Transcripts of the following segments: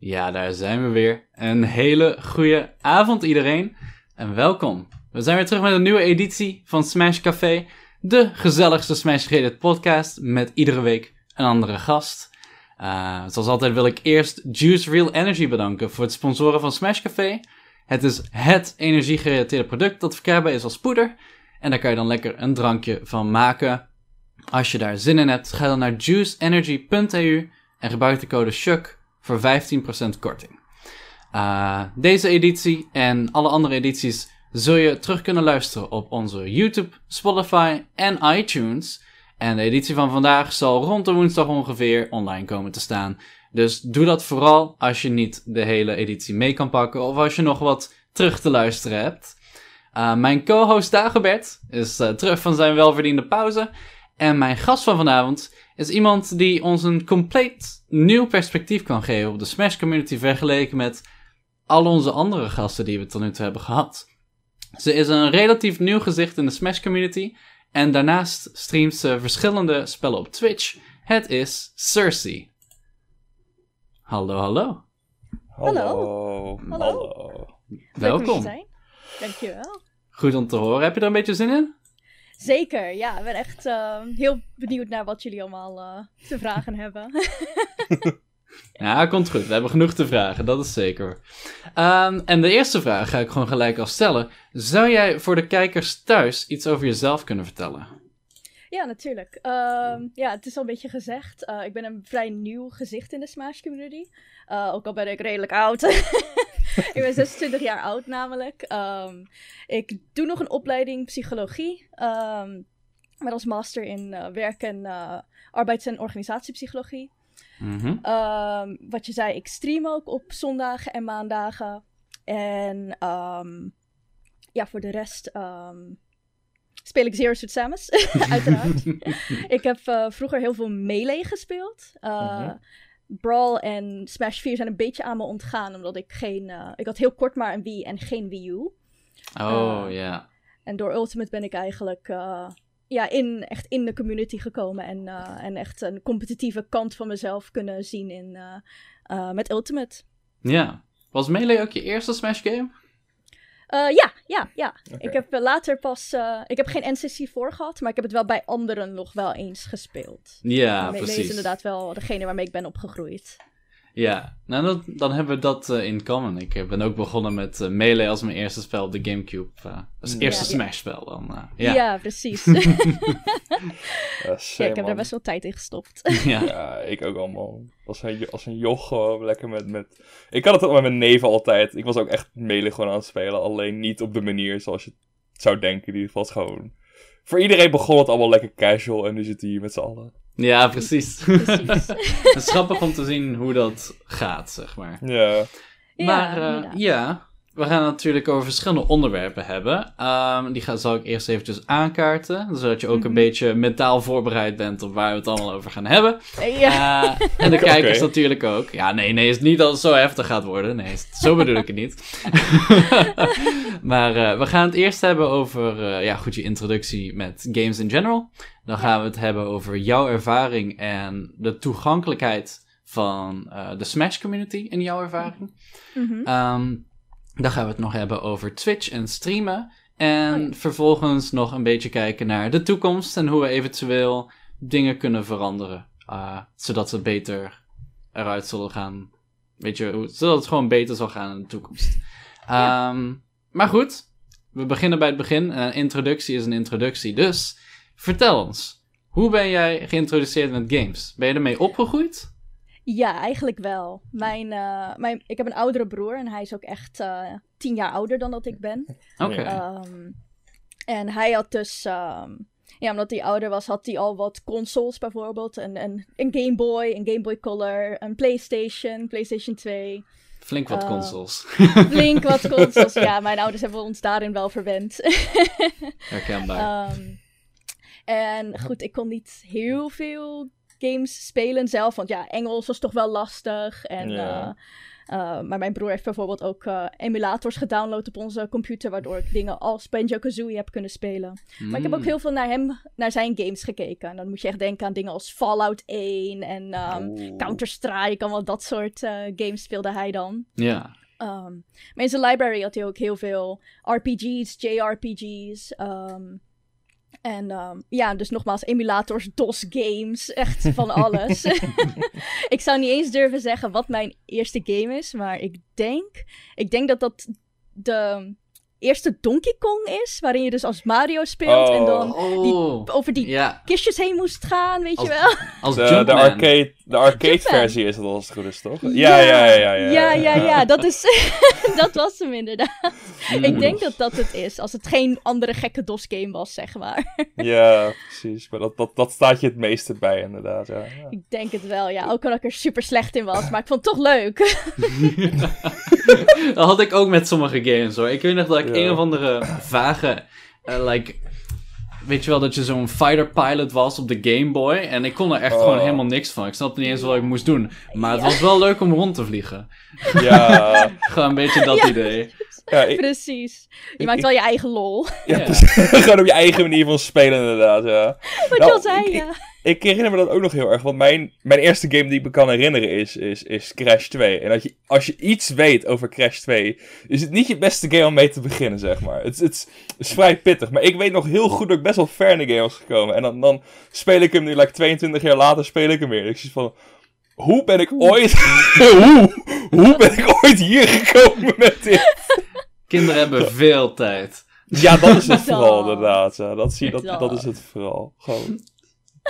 Ja, daar zijn we weer. Een hele goede avond iedereen en welkom. We zijn weer terug met een nieuwe editie van Smash Café, de gezelligste Smash-gerelated podcast met iedere week een andere gast. Uh, zoals altijd wil ik eerst Juice Real Energy bedanken voor het sponsoren van Smash Café. Het is het energiegerelateerde product dat verkrijgbaar is als poeder. En daar kan je dan lekker een drankje van maken. Als je daar zin in hebt, ga dan naar juiceenergy.eu en gebruik de code SHUK voor 15% korting. Uh, deze editie en alle andere edities zul je terug kunnen luisteren op onze YouTube, Spotify en iTunes. En de editie van vandaag zal rond de woensdag ongeveer online komen te staan. Dus doe dat vooral als je niet de hele editie mee kan pakken of als je nog wat terug te luisteren hebt. Uh, mijn co-host Dagobert is uh, terug van zijn welverdiende pauze. En mijn gast van vanavond is iemand die ons een compleet nieuw perspectief kan geven op de Smash community vergeleken met al onze andere gasten die we tot nu toe hebben gehad. Ze is een relatief nieuw gezicht in de Smash community en daarnaast streamt ze verschillende spellen op Twitch. Het is Cersei. Hallo, hallo. Hallo. Hallo. Hallo. Welkom. Dankjewel. Goed om te horen. Heb je er een beetje zin in? Zeker, ja. Ik ben echt uh, heel benieuwd naar wat jullie allemaal uh, te vragen hebben. ja, komt goed. We hebben genoeg te vragen, dat is zeker. Um, en de eerste vraag ga ik gewoon gelijk al stellen. Zou jij voor de kijkers thuis iets over jezelf kunnen vertellen? Ja, natuurlijk. Um, ja, het is al een beetje gezegd. Uh, ik ben een vrij nieuw gezicht in de Smash community. ook al ben ik redelijk oud. ik ben 26 jaar oud namelijk. Um, ik doe nog een opleiding psychologie. Um, met als master in uh, werk en arbeids- en organisatiepsychologie. Mm -hmm. um, wat je zei, ik stream ook op zondagen en maandagen. En ja, voor de rest speel ik Zero Suit Samus, uiteraard. ik heb uh, vroeger heel veel Melee gespeeld. Uh. Brawl en Smash 4 zijn een beetje aan me ontgaan, omdat ik geen... Uh, ik had heel kort maar een Wii en geen Wii U. Oh, ja. Yeah. En door Ultimate ben ik eigenlijk ja, in, echt in de community gekomen en, uh, en echt een competitieve kant van mezelf kunnen zien in, met Ultimate. Ja. Was Melee ook je eerste Smash game? Uh, ja, ja, ja. Okay. Ik heb later pas. Uh, ik heb geen NCC voor gehad, maar ik heb het wel bij anderen nog wel eens gespeeld. Ja, precies. is inderdaad wel degene waarmee ik ben opgegroeid. Ja, nou dat, dan hebben we dat uh, in common. Ik ben ook begonnen met uh, Melee als mijn eerste spel op de Gamecube. Uh, als eerste ja, Smash-spel dan. ja. ja, precies. ja, ja, ik heb daar best wel tijd in gestopt. ja. ja, ik ook allemaal. Als een, als een joch gewoon lekker met, met... Ik had het ook met mijn neven altijd. Ik was ook echt Melee gewoon aan het spelen. Alleen niet op de manier zoals je zou denken. Die was gewoon... Voor iedereen begon het allemaal lekker casual en nu zitten hier met z'n allen. Ja, precies. precies. het is grappig om te zien hoe dat gaat, zeg maar. Ja. Maar uh, ja, ja, we gaan het natuurlijk over verschillende onderwerpen hebben. Um, die ga, zal ik eerst eventjes aankaarten, zodat je ook mm -hmm. een beetje mentaal voorbereid bent op waar we het allemaal over gaan hebben. Ja. Uh, en de kijkers natuurlijk ook. Ja, nee, nee, het is niet dat het zo heftig gaat worden. Nee, zo bedoel ik het niet. maar uh, we gaan het eerst hebben over, ja, goed, je introductie met games in general. Dan gaan we het hebben over jouw ervaring en de toegankelijkheid van de Smash community in jouw ervaring. Mm -hmm. um, dan gaan we het nog hebben over Twitch en streamen. En oh ja. vervolgens nog een beetje kijken naar de toekomst en hoe we eventueel dingen kunnen veranderen. Uh, zodat ze beter eruit zullen gaan. Weet je, zodat het gewoon beter zal gaan in de toekomst. Ja. Um, maar goed, we beginnen bij het begin. Een introductie is een introductie. Dus vertel ons, hoe ben jij geïntroduceerd met games? Ben je ermee opgegroeid? Ja, eigenlijk wel. Mijn, uh, mijn, ik heb een oudere broer en hij is ook echt uh, tien jaar ouder dan dat ik ben. Oké. Okay. Um, en hij had dus, um, ja, omdat hij ouder was, had hij al wat consoles bijvoorbeeld. Een, een, een Game Boy, een Game Boy Color, een PlayStation, PlayStation 2. Flink wat Uh, consoles. Flink wat consoles, ja. Mijn ouders hebben ons daarin wel verwend. Herkenbaar. Um, en goed, ik kon niet heel veel games spelen zelf. Want ja, Engels was toch wel lastig. En, Ja. eh, eh, maar mijn broer heeft bijvoorbeeld ook eh, emulators gedownload op onze computer. Waardoor ik dingen als Banjo-Kazooie heb kunnen spelen. Maar ik heb ook Mm. heel veel naar hem, naar zijn games gekeken. En dan moet je echt denken aan dingen als Fallout 1 en ehm, Oeh. Counter-Strike. Allemaal dat soort games speelde hij dan. Ja. Ehm, maar in zijn library had hij ook heel veel RPG's, JRPG's. ehm, en ehm, ja, dus nogmaals, emulators, DOS games, echt van alles. ik zou niet eens durven zeggen wat mijn eerste game is, maar ik denk, ik denk dat dat de eerste Donkey Kong is, waarin je dus als Mario speelt en dan Oh. over die kistjes heen moest gaan, weet Als- je wel? als De, arcade, de arcade versie is het als het goed is, toch? Ja, ja, ja. Ja, ja, ja, ja, ja, dat, is, dat was hem inderdaad. Mm. Ik denk dat dat het is, als het geen andere gekke DOS-game was, zeg maar. Ja, precies. Maar dat, dat, dat staat je het meeste bij, inderdaad. Ja. Ja. Ik denk het wel, ja. Ook al dat ik er super slecht in was, maar ik vond het toch leuk. dat had ik ook met sommige games hoor. Ik weet nog dat ik Ja. een of andere vage, eh, like, weet je wel, dat je zo'n fighter pilot was op de Game Boy. En ik kon er echt Oh. gewoon helemaal niks van. Ik snapte niet eens wat ik moest doen. Maar het Ja. was wel leuk om rond te vliegen. Ja, Gewoon een beetje dat Ja. idee. ja, ik, Precies. Je Ik- maakt ik- wel je eigen lol. ja, gewoon op je eigen manier van spelen, inderdaad. Ja. Wat Nou, je al zei, ik- ja. Ik herinner me dat ook nog heel erg. Want mijn, mijn eerste game die ik me kan herinneren is, is, is Crash 2. En dat je, als je iets weet over Crash 2, is het niet je beste game om mee te beginnen, zeg maar. Het, het is vrij pittig. Maar ik weet nog heel goed dat ik best wel ver in de game was gekomen. En dan, dan speel ik hem nu, like 22 jaar later, speel ik hem weer. En ik zie van, hoe ben ik ooit... hoe, hoe ben ik ooit hier gekomen met dit? Kinderen hebben veel tijd. Ja, dat is het vooral, inderdaad. Ja, dat, zie, dat, dat is het vooral. Gewoon...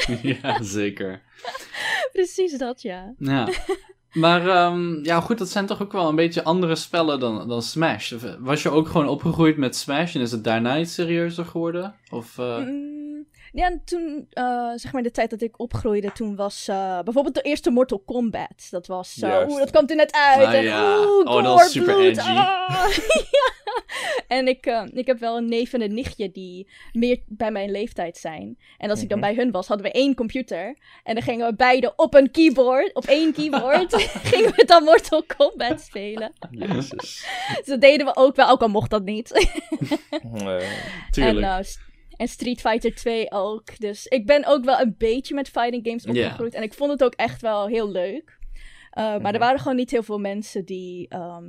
ja, zeker. Precies dat, ja. Ja. Maar ehm, ja, goed, dat zijn toch ook wel een beetje andere spellen dan, dan Smash. Was je ook gewoon opgegroeid met Smash en is het daarna iets serieuzer geworden? Of, eh, Mm, ja, en toen, eh, zeg maar, de tijd dat ik opgroeide, toen was eh, bijvoorbeeld de eerste Mortal Kombat. Dat was, Juist. oeh, dat kwam er net uit. Ah, en ja. oeh, Oh, dat was super bloed, edgy. ah. ja. En ik, eh, ik heb wel een neef en een nichtje die meer bij mijn leeftijd zijn. En als ik dan Mhm. bij hun was, hadden we één computer. En dan gingen we beide op een keyboard, op één keyboard, gingen we dan Mortal Kombat spelen. Jezus. Dus dat deden we ook wel, ook al mocht dat niet. Nee. tuurlijk. En, en Street Fighter 2 ook. Dus ik ben ook wel een beetje met fighting games opgegroeid. En ik vond het ook echt wel heel leuk. Uh, Maar er Mhm. waren gewoon niet heel veel mensen die, ehm,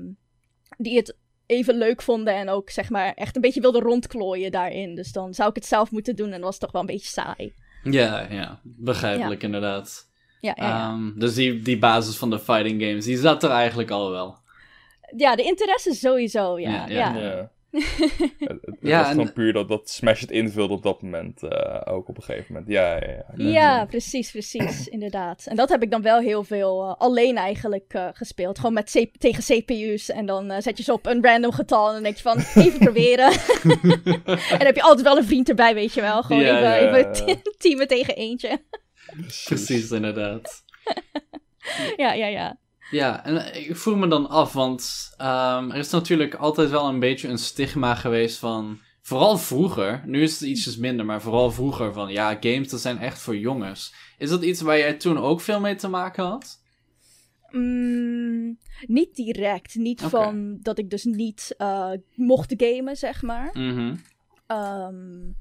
die het even leuk vonden. En ook zeg maar echt een beetje wilden rondklooien daarin. Dus dan zou ik het zelf moeten doen. En dat was toch wel een beetje saai. Ja, ja, begrijpelijk inderdaad. Ja, ja, ja. Ehm, dus die, die basis van de fighting games, die zat er eigenlijk al wel. ja de interesse sowieso, ja, ja. Ja. het het Ja, was en- gewoon puur dat, dat Smash het invulde op dat moment eh, ook op een gegeven moment. Ja, ja, ja. Ja, precies, precies, inderdaad. En dat heb ik dan wel heel veel eh, alleen eigenlijk eh, gespeeld. Gewoon met C- tegen CPU's. En dan zet je ze op een random getal en dan denk je van, even proberen. en dan heb je altijd wel een vriend erbij, weet je wel. Gewoon Ja, even, ja, even teamen tegen eentje. Precies, inderdaad. ja, ja, ja. Ja, en eh, ik vroeg me dan af, want ehm, er is natuurlijk altijd wel een beetje een stigma geweest van... Vooral vroeger, nu is het ietsjes minder, maar vooral vroeger van... Ja, games, dat zijn echt voor jongens. Is dat iets waar jij toen ook veel mee te maken had? Mm, niet direct. Niet van dat ik dus niet eh, mocht gamen, zeg maar. Mhm. Ehm,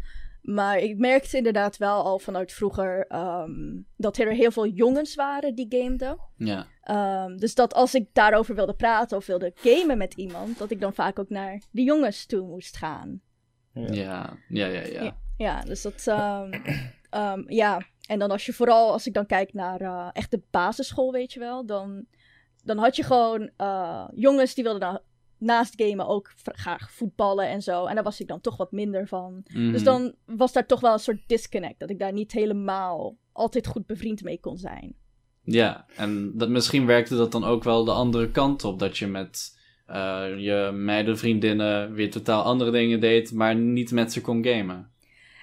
maar ik merkte inderdaad wel al vanuit vroeger ehm, dat er heel veel jongens waren die gameden. Ja. Ehm, dus dat als ik daarover wilde praten of wilde gamen met iemand, dat ik dan vaak ook naar de jongens toe moest gaan. Ja. Ja, ja, ja, ja. Ja. Ja, dus dat. ehm, ehm, ja, en dan als je vooral, als ik dan kijk naar eh, echt de basisschool, weet je wel, dan, dan had je gewoon eh, jongens die wilden dan naast gamen ook graag voetballen en zo. En daar was ik dan toch wat minder van. Mhm. Dus dan was daar toch wel een soort disconnect, dat ik daar niet helemaal altijd goed bevriend mee kon zijn. Ja, en dat, misschien werkte dat dan ook wel de andere kant op. Dat je met eh, je meidenvriendinnen weer totaal andere dingen deed, maar niet met ze kon gamen.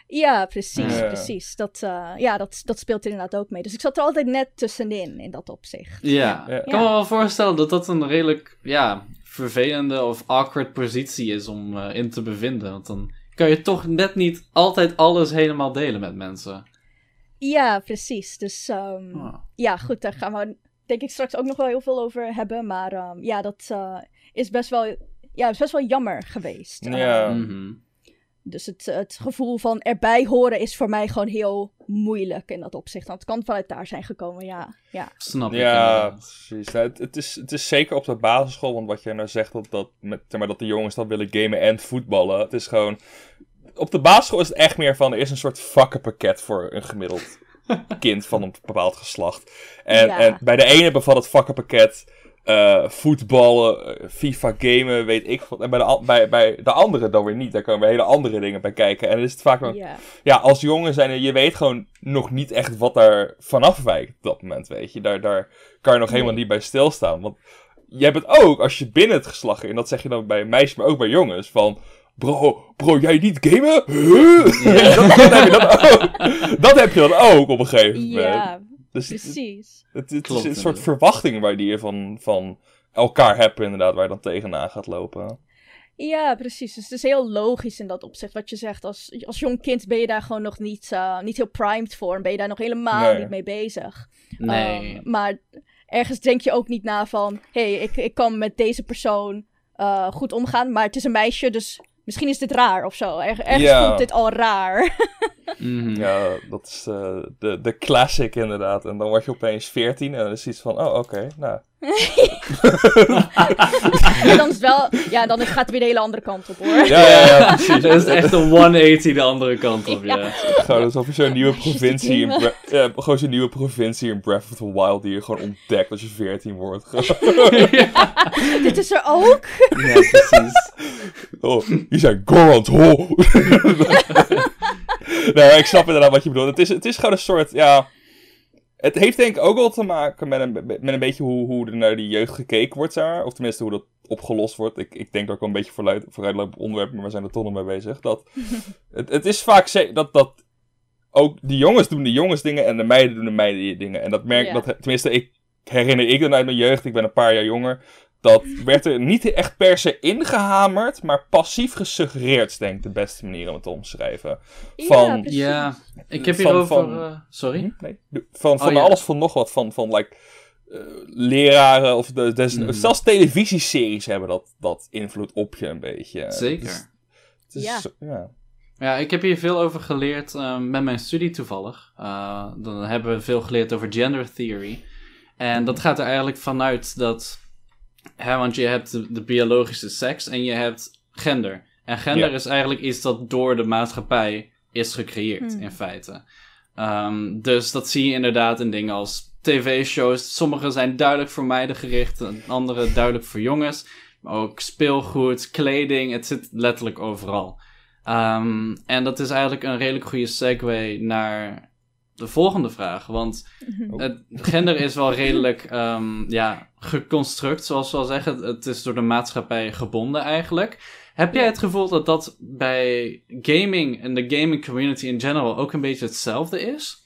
Ja, precies, Ja. precies. Dat, eh, ja, dat, dat speelt inderdaad ook mee. Dus ik zat er altijd net tussenin, in dat opzicht. Ja, Ja. ik kan me wel voorstellen dat dat een redelijk ja, vervelende of awkward positie is om eh, in te bevinden. Want dan kan je toch net niet altijd alles helemaal delen met mensen. Ja, precies. Dus ehm, Ah. ja, goed, daar gaan we denk ik straks ook nog wel heel veel over hebben. Maar ehm, ja, dat eh, is best wel, ja, is best wel jammer geweest. Ja. Ehm, Mhm. dus het, het gevoel van erbij horen is voor mij gewoon heel moeilijk in dat opzicht. Want het kan vanuit daar zijn gekomen, ja. ja. Snap ik. Ja, precies. Het, het, is, het is zeker op de basisschool, want wat jij nou zegt, dat, dat, met, zeg maar, dat de jongens dan willen gamen en voetballen. Het is gewoon... Op de basisschool is het echt meer van, er is een soort vakkenpakket voor een gemiddeld kind van een bepaald geslacht. En, Ja. en bij de ene bevat het vakkenpakket eh, voetballen, eh, FIFA gamen, weet ik wat. En bij de, bij, bij de andere dan weer niet. Daar komen weer hele andere dingen bij kijken. En dan is het vaak wel ja. ja, als jongen zijn, je weet gewoon nog niet echt wat daar vanaf wijkt op dat moment, weet je. Daar, daar kan je nog helemaal niet bij stilstaan. Want je hebt het ook als je binnen het geslacht, en dat zeg je dan bij meisjes, maar ook bij jongens, van... Bro, bro, jij niet gamen? Huh? dat, dat heb je dan ook. Dat heb je dan ook op een gegeven moment. Ja, dus het, precies. het, het Klopt, is een soort verwachting waar die je van, van elkaar hebt, inderdaad, waar je dan tegenaan gaat lopen. Ja, precies. Dus het is heel logisch in dat opzicht wat je zegt. Als, als jong kind ben je daar gewoon nog niet, eh, niet heel primed voor. En ben je daar nog helemaal Nee. niet mee bezig. Nee. Ehm, maar ergens denk je ook niet na van... Hé, hey, ik, ik kan met deze persoon eh, goed omgaan. Maar het is een meisje, dus misschien is dit raar of zo. Er, ergens Ja. voelt dit al raar. Mhm. Ja, dat is eh, de, de classic inderdaad. En dan word je opeens 14 en dan is iets van, oh oké, nou. En dan is het wel... Ja, dan gaat het weer de hele andere kant op, hoor. Ja, ja, ja, precies. Dat is echt een 180 de andere kant op, ja. Gewoon alsof je zo'n nieuwe die provincie in, ja, gewoon zo'n nieuwe provincie in Breath of the Wild die je gewoon ontdekt als je 14 wordt. dit is er ook. Ja, precies. oh, hier zijn Gorons, ho! nou, ik snap inderdaad wat je bedoelt. Het is, het is gewoon een soort, ja... Het heeft denk ik ook wel te maken met een, met een beetje hoe, hoe er naar die jeugd gekeken wordt, zeg maar. Of tenminste hoe dat opgelost wordt. Ik, ik denk dat ik wel een beetje vooruit, vooruitloop op onderwerp, maar we zijn er toch nog mee bezig. Dat, het, het is vaak dat, dat ook de jongens doen de jongens dingen en de meiden doen de meiden dingen. En dat merk Ja. dat, tenminste, ik herinner ik dan uit mijn jeugd, ik ben een paar jaar jonger. Dat werd er niet echt per se ingehamerd, maar passief gesuggereerd, denk ik de beste manier om het te omschrijven. Van- ja, ik heb Van- hierover... van- eh, sorry? Nee. de- Van, van Oh, ja. alles van nog wat. Van, van like, eh, leraren of de, des- Mhm. zelfs televisieseries hebben dat, dat invloed op je een beetje. Zeker. Dus- het is- Ja. ja. Ja, ik heb hier veel over geleerd eh, met mijn studie toevallig. Eh, dan hebben we veel geleerd over gender theory. En dat gaat er eigenlijk vanuit dat... Hè, want je hebt de, de biologische seks en je hebt gender. En gender Ja. is eigenlijk iets dat door de maatschappij is gecreëerd, Hmm. in feite. Ehm, dus dat zie je inderdaad in dingen als tv-shows. Sommige zijn duidelijk voor meiden gericht, en andere duidelijk voor jongens. Maar ook speelgoed, kleding, het zit letterlijk overal. Ehm, en dat is eigenlijk een redelijk goede segue naar de volgende vraag. Want Mhm. het gender is wel redelijk ehm, ja, geconstruct, zoals we al zeggen. Het- Het is door de maatschappij gebonden eigenlijk. Heb jij het gevoel dat dat bij gaming en de gaming community in general ook een beetje hetzelfde is?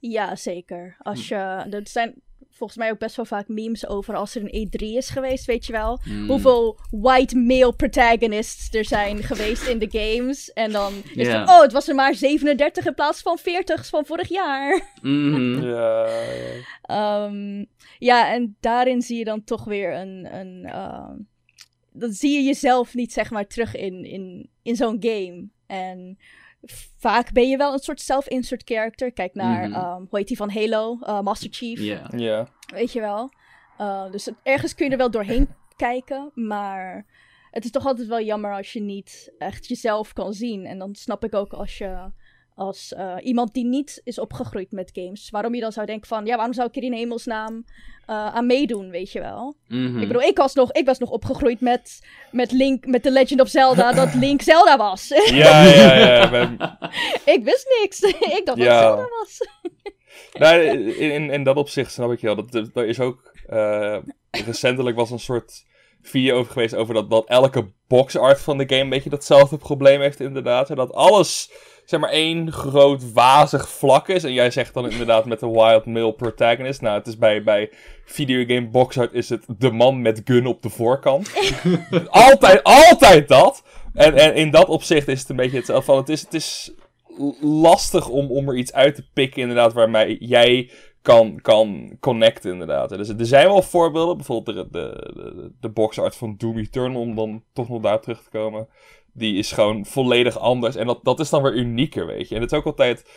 Ja, zeker. Als je, er zijn volgens mij ook best wel vaak memes over als er een E3 is geweest, weet je wel. Hmm. Hoeveel white male protagonists er zijn geweest in de games. En dan is het, oh, het was er maar 37 in plaats van 40 van vorig jaar. Mhm. Ja, ja. Ehm, ja, en daarin zie je dan toch weer een. een ehm, dan zie je jezelf niet, zeg maar, terug in, in, in zo'n game. En vaak ben je wel een soort self-insert character. Kijk naar, Mhm. ehm, hoe heet die van Halo? Eh, Master Chief. Ja. ja. Weet je wel. Uh, dus het- ergens kun je er wel doorheen kijken. Maar het is toch altijd wel jammer als je niet echt jezelf kan zien. En dan snap ik ook als je. Als eh, iemand die niet is opgegroeid met games. Waarom je dan zou denken van. Ja, waarom zou ik er in hemelsnaam eh, aan meedoen, weet je wel. Mhm. Ik bedoel, ik was nog, ik was nog opgegroeid met, met Link, met The Legend of Zelda. dat Link Zelda was. Ja, ja, ja. ben- ik wist niks. ik dacht dat Ja. Zelda was. nou, in, in, in dat opzicht snap ik je wel. Dat, dat, er is ook... eh, recentelijk was een soort video over geweest over dat, dat elke boxart van de game een beetje datzelfde probleem heeft inderdaad. En dat alles, zeg maar, één groot wazig vlak is. En jij zegt dan inderdaad met de wild male protagonist. Nou, het is bij, bij videogame boxart is het de man met gun op de voorkant. altijd, altijd dat! En, en in dat opzicht is het een beetje hetzelfde van, het is... Het is lastig om, om er iets uit te pikken, inderdaad, waarmee jij kan, kan connecten, inderdaad. Dus er zijn wel voorbeelden, bijvoorbeeld de, de, de, de boxart van Doom Eternal, om dan toch nog daar terug te komen. Die is gewoon volledig anders. En dat, dat is dan weer unieker, weet je. En het is ook altijd.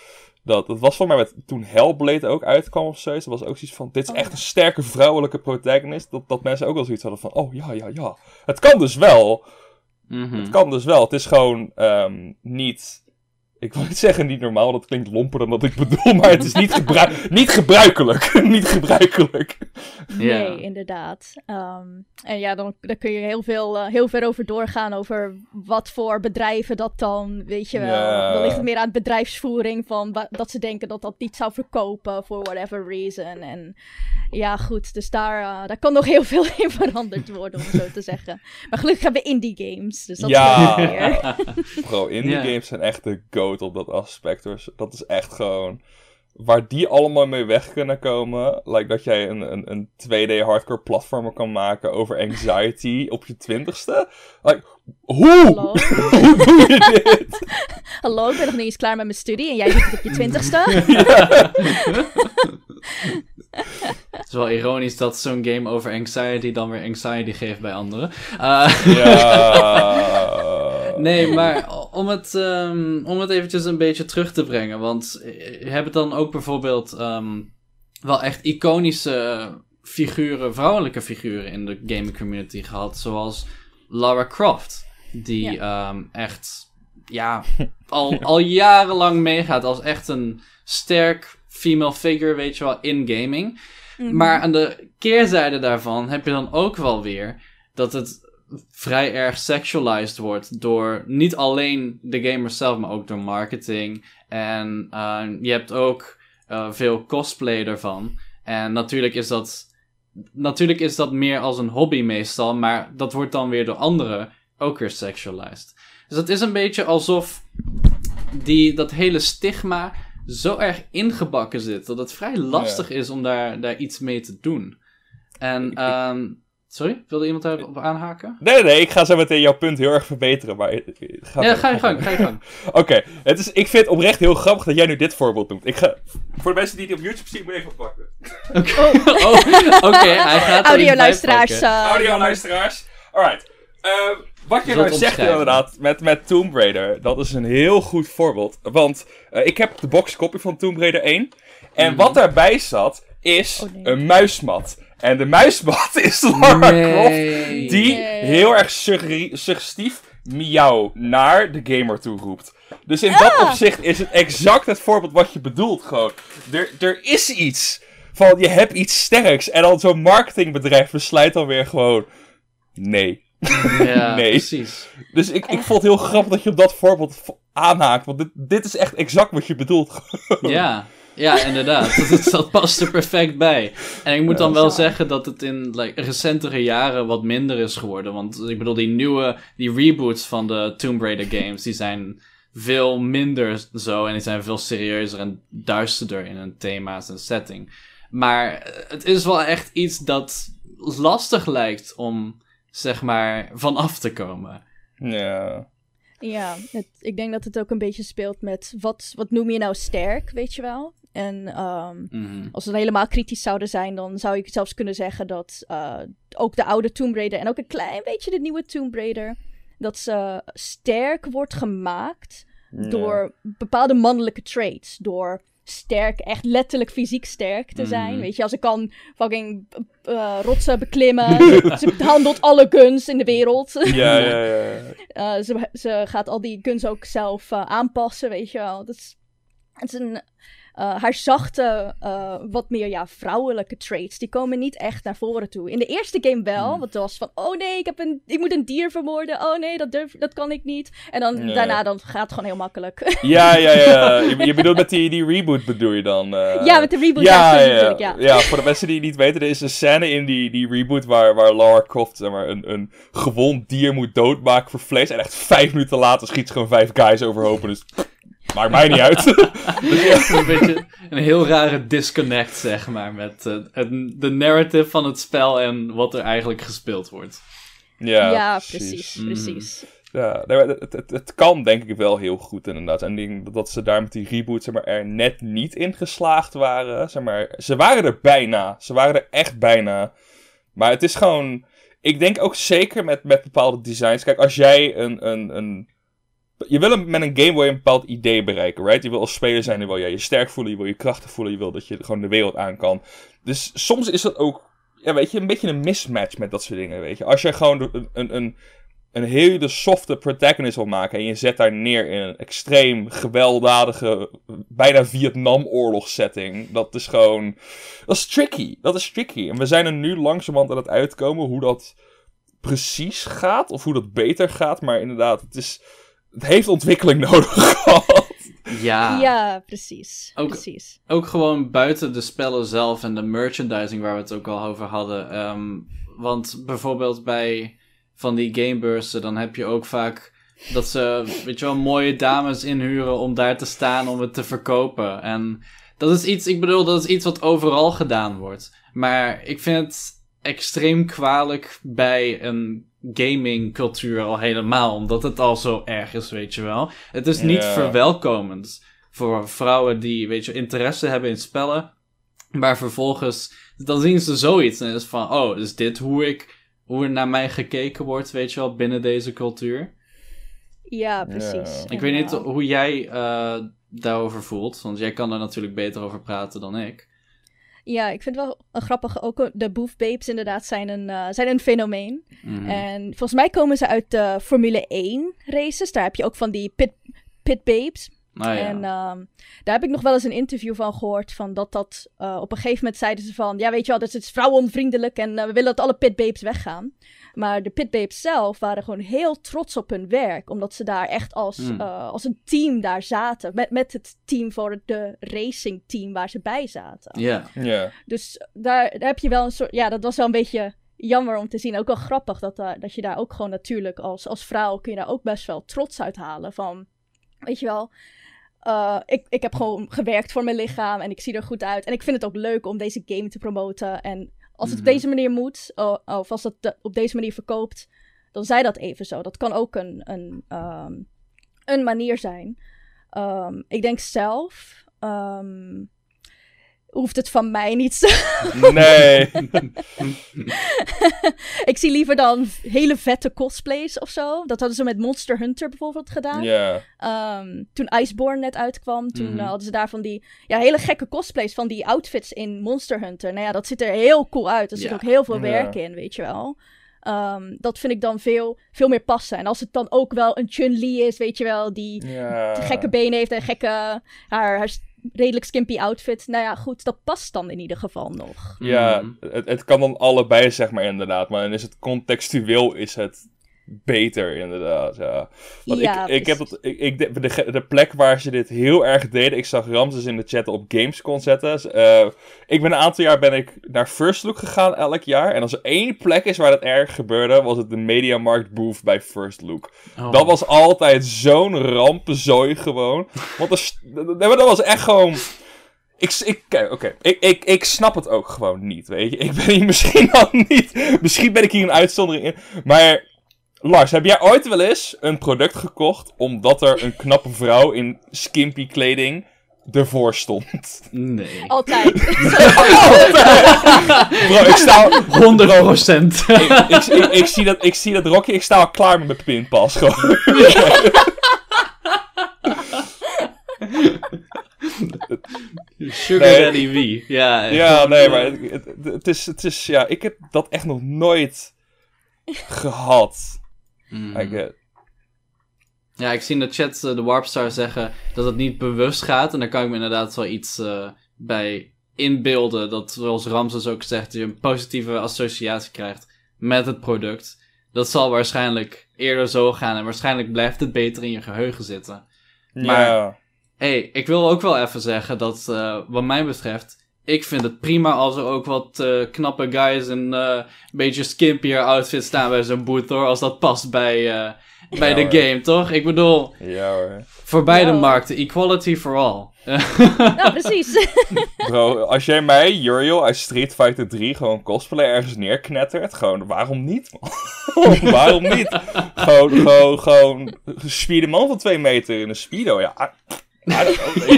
Dat, dat was voor mij met, toen Hellblade ook uitkwam of zoiets. Dat was ook zoiets van: dit is Oh, echt ja. een sterke vrouwelijke protagonist. Dat, dat mensen ook wel zoiets hadden van: oh ja, ja, ja. Het kan dus wel. Mhm. Het kan dus wel. Het is gewoon ehm, niet. Ik wil niet zeggen niet normaal, dat klinkt lomper dan wat ik bedoel, maar het is niet, gebru- niet gebruikelijk. niet gebruikelijk. Ja. Nee, inderdaad. Ehm, en ja, dan, dan kun je heel, veel, eh, heel ver over doorgaan over wat voor bedrijven dat dan, weet je wel. Ja. Dan ligt het meer aan de bedrijfsvoering van dat ze denken dat dat niet zou verkopen for whatever reason. En ja, goed, dus daar, eh, daar kan nog heel veel in veranderd worden, om zo te zeggen. Maar gelukkig hebben we indie games, dus dat is Ja. wel meer. Bro, indie Ja. games zijn echt de op dat aspect. hoor. Dat is echt gewoon... Waar die allemaal mee weg kunnen komen. Like dat jij een, een, een 2D hardcore platformer kan maken over anxiety op je twintigste. Like, hoe? Hallo? Hoe doe je dit? Hallo, ik ben nog niet eens klaar met mijn studie en jij doet het op je twintigste? Het is wel ironisch dat zo'n game over anxiety dan weer anxiety geeft bij anderen. Eh, Ja. Nee, maar om het, ehm, om het eventjes een beetje terug te brengen. Want je hebt dan ook bijvoorbeeld ehm, wel echt iconische figuren, vrouwelijke figuren in de gaming community gehad. Zoals Lara Croft. Die ehm, echt, ja, al, al jarenlang meegaat als echt een sterk female figure, weet je wel, in gaming. Mhm. Maar aan de keerzijde daarvan heb je dan ook wel weer dat het vrij erg sexualized wordt door niet alleen de gamers zelf, maar ook door marketing. En eh, je hebt ook eh, veel cosplay ervan. En natuurlijk is dat. Natuurlijk is dat meer als een hobby meestal, maar dat wordt dan weer door anderen ook weer sexualized. Dus het is een beetje alsof die, dat hele stigma zo erg ingebakken zit dat het vrij lastig is om daar, daar iets mee te doen. En, ehm, sorry, wilde iemand daarop aanhaken? Nee, nee, nee, ik ga zo meteen jouw punt heel erg verbeteren. Maar ga Ja, ga je gang, ga je gang. Oké, het is, ik vind het oprecht heel grappig dat jij nu dit voorbeeld noemt. Ik ga, voor de mensen die het op YouTube zien, moet ik even pakken. Oh, Oké, hij gaat er Audioluisteraars. eh, Audio jammer. luisteraars. Alright. Ehm, wat je nou zegt inderdaad met, met Tomb Raider, dat is een heel goed voorbeeld. Want eh, ik heb de boxcopy van Tomb Raider 1. En Mhm. wat daarbij zat, is Oh, nee. een muismat. En de muismat is Lara Croft, Nee. die Nee. heel erg suggestief miauw naar de gamer toe roept. Dus in dat Ah. opzicht is het exact het voorbeeld wat je bedoelt gewoon. Er, er is iets van, je hebt iets sterks. En dan zo'n marketingbedrijf besluit dan weer gewoon, nee. Ja, Nee. precies. Dus ik, ik vond het heel grappig dat je op dat voorbeeld aanhaakt. Want dit, dit is echt exact wat je bedoelt. Ja, ja inderdaad. Dat, dat, dat past er perfect bij. En ik moet dan wel Zo. zeggen dat het in like, recentere jaren wat minder is geworden. Want ik bedoel, die nieuwe, die reboots van de Tomb Raider games, die zijn veel minder zo. En die zijn veel serieuzer en duisterder in hun thema's en setting. Maar het is wel echt iets dat lastig lijkt om, zeg maar, vanaf te komen. Ja. Ja, het, ik denk dat het ook een beetje speelt met wat, wat noem je nou sterk, weet je wel? En ehm, Mhm. als we dan helemaal kritisch zouden zijn, dan zou ik zelfs kunnen zeggen dat eh, ook de oude Tomb Raider en ook een klein beetje de nieuwe Tomb Raider, dat ze sterk wordt gemaakt door bepaalde mannelijke traits. Door sterk, echt letterlijk fysiek sterk te zijn. Mhm. Weet je, als ze kan fucking eh, rotsen beklimmen. ze handelt alle guns in de wereld. Ja, ja, ja. ja. Eh, ze, ze gaat al die guns ook zelf eh, aanpassen, weet je wel. Dat is, het is een, eh, haar zachte, eh, wat meer ja, vrouwelijke traits, die komen niet echt naar voren toe. In de eerste game wel, Hmm. want het was van, oh nee, ik, heb een, ik moet een dier vermoorden. Oh nee, dat, durf, dat kan ik niet. En dan Ja. daarna dan gaat het gewoon heel makkelijk. Ja, ja, ja. Je, je bedoelt met die, die reboot bedoel je dan? eh? ja, met de reboot, ja, ja, ja, natuurlijk, ja. ja, voor de mensen die het niet weten, er is een scène in die, die reboot waar, waar Lara Croft zeg maar, een, een gewond dier moet doodmaken voor vlees. En echt vijf minuten later schiet ze gewoon vijf guys overhoop. Dus maakt mij niet uit. dus ja. een beetje een heel rare disconnect, zeg maar, met eh, het, de narrative van het spel en wat er eigenlijk gespeeld wordt. Ja, Ja, precies, Mm. precies. Ja, nee, maar het, het, het kan denk ik wel heel goed inderdaad. En ik denk dat ze daar met die reboot zeg maar, er net niet in geslaagd waren. Zeg maar, ze waren er bijna. Ze waren er echt bijna. Maar het is gewoon... Ik denk ook zeker met, met bepaalde designs. Kijk, als jij een... een, een je wil met een game je een bepaald idee bereiken, right? Je wil als speler zijn, je wil je, je sterk voelen, je wil je krachten voelen, je wil dat je gewoon de wereld aan kan. Dus soms is dat ook, ja, weet je, een beetje een mismatch met dat soort dingen, weet je. Als jij gewoon een, een, een, een hele softe protagonist wil maken en je zet daar neer in een extreem gewelddadige, bijna Vietnamoorlog setting, dat is gewoon, dat is tricky. Dat is tricky. En we zijn er nu langzamerhand aan het uitkomen hoe dat precies gaat, of hoe dat beter gaat, maar inderdaad, het is het heeft ontwikkeling nodig gehad. Ja. Ja, precies. Ook- precies. Ook gewoon buiten de spellen zelf en de merchandising waar we het ook al over hadden. Ehm, want bijvoorbeeld bij van die gamebeursen, dan heb je ook vaak dat ze, weet je wel, mooie dames inhuren om daar te staan om het te verkopen. En dat is iets, ik bedoel, dat is iets wat overal gedaan wordt. Maar ik vind het extreem kwalijk bij een gamingcultuur al helemaal, omdat het al zo erg is, weet je wel. Het is niet verwelkomend voor vrouwen die, weet je, interesse hebben in spellen, maar vervolgens, dan zien ze zoiets en is van, oh, is dit hoe ik, hoe er naar mij gekeken wordt, weet je wel, binnen deze cultuur? Ja, precies. Ik weet niet hoe jij eh, daarover voelt, want jij kan er natuurlijk beter over praten dan ik. Ja, ik vind het wel een grappig. Ook de Booth Babes inderdaad zijn een, eh, zijn een fenomeen. Mhm. En volgens mij komen ze uit de Formule 1 races. Daar heb je ook van die pit, pit babes. Nou ja. En ehm, daar heb ik nog wel eens een interview van gehoord. Van dat dat eh, op een gegeven moment zeiden ze van... Ja, weet je wel, dat is vrouwenvriendelijk en eh, we willen dat alle pitbabes weggaan. Maar de pitbabes zelf waren gewoon heel trots op hun werk. Omdat ze daar echt als, Hmm. eh, als een team daar zaten. Met, met het team voor de racing team waar ze bij zaten. Ja. Ja. Dus daar, daar heb je wel een soort... Ja, dat was wel een beetje jammer om te zien. Ook wel grappig dat, daar dat je daar ook gewoon natuurlijk als, als vrouw... kun je daar ook best wel trots uit halen van... Weet je wel... eh, ik, ik heb gewoon gewerkt voor mijn lichaam en ik zie er goed uit. En ik vind het ook leuk om deze game te promoten. En als het Mhm. op deze manier moet, of als het de- op deze manier verkoopt, dan zij dat even zo. Dat kan ook een, een, ehm, een manier zijn. Ehm, ik denk zelf, ehm, hoeft het van mij niet. Nee. ik zie liever dan hele vette cosplays of zo. Dat hadden ze met Monster Hunter bijvoorbeeld gedaan. Ja. Ehm, toen Iceborne net uitkwam, toen Mhm. eh, hadden ze daar van die ja, hele gekke cosplays van die outfits in Monster Hunter. Nou ja, dat ziet er heel cool uit. Er zit ook heel veel werk in, weet je wel. Ehm, dat vind ik dan veel, veel meer passen. En als het dan ook wel een Chun-Li is, weet je wel, die gekke benen heeft en gekke, haar, haar redelijk skimpy outfit. Nou ja, goed, dat past dan in ieder geval nog. Ja, Mhm. het, het kan dan allebei, zeg maar, inderdaad. Maar dan is het contextueel is het beter, inderdaad. Ja. Want Ja, ik, ik heb dat, ik, ik, de, de, de plek waar ze dit heel erg deden, ik zag Ramses in de chat op Gamescom zetten. Eh, ik ben een aantal jaar ben ik naar First Look gegaan elk jaar. En als er één plek is waar dat erg gebeurde, was het de Mediamarkt booth bij First Look. Oh. Dat was altijd zo'n rampenzooi gewoon. Want er dat, dat was echt gewoon... Ik, ik, kijk, oké, ik, ik, ik snap het ook gewoon niet, weet je. Ik ben hier misschien al niet... Misschien ben ik hier een uitzondering in. Maar Lars, heb jij ooit wel eens een product gekocht... omdat er een knappe vrouw in skimpy kleding ervoor stond? Nee. Altijd. Bro, ik sta... 100 procent. ik, ik, ik, ik zie dat, ik zie dat rokje, ik sta al klaar met mijn pinpas gewoon. Sugar Nee. Daddy wie? Ja, Ja, nee, maar het, het, het is, het is, ja, ik heb dat echt nog nooit gehad. Mhm. I get- Ja, ik zie in de chat eh, de Warpstar zeggen dat het niet bewust gaat. En daar kan ik me inderdaad wel iets eh, bij inbeelden. Dat, zoals Ramses ook zegt, je een positieve associatie krijgt met het product. Dat zal waarschijnlijk eerder zo gaan. En waarschijnlijk blijft het beter in je geheugen zitten. Maar- ja. hey, ik wil ook wel even zeggen dat, eh, wat mij betreft, ik vind het prima als er ook wat eh, knappe guys in eh, een beetje skimpier outfit staan bij zo'n boot hoor. Als dat past bij, eh, bij Ja, de hoor. game, toch? Ik bedoel, Ja hoor. voor beide Ja. markten, equality for all. Nou, precies. Bro, als jij mij, Uriel, uit Street Fighter 3 gewoon cosplay ergens neerknettert, gewoon, waarom niet, man? waarom niet? Gewoon, gewoon, gewoon, gespierde man van twee meter in een speedo, ja.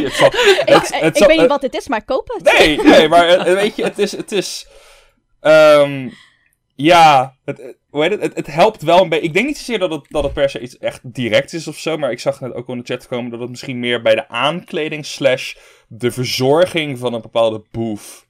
Het zal- het- ik het ik zal- weet niet wat dit is, maar koop het. Nee, nee, maar eh, weet je, het is, het is, ehm, ja, het, het- hoe heet het? Het, het helpt wel een beetje. Ik denk niet zozeer dat het, dat het per se iets echt direct is of zo, maar ik zag net ook al in de chat komen dat het misschien meer bij de aankleding slash de verzorging van een bepaalde boef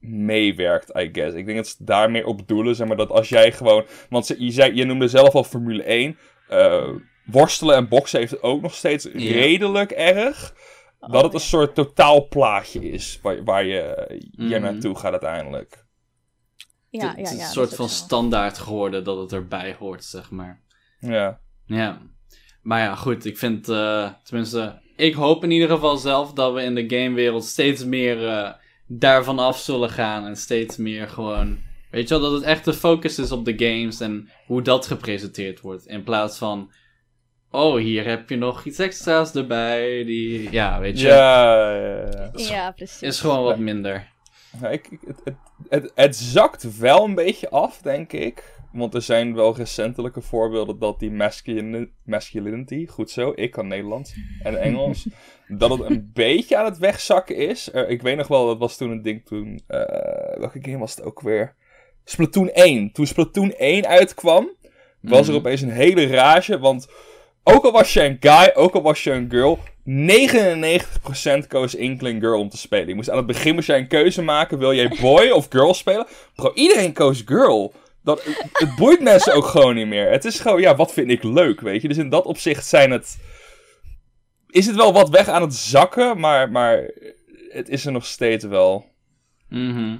meewerkt, I guess. Ik denk dat ze daar meer op bedoelen, zeg maar, dat als jij gewoon, want ze, je, zei, je noemde zelf al Formule 1, eh, worstelen en boksen heeft het ook nog steeds redelijk erg. Dat het een soort totaalplaatje is waar, waar je, je Mhm. naartoe gaat uiteindelijk. Ja, ja, het ja. is een soort is van standaard geworden dat het erbij hoort, zeg maar. Ja. Ja. Maar ja, goed, ik vind, eh, tenminste, ik hoop in ieder geval zelf dat we in de gamewereld steeds meer eh, daarvan af zullen gaan. En steeds meer gewoon, weet je wel, dat het echt de focus is op de games en hoe dat gepresenteerd wordt. In plaats van, oh, hier heb je nog iets extra's erbij, die, ja, weet je, Ja, ja, ja. Ja, precies. is gewoon wat minder. Ja, ik, het, het, het, het zakt wel een beetje af, denk ik. Want er zijn wel recentelijke voorbeelden dat die masculini- masculinity, goed zo, ik kan Nederlands en Engels, dat het een beetje aan het wegzakken is. Er- ik weet nog wel, dat was toen een ding toen, eh, welke game was het ook weer? Splatoon 1. Toen Splatoon 1 uitkwam, was er Mhm. opeens een hele rage, want ook al was je een guy, ook al was je een girl, 99% koos Inkling Girl om te spelen. Je moest aan het begin moest jij een keuze maken, wil jij boy of girl spelen? Bro, iedereen koos girl. Dat, het boeit mensen ook gewoon niet meer. Het is gewoon, ja, wat vind ik leuk, weet je? Dus in dat opzicht zijn het... Is het wel wat weg aan het zakken, maar, maar het is er nog steeds wel. Mhm.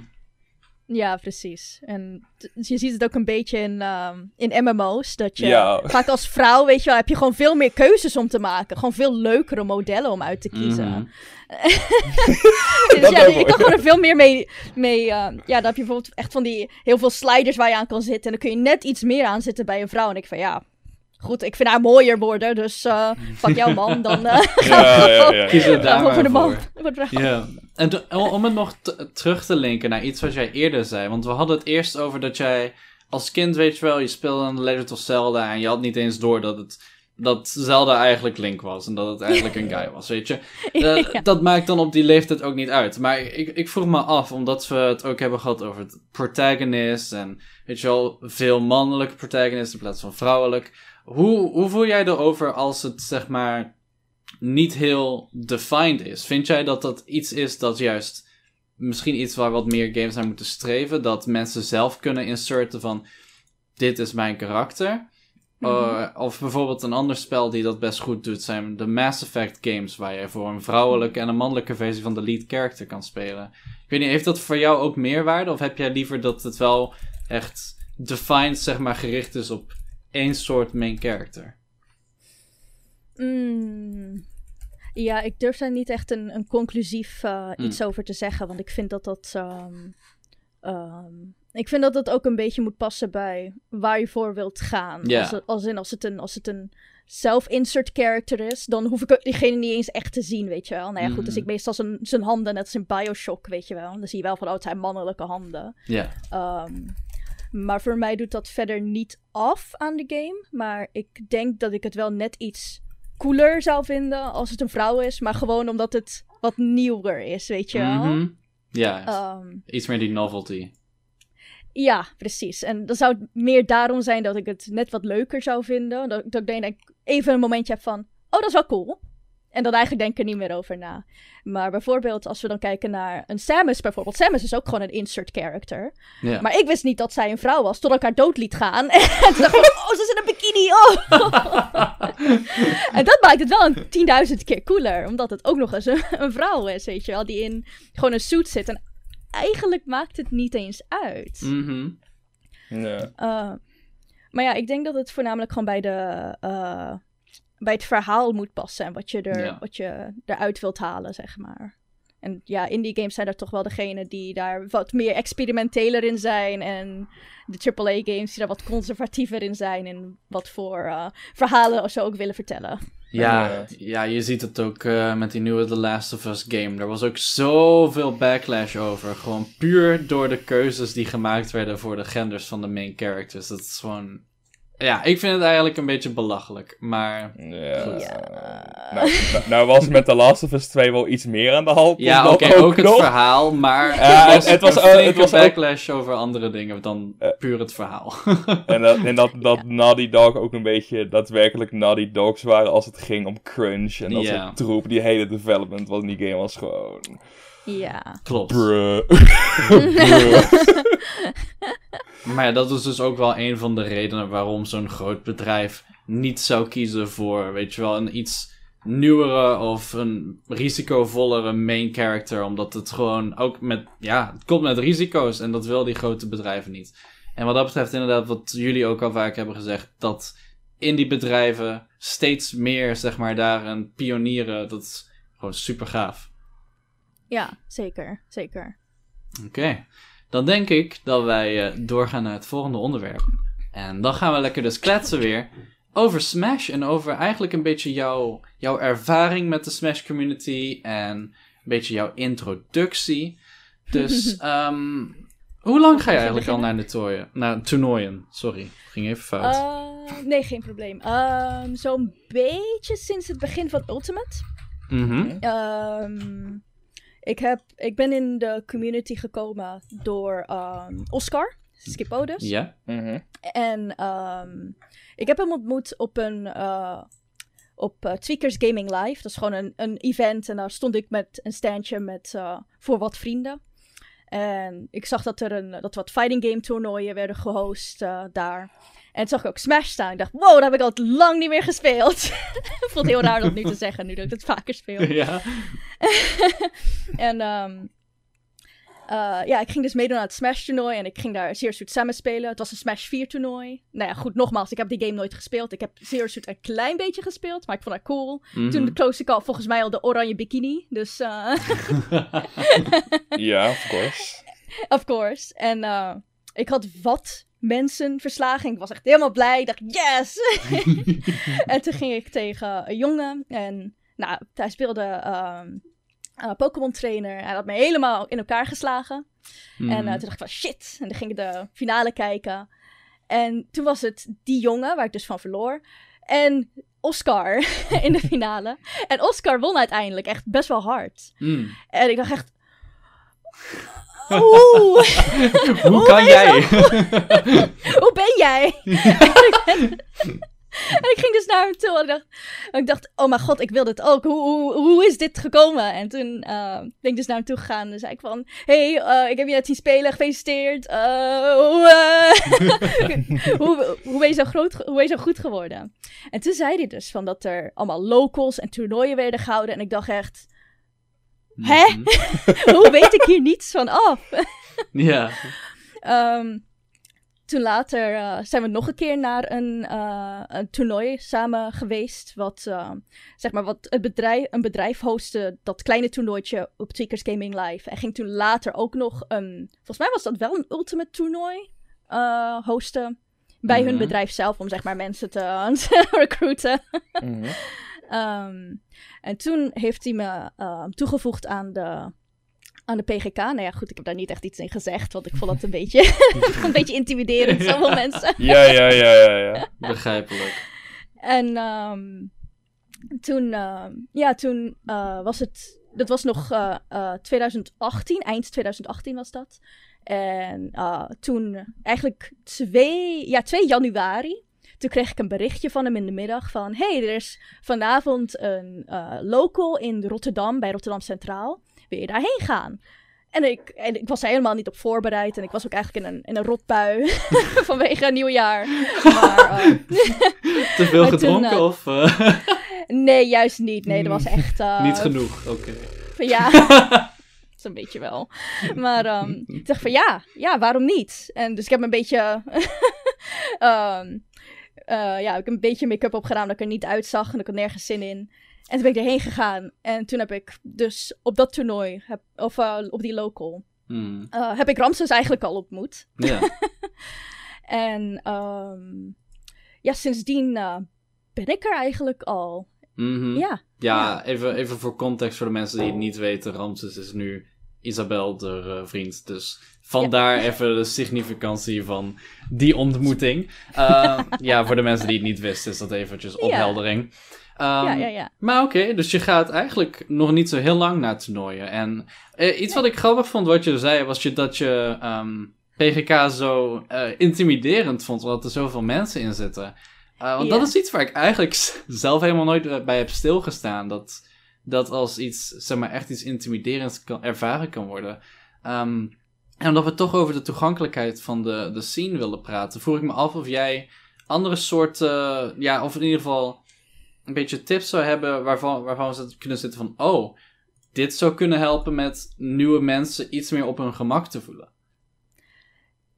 Ja, precies. En je ziet het ook een beetje in, ehm, in MMO's. Dat je Ja. vaak als vrouw, weet je wel, heb je gewoon veel meer keuzes om te maken. Gewoon veel leukere modellen om uit te kiezen. Mhm. Dus ja, je kan gewoon er veel meer mee. mee eh, ja, dan heb je bijvoorbeeld echt van die heel veel sliders waar je aan kan zitten. En dan kun je net iets meer aan zitten bij een vrouw. En ik van ja. Goed, ik vind haar mooier worden, dus eh fuck jou man, dan eh Ja, ja, ja. Kies er daar voor de man. Ja, en to- om het nog terug te linken naar iets wat jij eerder zei. Want we hadden het eerst over dat jij als kind, weet je wel, je speelde aan The Legend of Zelda en je had niet eens door dat het dat Zelda eigenlijk Link was en dat het eigenlijk een guy was, weet je. Eh, Ja. Dat maakt dan op die leeftijd ook niet uit. Maar ik, ik vroeg me af, omdat we het ook hebben gehad over het protagonist en, weet je wel, veel mannelijke protagonist in plaats van vrouwelijk. Hoe, hoe voel jij erover als het, zeg maar, niet heel defined is. Vind jij dat dat iets is dat juist misschien iets waar wat meer games naar moeten streven? Dat mensen zelf kunnen inserten van dit is mijn karakter? Uh, of bijvoorbeeld een ander spel die dat best goed doet zijn de Mass Effect games waar je voor een vrouwelijke en een mannelijke versie van de lead character kan spelen. Ik weet niet, heeft dat voor jou ook meerwaarde of heb jij liever dat het wel echt defined zeg maar gericht is op één soort main character? Mm. Ja, ik durf daar niet echt een, een conclusief eh, Mm. iets over te zeggen, want ik vind dat dat. ehm, ehm, ik vind dat dat ook een beetje moet passen bij waar je voor wilt gaan. Als, het, als, in, als, het een, als het een self-insert character is, dan hoef ik diegene niet eens echt te zien, weet je wel. Nou ja, goed, dus Mhm. ik meestal zijn, zijn handen, net als in Bioshock, weet je wel. Dan zie je wel van, oh, het zijn mannelijke handen. Ja. Ehm, maar voor mij doet dat verder niet af aan de game. Maar ik denk dat ik het wel net iets cooler zou vinden als het een vrouw is. Maar gewoon omdat het wat nieuwer is, weet je wel. Mhm. Ja, Ehm, iets meer die novelty. ja, precies. En dan zou het meer daarom zijn dat ik het net wat leuker zou vinden. Dat, dat ik denk dat ik even een momentje heb van, oh, dat is wel cool. En dan eigenlijk denk ik er niet meer over na. Maar bijvoorbeeld als we dan kijken naar een Samus bijvoorbeeld. Samus is ook gewoon een insert character. Ja. Maar ik wist niet dat zij een vrouw was, tot ik haar dood liet gaan. En toen dacht ik, oh, ze is in een bikini, oh. en dat maakt het wel een 10.000 keer cooler. Omdat het ook nog eens een, een vrouw is, weet je wel. Die in gewoon een suit zit. En eigenlijk maakt het niet eens uit. Ja. Uh, maar ja, ik denk dat het voornamelijk gewoon bij, de, uh, bij het verhaal moet passen. En wat je, er, Ja. wat je eruit wilt halen, zeg maar. En ja, indie games zijn er toch wel degene die daar wat meer experimenteler in zijn. En de AAA games die daar wat conservatiever in zijn. En wat voor uh, verhalen ze ook willen vertellen. Ja, Ja. ja, je ziet het ook eh, met die nieuwe The Last of Us game. Er was ook zoveel backlash over. Gewoon puur door de keuzes die gemaakt werden voor de genders van de main characters. Dat is gewoon... Ja, ik vind het eigenlijk een beetje belachelijk. Maar Ja. Goed. Nou, nou, nou was met The Last of Us 2 wel iets meer aan de hand. ja, oké, ook het nog. verhaal. Maar Ja, was, het was een ook- het was ook- backlash over andere dingen dan Eh. puur het verhaal. En dat, en dat, dat Naughty Dog ook een beetje daadwerkelijk Naughty Dogs waren als het ging om crunch en dat Ja. soort troep. Die hele development was in die game was gewoon... Ja. Klopt. Bruh. Bruh. Maar ja, dat is dus ook wel een van de redenen waarom zo'n groot bedrijf niet zou kiezen voor, weet je wel, een iets nieuwere of een risicovollere main character. Omdat het gewoon ook met, ja, het komt met risico's en dat wil die grote bedrijven niet. En wat dat betreft inderdaad, wat jullie ook al vaak hebben gezegd, dat indie bedrijven steeds meer, zeg maar, daarin pionieren, dat is gewoon super gaaf. Ja, zeker. Zeker. Oké, dan denk ik dat wij eh, doorgaan naar het volgende onderwerp. En dan gaan we lekker dus kletsen weer over Smash en over eigenlijk een beetje jouw, jouw ervaring met de Smash community en een beetje jouw introductie. Dus, ehm, hoe lang ga je eigenlijk al naar de toernooien? Naar toernooien, sorry, ging even fout. Uh, nee, geen probleem. Ehm, Zo'n beetje sinds het begin van Ultimate. Mhm. Ehm, ik, heb, ik ben in de community gekomen door ehm, Oscar, Skipodus. Ja, Mhm. En ehm, ik heb hem ontmoet op een uh, op uh, Tweakers Gaming Live. Dat is gewoon een, een event en daar stond ik met een standje met, uh, voor wat vrienden. En ik zag dat er een, dat wat fighting game toernooien werden gehost uh, daar. En toen zag ik ook Smash staan. Ik dacht, wow, daar heb ik al lang niet meer gespeeld. het heel raar dat nu te zeggen, nu dat ik het vaker speel. ja. en um, uh, ja, ik ging dus meedoen aan het Smash toernooi en ik ging daar Zero Suit Samus spelen. Het was een Smash 4 toernooi. Nou ja, goed, nogmaals, ik heb die game nooit gespeeld. Ik heb Zero Suit een klein beetje gespeeld, maar ik vond het cool. Mhm. Toen close ik al volgens mij al de oranje bikini, dus... Uh... ja, of course. of course. En uh, ik had wat mensen verslagen. Ik was echt helemaal blij. Ik dacht, yes! en toen ging ik tegen een jongen en nou, hij speelde... Um, uh, Pokémon trainer. Hij had me helemaal in elkaar geslagen. Mm. En uh, toen dacht ik van shit. En dan ging ik de finale kijken. En toen was het die jongen, waar ik dus van verloor. En Oscar in de finale. En Oscar won uiteindelijk echt best wel hard. Mm. En ik dacht echt... Oeh. Hoe kan jij? Hoe ben jij? En ik ging dus naar hem toe en ik dacht, en ik dacht oh mijn god, ik wil dit ook. Hoe, hoe, hoe is dit gekomen? En toen uh, ben ik dus naar hem toe gegaan en zei ik van... hey, uh, ik heb je net zien spelen, gefeliciteerd. Uh, hoe, hoe, hoe, ben je zo groot, hoe ben je zo goed geworden? En toen zei hij dus van dat er allemaal locals en toernooien werden gehouden. En ik dacht echt... Hè? Mm -hmm. hoe weet ik hier niets van af? ja. Um, toen later uh, zijn we nog een keer naar een, uh, een toernooi samen geweest. Wat, uh, zeg maar, wat het bedrijf, een bedrijf hostte, dat kleine toernooitje op Tweakers Gaming Live. En ging toen later ook nog een, volgens mij was dat wel een ultimate toernooi, hosten. Bij mm -hmm. hun bedrijf zelf, om zeg maar mensen te, te recruiten. Mm -hmm. Um, en toen heeft hij me toegevoegd aan de aan de PGK. Nou ja, goed, ik heb daar niet echt iets in gezegd, want ik vond het een beetje, een beetje intimiderend, zoveel mensen. Ja, ja, ja, ja, ja. Begrijpelijk. En um, toen, uh, ja, toen uh, was het, dat was nog uh, 2018, eind 2018 was dat. En toen, eigenlijk twee, ja, 2 januari, toen kreeg ik een berichtje van hem in de middag van... hey, er is vanavond een uh, local in Rotterdam, bij Rotterdam Centraal. Wil je daarheen gaan? En ik, en ik was er helemaal niet op voorbereid. En ik was ook eigenlijk in een, in een rotbui vanwege een nieuwjaar. Maar, uh, Te veel gedronken toen, uh, of... Uh... Nee, juist niet. Nee, dat was echt... niet genoeg, oké. Okay. Ja, zo'n beetje wel. Maar um, ik dacht van ja, ja, waarom niet? En dus ik heb een beetje... um, uh, ja, ik heb een beetje make-up opgedaan dat ik er niet uitzag en ik had nergens zin in. En toen ben ik erheen gegaan. En toen heb ik dus op dat toernooi, heb, of uh, op die local, Hmm. uh, heb ik Ramses eigenlijk al ontmoet. Ja. En um, ja, sindsdien uh, ben ik er eigenlijk al. Mhm. Ja. Ja, Even, even voor context voor de mensen die het niet weten. Ramses is nu Isabel, de uh, vriend. Dus vandaar ja. even de significantie van die ontmoeting. Uh, ja, voor de mensen die het niet wisten, is dat eventjes opheldering. Um, ja, ja, ja. Maar oké, okay, dus je gaat eigenlijk nog niet zo heel lang naar toernooien. En uh, iets wat ik grappig vond wat je zei, was je, dat je um, PGK zo uh, intimiderend vond, omdat er zoveel mensen in zitten. Uh, want Ja. dat is iets waar ik eigenlijk zelf helemaal nooit bij heb stilgestaan. Dat, dat als iets, zeg maar, echt iets intimiderends kan, ervaren kan worden. Um, en omdat we toch over de toegankelijkheid van de, de scene willen praten, vroeg ik me af of jij andere soorten, ja, of in ieder geval een beetje tips zou hebben waarvan, waarvan we kunnen zitten van, oh, dit zou kunnen helpen met nieuwe mensen iets meer op hun gemak te voelen.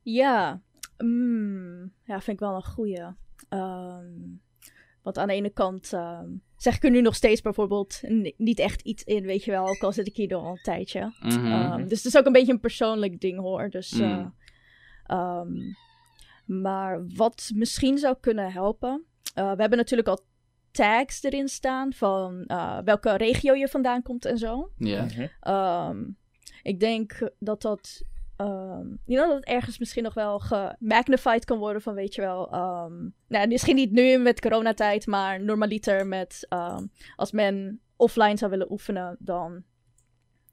Ja, mm, ja, vind ik wel een goeie. Um, want aan de ene kant um, zeg ik er nu nog steeds bijvoorbeeld niet echt iets in, weet je wel. Ook al zit ik hier al een tijdje. Mm -hmm. um, dus het is ook een beetje een persoonlijk ding hoor. Dus, mm. uh, maar wat misschien zou kunnen helpen. Uh, we hebben natuurlijk al tags erin staan van uh, welke regio je vandaan komt en zo. Ja. Yeah. Um, ik denk dat dat, um, you know, dat het ergens misschien nog wel gemagnified kan worden van, weet je wel, um, nou, misschien niet nu met coronatijd, maar normaliter met, als men offline zou willen oefenen, dan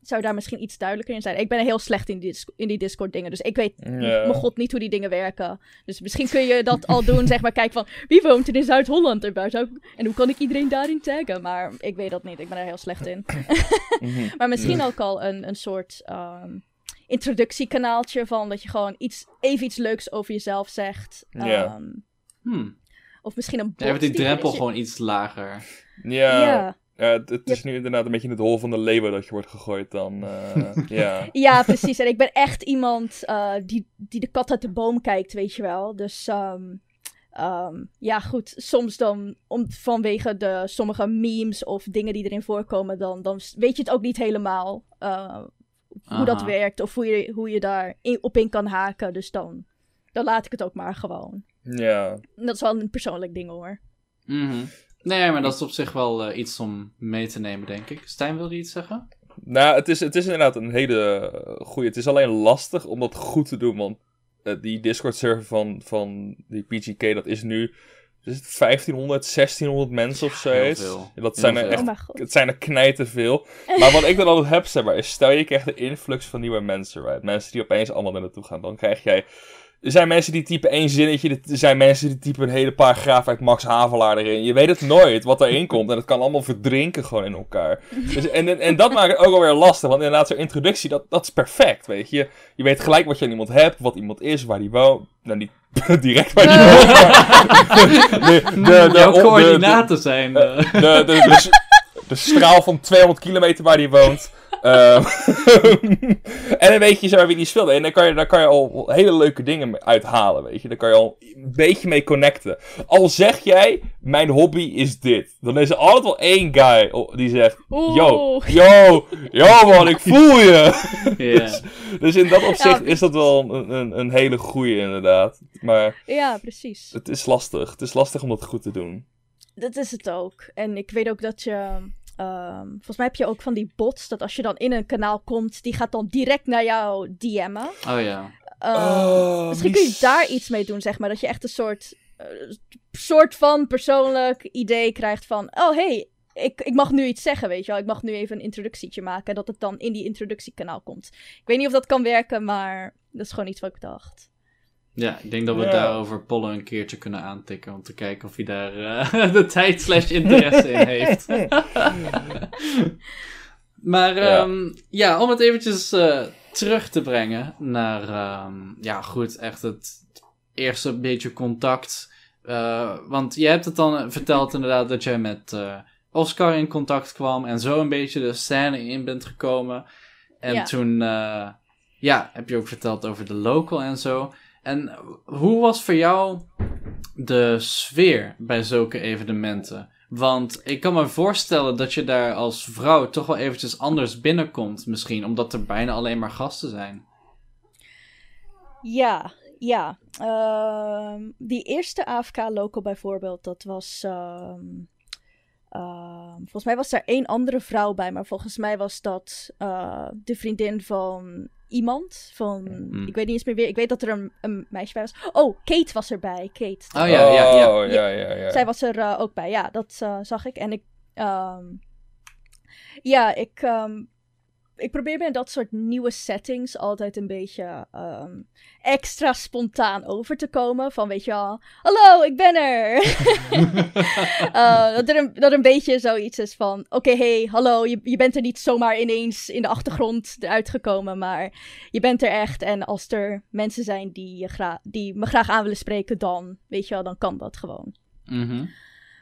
zou daar misschien iets duidelijker in zijn. Ik ben heel slecht in die, in die Discord dingen, dus ik weet, yeah. mijn god, niet hoe die dingen werken. Dus misschien kun je dat al doen, zeg maar, kijk van, wie woont er in Zuid-Holland? En, en hoe kan ik iedereen daarin taggen? Maar ik weet dat niet, ik ben er heel slecht in. maar misschien ook al een, een soort um, introductiekanaaltje van dat je gewoon iets, even iets leuks over jezelf zegt. Yeah. Um, hmm. Of misschien een bot. Ja, die drempel gewoon iets lager. Ja. ja. Ja, het, het is nu inderdaad een beetje in het hol van de leeuwen dat je wordt gegooid dan. Uh, ja. ja, precies. En ik ben echt iemand uh, die, die de kat uit de boom kijkt, weet je wel. Dus um, um, ja, goed. Soms dan, om, vanwege de sommige memes of dingen die erin voorkomen, dan, dan weet je het ook niet helemaal uh, hoe dat werkt. Of hoe je, hoe je daar in, op in kan haken. Dus dan, dan laat ik het ook maar gewoon. Ja. Dat is wel een persoonlijk ding hoor. Mm -hmm. Nee, maar dat is op zich wel uh, iets om mee te nemen, denk ik. Stijn, wil je iets zeggen? Nou, het is, het is inderdaad een hele goede. Het is alleen lastig om dat goed te doen, want uh, die Discord-server van, van die PGK, dat is nu is het 1500, 1600 mensen of zo. Heel veel. Dat zijn Oh er echt, het zijn er knijten veel. Maar wat ik dan altijd heb, zeg maar, is stel je krijgt de influx van nieuwe mensen, right? Mensen die opeens allemaal naar naartoe gaan, dan krijg jij er zijn mensen die typen één zinnetje. Er zijn mensen die typen een hele paragraaf uit Max Havelaar erin. Je weet het nooit wat erin komt. En het kan allemaal verdrinken gewoon in elkaar. Dus, en, en, en dat maakt het ook alweer lastig. Want inderdaad, zo'n introductie, dat, dat is perfect, weet je. Je weet gelijk wat je aan iemand hebt, wat iemand is, waar die woont. Nou, niet direct waar die woont, maar... De, coördinaten zijn... De, de, de, de, straal van 200 kilometer waar die woont. Uh, en dan weet je zo wie die speelde. En dan kan, je, dan kan je al hele leuke dingen uithalen, weet je. Dan kan je al een beetje mee connecten. Al zeg jij, mijn hobby is dit. Dan is er altijd wel één guy die zegt, yo, yo, yo man, ik voel je. Yeah. dus, dus, in dat opzicht is dat wel een, een, een hele goeie inderdaad. Maar ja, precies. Het is lastig. Het is lastig om dat goed te doen. Dat is het ook. En ik weet ook dat je... Um, volgens mij heb je ook van die bots, dat als je dan in een kanaal komt, die gaat dan direct naar jou DM'en. Oh ja. Uh, oh, misschien kun je daar iets mee doen, zeg maar. Dat je echt een soort, uh, soort van persoonlijk idee krijgt van... Oh, hey, ik, ik mag nu iets zeggen, weet je wel. Ik mag nu even een introductietje maken. Dat het dan in die introductiekanaal komt. Ik weet niet of dat kan werken, maar dat is gewoon iets wat ik dacht. Ja, ik denk dat we ja. daarover Pollen een keertje kunnen aantikken om te kijken of hij daar uh, de tijd slash interesse in heeft. maar ja. Um, ja. om het eventjes uh, terug te brengen naar, um, ja goed, echt het eerste beetje contact. Uh, want je hebt het dan verteld inderdaad dat jij met Oscar in contact kwam en zo een beetje de scène in bent gekomen. En ja. toen, ja, heb je ook verteld over de local en zo. En hoe was voor jou de sfeer bij zulke evenementen? Want ik kan me voorstellen dat je daar als vrouw toch wel eventjes anders binnenkomt, misschien, omdat er bijna alleen maar gasten zijn. Ja, ja. Ehm, die eerste AFK local bijvoorbeeld, dat was. ehm, ehm, volgens mij was er één andere vrouw bij, maar volgens mij was dat eh, de vriendin van iemand. Van, Hmm. Ik weet niet eens meer weer. Ik weet dat er een, een meisje bij was. Oh, Kate was erbij. Kate. Oh ja, ja, ja. Oh, ja, ja, ja. Zij was er eh, ook bij. Ja, dat eh, zag ik. En ik. ehm, ja, ik. ehm, ik probeer me in dat soort nieuwe settings altijd een beetje ehm, extra spontaan over te komen. Van weet je wel, hallo, ik ben er. Eh, dat, er een, dat een beetje zoiets is van, oké, hey, hallo, je, je bent er niet zomaar ineens in de achtergrond eruit gekomen, maar je bent er echt. En als er mensen zijn die, je gra- die me graag aan willen spreken, dan, weet je wel, dan kan dat gewoon. Mhm.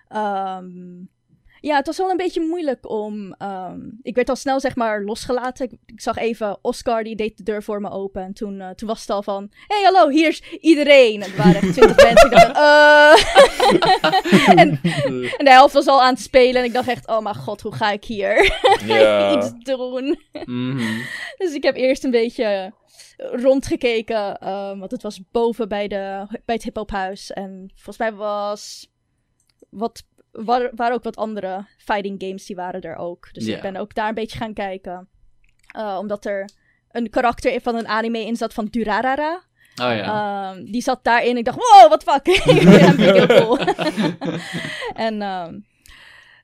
Ehm, ja, het was wel een beetje moeilijk om. ehm, ik werd al snel, zeg maar, losgelaten. Ik, ik zag even Oscar, die deed de deur voor me open. En toen, eh, toen was het al van: hey, hallo, hier is iedereen. En er waren echt twintig mensen. Ik dacht: eh. en, en de helft was al aan het spelen. En ik dacht echt: oh mijn god, hoe ga ik hier iets doen? Mhm. Dus ik heb eerst een beetje rondgekeken. ehm, want het was boven bij, de, bij het hiphophuis. En volgens mij was. Wat, war- waren ook wat andere fighting games die waren er ook. Dus ik ben ook daar een beetje gaan kijken. Eh, omdat er een karakter van een anime in zat van Durarara. Oh ja. Ehm, die zat daarin. Ik dacht, wow, wat fuck. ja, heel cool. en ehm,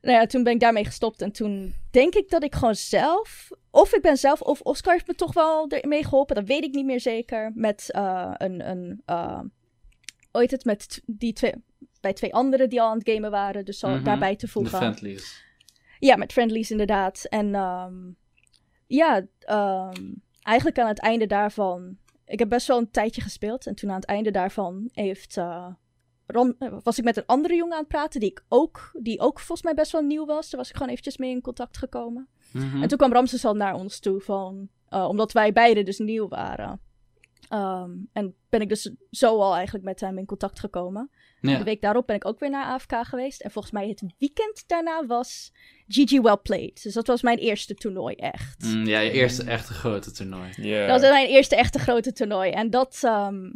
nou ja, toen ben ik daarmee gestopt. En toen denk ik dat ik gewoon zelf... Of ik ben zelf, of Oscar heeft me toch wel ermee geholpen. Dat weet ik niet meer zeker. Met eh, een... een eh, heet het? Met die twee... Bij twee anderen die al aan het gamen waren. Dus al Mhm. daarbij te voegen. friendlies. Ja, met friendlies inderdaad. En ehm, ja, ehm, eigenlijk aan het einde daarvan. Ik heb best wel een tijdje gespeeld. En toen aan het einde daarvan heeft, eh, Ron- eh, was ik met een andere jongen aan het praten. Die, ik ook, die ook volgens mij best wel nieuw was. Daar was ik gewoon eventjes mee in contact gekomen. Mhm. En toen kwam Ramses al naar ons toe. Van, eh, omdat wij beiden dus nieuw waren. Ehm, en ben ik dus zo al eigenlijk met hem in contact gekomen. Ja. De week daarop ben ik ook weer naar AFK geweest. En volgens mij het weekend daarna was GG Well Played. Dus dat was mijn eerste toernooi echt. Mm, ja, je eerste echte grote toernooi. Ja. Dat was mijn eerste echte grote toernooi. En dat ehm,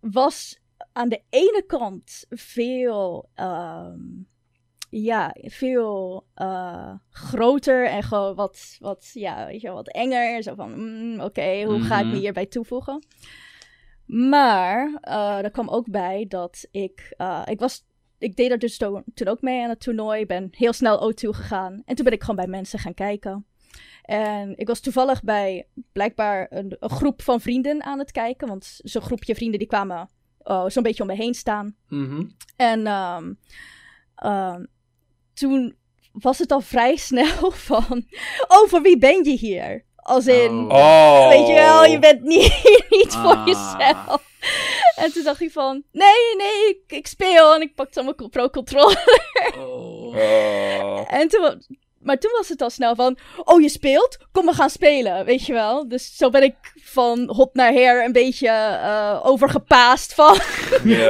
was aan de ene kant veel, ehm, ja, veel eh, groter en gewoon wat, wat, ja, weet je, wel, wat enger. Zo van, mm, oké, hoe ga ik me Mhm. hierbij toevoegen? Maar eh er kwam ook bij dat ik, eh, ik was, ik deed er dus to- toen ook mee aan het toernooi. Ben heel snel O2 gegaan. En toen ben ik gewoon bij mensen gaan kijken. En ik was toevallig bij blijkbaar een, een groep van vrienden aan het kijken. Want zo'n groepje vrienden die kwamen oh, zo'n beetje om me heen staan. Mhm. En ehm, ehm, toen was het al vrij snel van... Oh, voor wie ben je hier? Als in... Oh. Oh. Weet je wel, je bent niet, niet voor Ah. jezelf. En toen dacht ik van... Nee, nee, ik, ik speel. En ik pakte mijn pro-controller. Oh. Oh. En toen, maar toen was het al snel van, oh je speelt? Kom we gaan spelen, weet je wel. Dus zo ben ik van hop naar her een beetje eh, overgepaast van,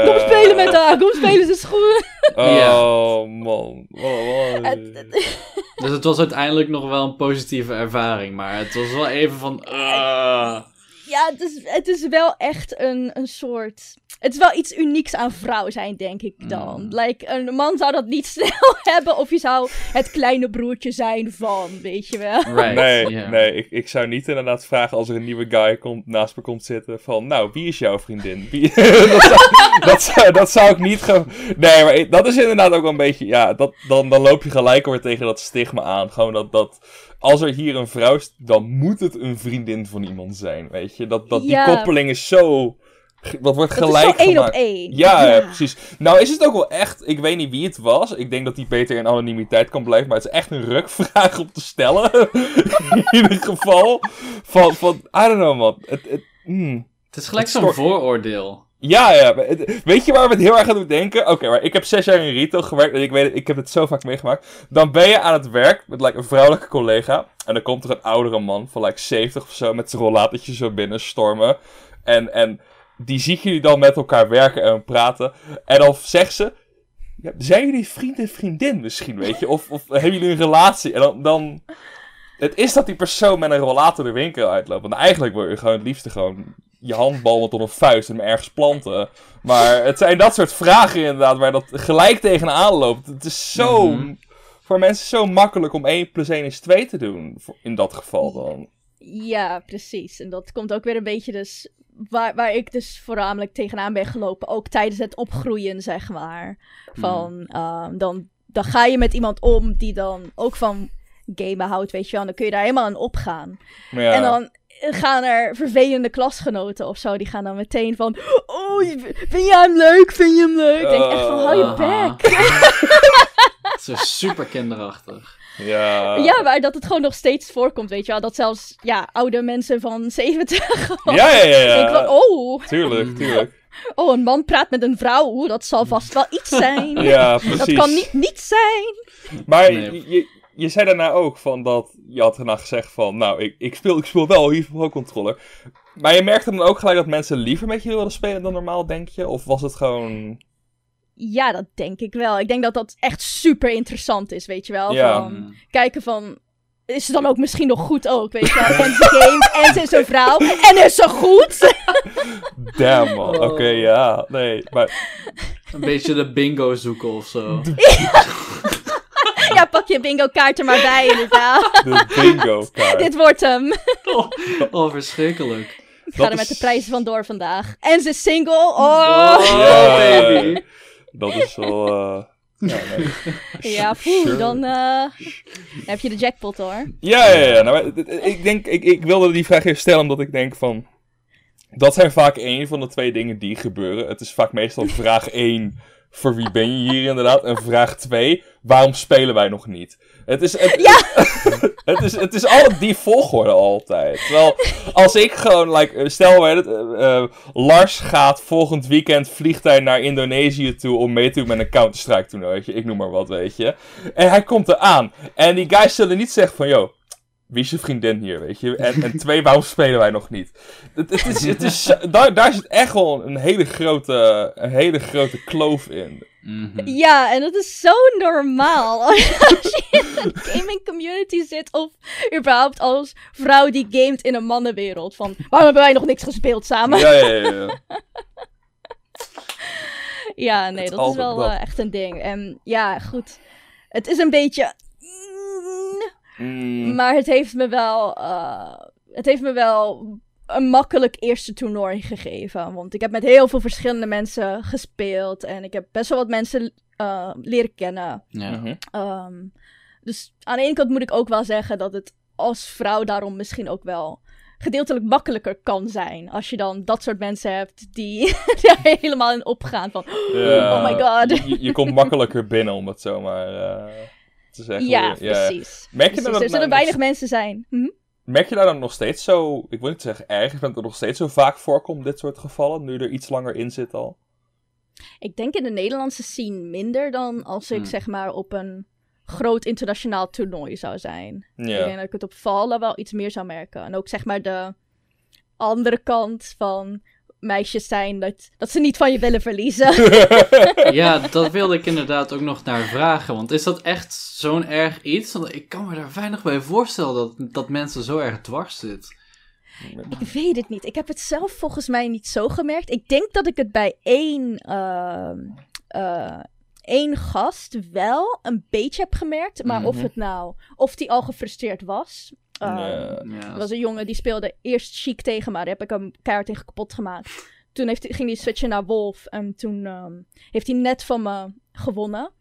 kom spelen met haar, kom spelen, ze is goed. Oh, man. Wat- Het- Dus het was uiteindelijk nog wel een positieve ervaring, maar het was wel even van. ah. Ja, het is, het is wel echt een, een soort... Het is wel iets unieks aan vrouw zijn, denk ik dan. Mm. Like, een man zou dat niet snel hebben, of je zou het kleine broertje zijn van, weet je wel. Right. Nee, nee ik, ik zou niet inderdaad vragen als er een nieuwe guy komt, naast me komt zitten van, nou, wie is jouw vriendin? Wie... dat, zou, dat, zou, dat zou ik niet ge... Nee, maar ik- dat is inderdaad ook wel een beetje, ja, dat, dan, dan loop je gelijk weer tegen dat stigma aan. Gewoon dat, dat als er hier een vrouw is, dan moet het een vriendin van iemand zijn, weet je? Dat, dat die Ja. koppeling is zo... Dat wordt Het is gelijk zo één op gemaakt. één. Ja, ja, precies. Nou is het ook wel echt, ik weet niet wie het was. Ik denk dat hij beter in anonimiteit kan blijven. Maar het is echt een rukvraag om te stellen. in ieder geval. Van, van I don't know man. Het, het, hmm. Het is gelijk zo'n vooroordeel. Ja, ja. weet je waar we het heel erg aan doen denken? Oké, maar ik heb zes jaar in retail gewerkt. En ik weet het, ik heb het zo vaak meegemaakt. Dan ben je aan het werk met like, een vrouwelijke collega. En dan komt er een oudere man van like 70 of zo. Met zijn rollatertje zo binnenstormen. En, en die ziet jullie dan met elkaar werken en praten. En dan zegt ze... ja, zijn jullie vriend en vriendin misschien, weet je? Of, of hebben jullie een relatie? En dan, dan... Het is dat die persoon met een rollator de winkel uitloopt. Want eigenlijk wil je gewoon het liefste gewoon je handbal tot een vuist en hem ergens planten. Maar het zijn dat soort vragen inderdaad waar dat gelijk tegenaan loopt. Het is zo... Mhm. Voor mensen zo makkelijk om 1 plus 1 is 2 te doen. In dat geval dan. Ja, precies. En dat komt ook weer een beetje dus... Waar, waar ik dus voornamelijk tegenaan ben gelopen. Ook tijdens het opgroeien, zeg maar. Van, ehm, dan, dan ga je met iemand om die dan ook van gamen houdt, weet je wel. Dan kun je daar helemaal aan opgaan. Ja. En dan gaan er vervelende klasgenoten of zo. Die gaan dan meteen van... Oh, vind je hem leuk? Vind je hem leuk? Ik denk echt van, hou je Aha. bek. Zo super kinderachtig. Ja. Ja, maar dat het gewoon nog steeds voorkomt, weet je wel. Dat zelfs, ja, oude mensen van 70 gewoon... Ja, ja, ja. ja. denk van, oh, Tuurlijk, tuurlijk. oh, een man praat met een vrouw. Oeh, dat zal vast wel iets zijn. Ja, precies. dat kan niet niet zijn. Maar Nee. je, je zei daarna ook van dat... Je had daarna gezegd van... Nou, ik, ik, speel, ik speel wel hier Pro Controller. Maar je merkte dan ook gelijk dat mensen liever met je wilden spelen dan normaal, denk je? Of was het gewoon... Ja, dat denk ik wel. Ik denk dat dat echt super interessant is, weet je wel. Ja. Van, kijken van... Is ze dan ook misschien nog goed ook, weet je wel? En ze gamet, en ze is een vrouw, en is ze goed? Damn, man. Oké, Oh. ja. Nee, maar... Een beetje de bingo zoeken of zo. ja, pak je bingo kaart er maar bij, inderdaad. De bingo kaart. Dit wordt hem. Oh, oh, verschrikkelijk. Ik ga er met de prijzen vandoor vandaag. En ze is single. Oh! Oh, baby. Dat is wel... eh, Ja, nee. Ja, poeh, Sure. dan eh, heb je de jackpot hoor. Ja, ja, ja. Nou, ik, denk, ik, ik wilde die vraag even stellen omdat ik denk van... Dat zijn vaak één van de twee dingen die gebeuren. Het is vaak meestal vraag 1, voor wie ben je hier inderdaad? En vraag 2, waarom spelen wij nog niet? Het is, het, het is, het is al die volgorde altijd. Terwijl, als ik gewoon, like, stel, eh, eh, Lars gaat volgend weekend vliegt hij naar Indonesië toe om mee te doen met een Counter-Strike toernooitje. Ik noem maar wat, weet je. En hij komt eraan. En die guys zullen niet zeggen van, yo, wie is je vriendin hier, weet je? En, en twee, waarom spelen wij nog niet? Het, het is, het is, daar, daar zit echt wel een hele grote, een hele grote kloof in. Mhm. Ja, en dat is zo normaal. Als je in een gaming community zit of überhaupt als vrouw die gamet in een mannenwereld. Van, waarom hebben wij nog niks gespeeld samen? Ja, ja, ja. ja. Ja, nee, Het dat is wel dat. eh, echt een ding. En ja, goed. Het is een beetje... mm, Maar het heeft me wel. eh, het heeft me wel een makkelijk eerste toernooi gegeven. Want ik heb met heel veel verschillende mensen gespeeld. En ik heb best wel wat mensen eh, leren kennen. Ja. mhm. Ehm, dus aan de ene kant moet ik ook wel zeggen dat het als vrouw daarom misschien ook wel gedeeltelijk makkelijker kan zijn. Als je dan dat soort mensen hebt die daar helemaal in opgaan van... Ja, Oh my god. Je, je komt makkelijker binnen om het zomaar eh, te zeggen. Ja, precies. Merk je Precies. dat er zullen nou weinig nog- mensen zijn. Hm? Merk je daar dan nog steeds zo, ik wil niet zeggen erg, ik vind dat het nog steeds zo vaak voorkomt, dit soort gevallen, nu er iets langer in zit al? Ik denk in de Nederlandse scene minder dan als ik Hmm. zeg maar op een groot internationaal toernooi zou zijn. Ik denk dat ik het op vallen wel iets meer zou merken. En ook zeg maar de andere kant van meisjes zijn dat, dat ze niet van je willen verliezen. Ja, dat wilde ik inderdaad ook nog naar vragen. Want is dat echt zo'n erg iets? Want ik kan me daar weinig bij voorstellen dat, dat mensen zo erg dwars zit. ik weet het niet. Ik heb het zelf volgens mij niet zo gemerkt. Ik denk dat ik het bij één, ehm, eh, één gast wel een beetje heb gemerkt. Maar of Mhm. het nou, of die al gefrustreerd was. Ehm, Er was een jongen die speelde eerst chic tegen me. Daar heb ik hem keihard tegen kapot gemaakt. Toen heeft, ging hij switchen naar Wolf. En toen ehm, heeft hij net van me gewonnen.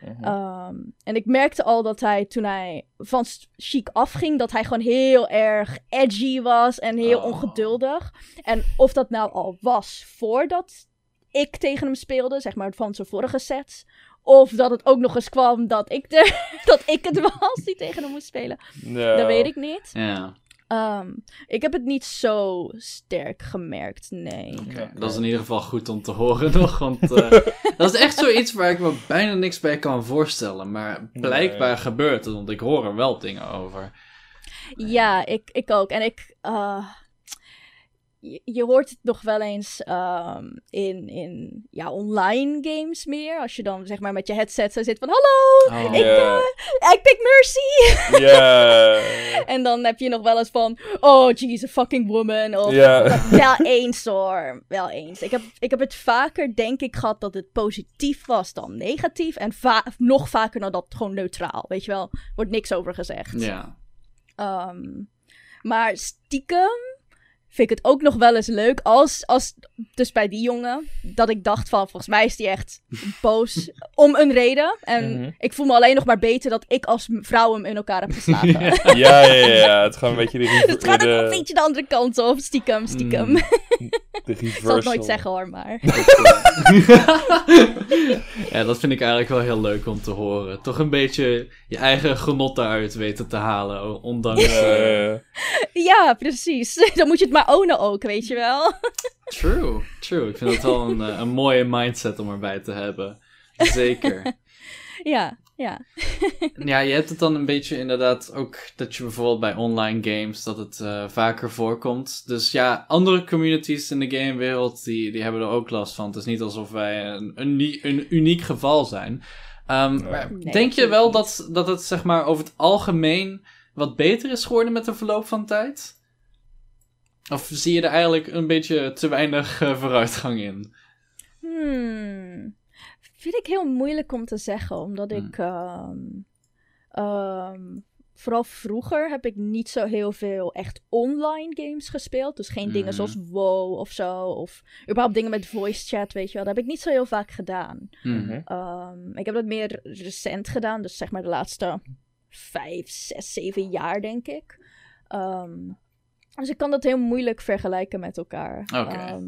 Mhm. Ehm, en ik merkte al dat hij, toen hij van chic afging, dat hij gewoon heel erg edgy was en heel Oh. ongeduldig. En of dat nou al was voordat ik tegen hem speelde, zeg maar van zijn vorige sets. Of dat het ook nog eens kwam dat ik, de, dat ik het was die tegen hem moest spelen. Dat weet ik niet. ja. Ehm, ik heb het niet zo sterk gemerkt, nee. Oké, Dat is in ieder geval goed om te horen nog. Want eh, dat is echt zoiets waar ik me bijna niks bij kan voorstellen. Maar blijkbaar Nee. gebeurt het, want ik hoor er wel dingen over. Ja, ik, ik ook. En ik. eh, je, je hoort het nog wel eens ehm, in, in ja, online games meer. Als je dan zeg maar met je headset zo zit van hallo, Oh. ik, eh, ik pick Mercy. En dan heb je nog wel eens van, oh jeez, a fucking woman. Of. Wel eens hoor, wel eens. Ik heb, ik heb het vaker denk ik gehad dat het positief was dan negatief. En va- nog vaker dan dat gewoon neutraal. Weet je wel, wordt niks over gezegd. Ja. Ehm, maar stiekem vind ik het ook nog wel eens leuk als, als, dus bij die jongen, dat ik dacht van, volgens mij is die echt boos om een reden. En Mhm. ik voel me alleen nog maar beter dat ik als vrouw hem in elkaar heb geslagen. Ja. Ja, ja. Het gewoon een beetje de, Dus het gaat ook de, een beetje de andere kant op, stiekem, stiekem. Mm. de ik zal het nooit zeggen hoor, maar... ja, dat vind ik eigenlijk wel heel leuk om te horen. Toch een beetje je eigen genot daaruit weten te halen. Ondanks. Eh. Ja, precies. Dan moet je het maar ownen ook, weet je wel. True, true. Ik vind dat wel een, eh, een mooie mindset om erbij te hebben. Zeker. ja, ja. Ja, je hebt het dan een beetje inderdaad ook dat je bijvoorbeeld bij online games dat het eh, vaker voorkomt. Dus ja, andere communities in de gamewereld die, die hebben er ook last van. Het is niet alsof wij een, een, uni- een uniek geval zijn. Ehm, Nee. maar Nee, denk je wel dat, dat het zeg maar over het algemeen wat beter is geworden met de verloop van tijd? Of zie je er eigenlijk een beetje te weinig eh, vooruitgang in? Hmm. Vind ik heel moeilijk om te zeggen, omdat Hmm. ik. ehm, ehm, vooral vroeger heb ik niet zo heel veel echt online games gespeeld. Dus geen dingen Mhm. zoals WoW of zo. Of überhaupt dingen met voice chat, weet je wel. Dat heb ik niet zo heel vaak gedaan. Hmm. Mhm. Ehm, ik heb dat meer recent gedaan. Dus zeg maar de laatste vijf, zes, zeven jaar, denk ik. Ehm, dus ik kan dat heel moeilijk vergelijken met elkaar. Oké. Ehm,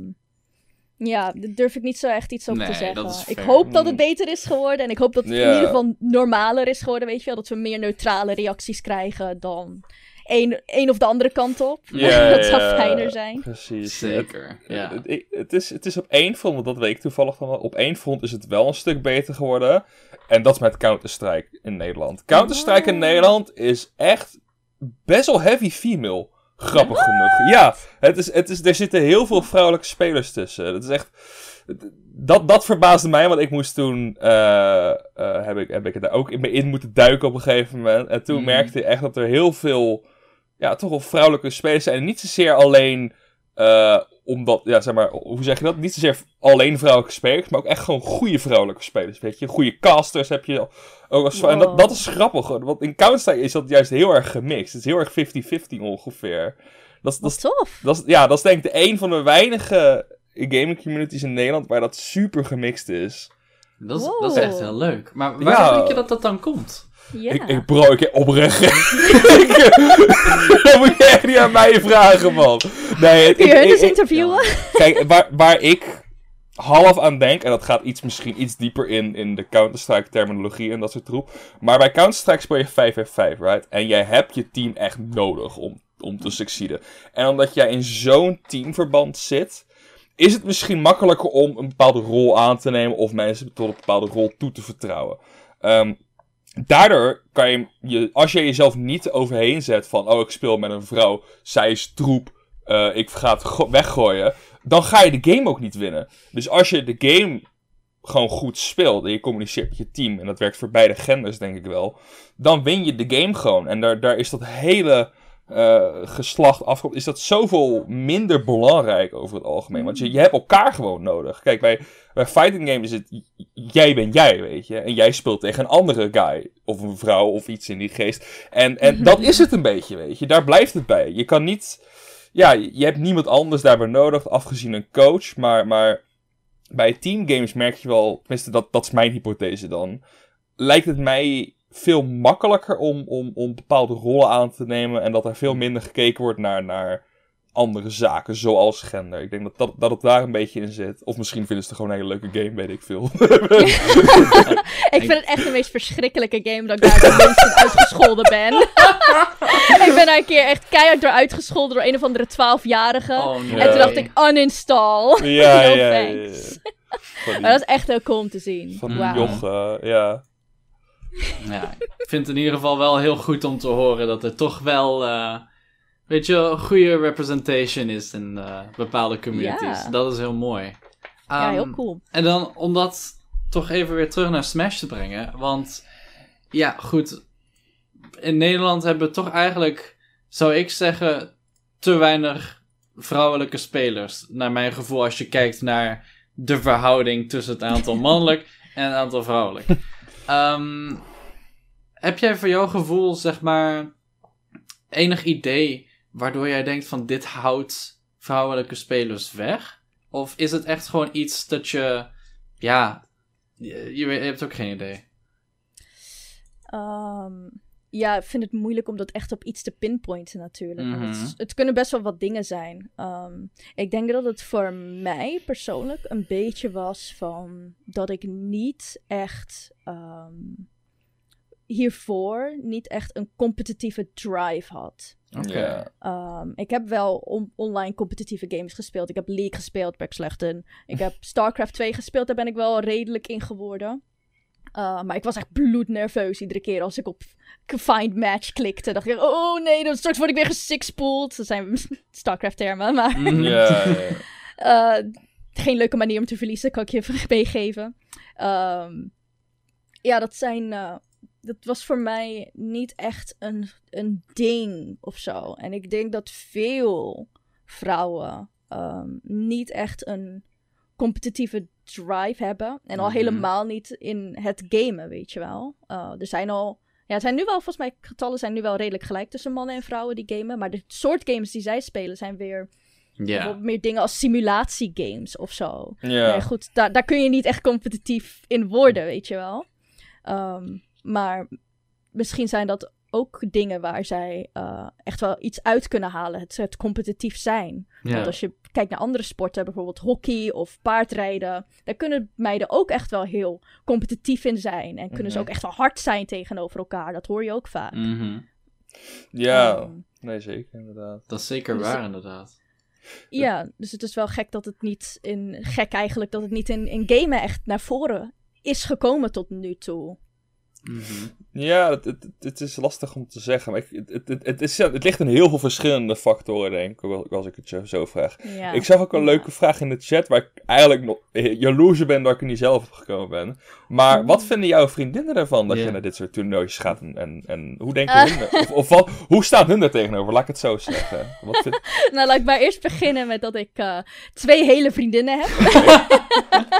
ja, daar durf ik niet zo echt iets over Nee, te zeggen. Ik hoop dat het Hmm. beter is geworden. En ik hoop dat het in ieder geval normaler is geworden, weet je wel. Dat we meer neutrale reacties krijgen dan één, één of de andere kant op. Ja, dat zou fijner zijn. Precies. Zeker, ja. Het, het, het is, het is op één front, want dat weet ik toevallig dan wel. Op één front is het wel een stuk beter geworden. En dat is met Counter-Strike in Nederland. Counter-Strike in Oh. Nederland is echt best wel heavy female. Grappig genoeg. Ja, het is, het is, er zitten heel veel vrouwelijke spelers tussen. Het is echt. Dat, dat verbaasde mij, want ik moest toen. eh, eh, heb, ik, heb ik er ook in, in moeten duiken op een gegeven moment. En toen Mhm. merkte je echt dat er heel veel. Ja, toch wel vrouwelijke spelers zijn. En niet zozeer alleen. eh, omdat, ja, zeg maar, hoe zeg je dat? Niet zozeer alleen vrouwelijke spelers, maar ook echt gewoon goede vrouwelijke spelers. Weet je, goede casters heb je ook als En dat, dat is grappig, want in Counter-Strike is dat juist heel erg gemixt. Het is heel erg 50-50 ongeveer. Dat is, dat, tof. dat ja, dat is denk ik de een van de weinige gaming communities in Nederland waar dat super gemixt is. Dat is, Wow. dat is echt heel leuk. Maar waar Ja. denk je dat dat dan komt? Ja. Ik, ik, bro, ik oprecht. dat moet je echt niet aan mij vragen, man. Nee, het- Kun je hun eens interviewen? Kijk, waar, waar ik half aan denk, en dat gaat iets, misschien iets dieper in, in de Counter-Strike terminologie en dat soort troep. Maar bij Counter-Strike speel je 5v5, right? En jij hebt je team echt nodig om, om te succeeden. En omdat jij in zo'n teamverband zit, is het misschien makkelijker om een bepaalde rol aan te nemen of mensen tot een bepaalde rol toe te vertrouwen. Ehm, daardoor kan je, je, als je jezelf niet overheen zet van, oh ik speel met een vrouw, zij is troep, eh, ik ga het go- weggooien, dan ga je de game ook niet winnen. Dus als je de game gewoon goed speelt en je communiceert met je team, en dat werkt voor beide genders denk ik wel, dan win je de game gewoon. En daar, daar is dat hele eh, geslacht afkomt, is dat zoveel minder belangrijk over het algemeen. Want je, je hebt elkaar gewoon nodig. Kijk, bij, bij fighting games is het jij bent jij, weet je. En jij speelt tegen een andere guy. Of een vrouw of iets in die geest. En, en dat is het een beetje, weet je. Daar blijft het bij. Je kan niet... Ja, je hebt niemand anders daarbij nodig, afgezien een coach. Maar, maar bij teamgames merk je wel... Tenminste, dat, dat is mijn hypothese dan. Lijkt het mij veel makkelijker om, om, om bepaalde rollen aan te nemen. En dat er veel minder gekeken wordt naar, naar andere zaken, zoals gender. Ik denk dat, dat, dat het daar een beetje in zit. Of misschien vinden ze het gewoon een hele leuke game, weet ik veel. Ik vind het echt de meest verschrikkelijke game dat ik daar het minst in uitgescholden ben. ik ben daar een keer echt keihard door uitgescholden door een of andere 12-jarige. Oh, nee. En toen dacht ik, uninstall. ja, No ja, ja, Maar dat is echt heel cool om te zien. van joch, eh, ja. Ja, ik vind het in ieder geval wel heel goed om te horen dat er toch wel, eh, weet je, goede representation is in eh, bepaalde communities. Ja. Dat is heel mooi. ja, heel Ehm, cool. En dan om dat toch even weer terug naar Smash te brengen. Want ja, goed. In Nederland hebben we toch eigenlijk, zou ik zeggen, te weinig vrouwelijke spelers. Naar mijn gevoel, als je kijkt naar de verhouding tussen het aantal mannelijk en het aantal vrouwelijk. Ehm, heb jij voor jouw gevoel, zeg maar, enig idee waardoor jij denkt van dit houdt vrouwelijke spelers weg? Of is het echt gewoon iets dat je, ja, je, hebt ook geen idee. Ehm, ja, ik vind het moeilijk om dat echt op iets te pinpointen natuurlijk. het, Mhm. het kunnen best wel wat dingen zijn. Ehm, ik denk dat het voor mij persoonlijk een beetje was van dat ik niet echt ehm, hiervoor niet echt een competitieve drive had. Oké. Ja. Ehm, ik heb wel on- online competitieve games gespeeld. Ik heb League gespeeld, ben ik slecht in. Ik heb StarCraft 2 gespeeld, daar ben ik wel redelijk in geworden. Uh, maar ik was echt bloednerveus iedere keer als ik op Find Match klikte. dacht ik, oh nee, dan straks word ik weer gesixpooled. Dat zijn StarCraft-termen, maar ja. uh, geen leuke manier om te verliezen, kan ik je meegeven. Ehm, ja, dat zijn... uh, dat was voor mij niet echt een, een ding of zo. En ik denk dat veel vrouwen um, niet echt een competitieve drive hebben. En al Mhm. helemaal niet in het gamen, weet je wel. Uh, er zijn al... Ja, het zijn nu wel, volgens mij, getallen zijn nu wel redelijk gelijk tussen mannen en vrouwen die gamen. Maar de soort games die zij spelen zijn weer Ja. bijvoorbeeld meer dingen als simulatiegames of zo. Ja. Nee, goed, daar, daar kun je niet echt competitief in worden, weet je wel. Um, maar misschien zijn dat ook dingen waar zij uh, echt wel iets uit kunnen halen. Het, het competitief zijn. Ja. Want als je kijkt naar andere sporten, bijvoorbeeld hockey of paardrijden, daar kunnen meiden ook echt wel heel competitief in zijn. En kunnen ze Mhm. ook echt wel hard zijn tegenover elkaar. Dat hoor je ook vaak. Mhm. Ja, Um, nee zeker inderdaad. Dat is zeker Dus- waar, inderdaad. Ja, dus het is wel gek dat het niet in. Gek eigenlijk dat het niet in, in gamen echt naar voren is gekomen tot nu toe. Mhm. Ja, het, het, het is lastig om te zeggen. Maar ik, het, het, het, is, het ligt in heel veel verschillende factoren, denk ik, als ik het je zo vraag. Ja. Ik zag ook een Ja. leuke vraag in de chat, waar ik eigenlijk nog jaloers ben dat ik er niet zelf op gekomen ben. Maar wat vinden jouw vriendinnen ervan dat je naar dit soort toernooitjes gaat? En, en, en hoe denken Ah. hun er- Of, of wat, hoe staan hun er tegenover? Laat ik het zo zeggen. Wat vind, Nou, laat ik maar eerst beginnen met dat ik eh, twee hele vriendinnen heb.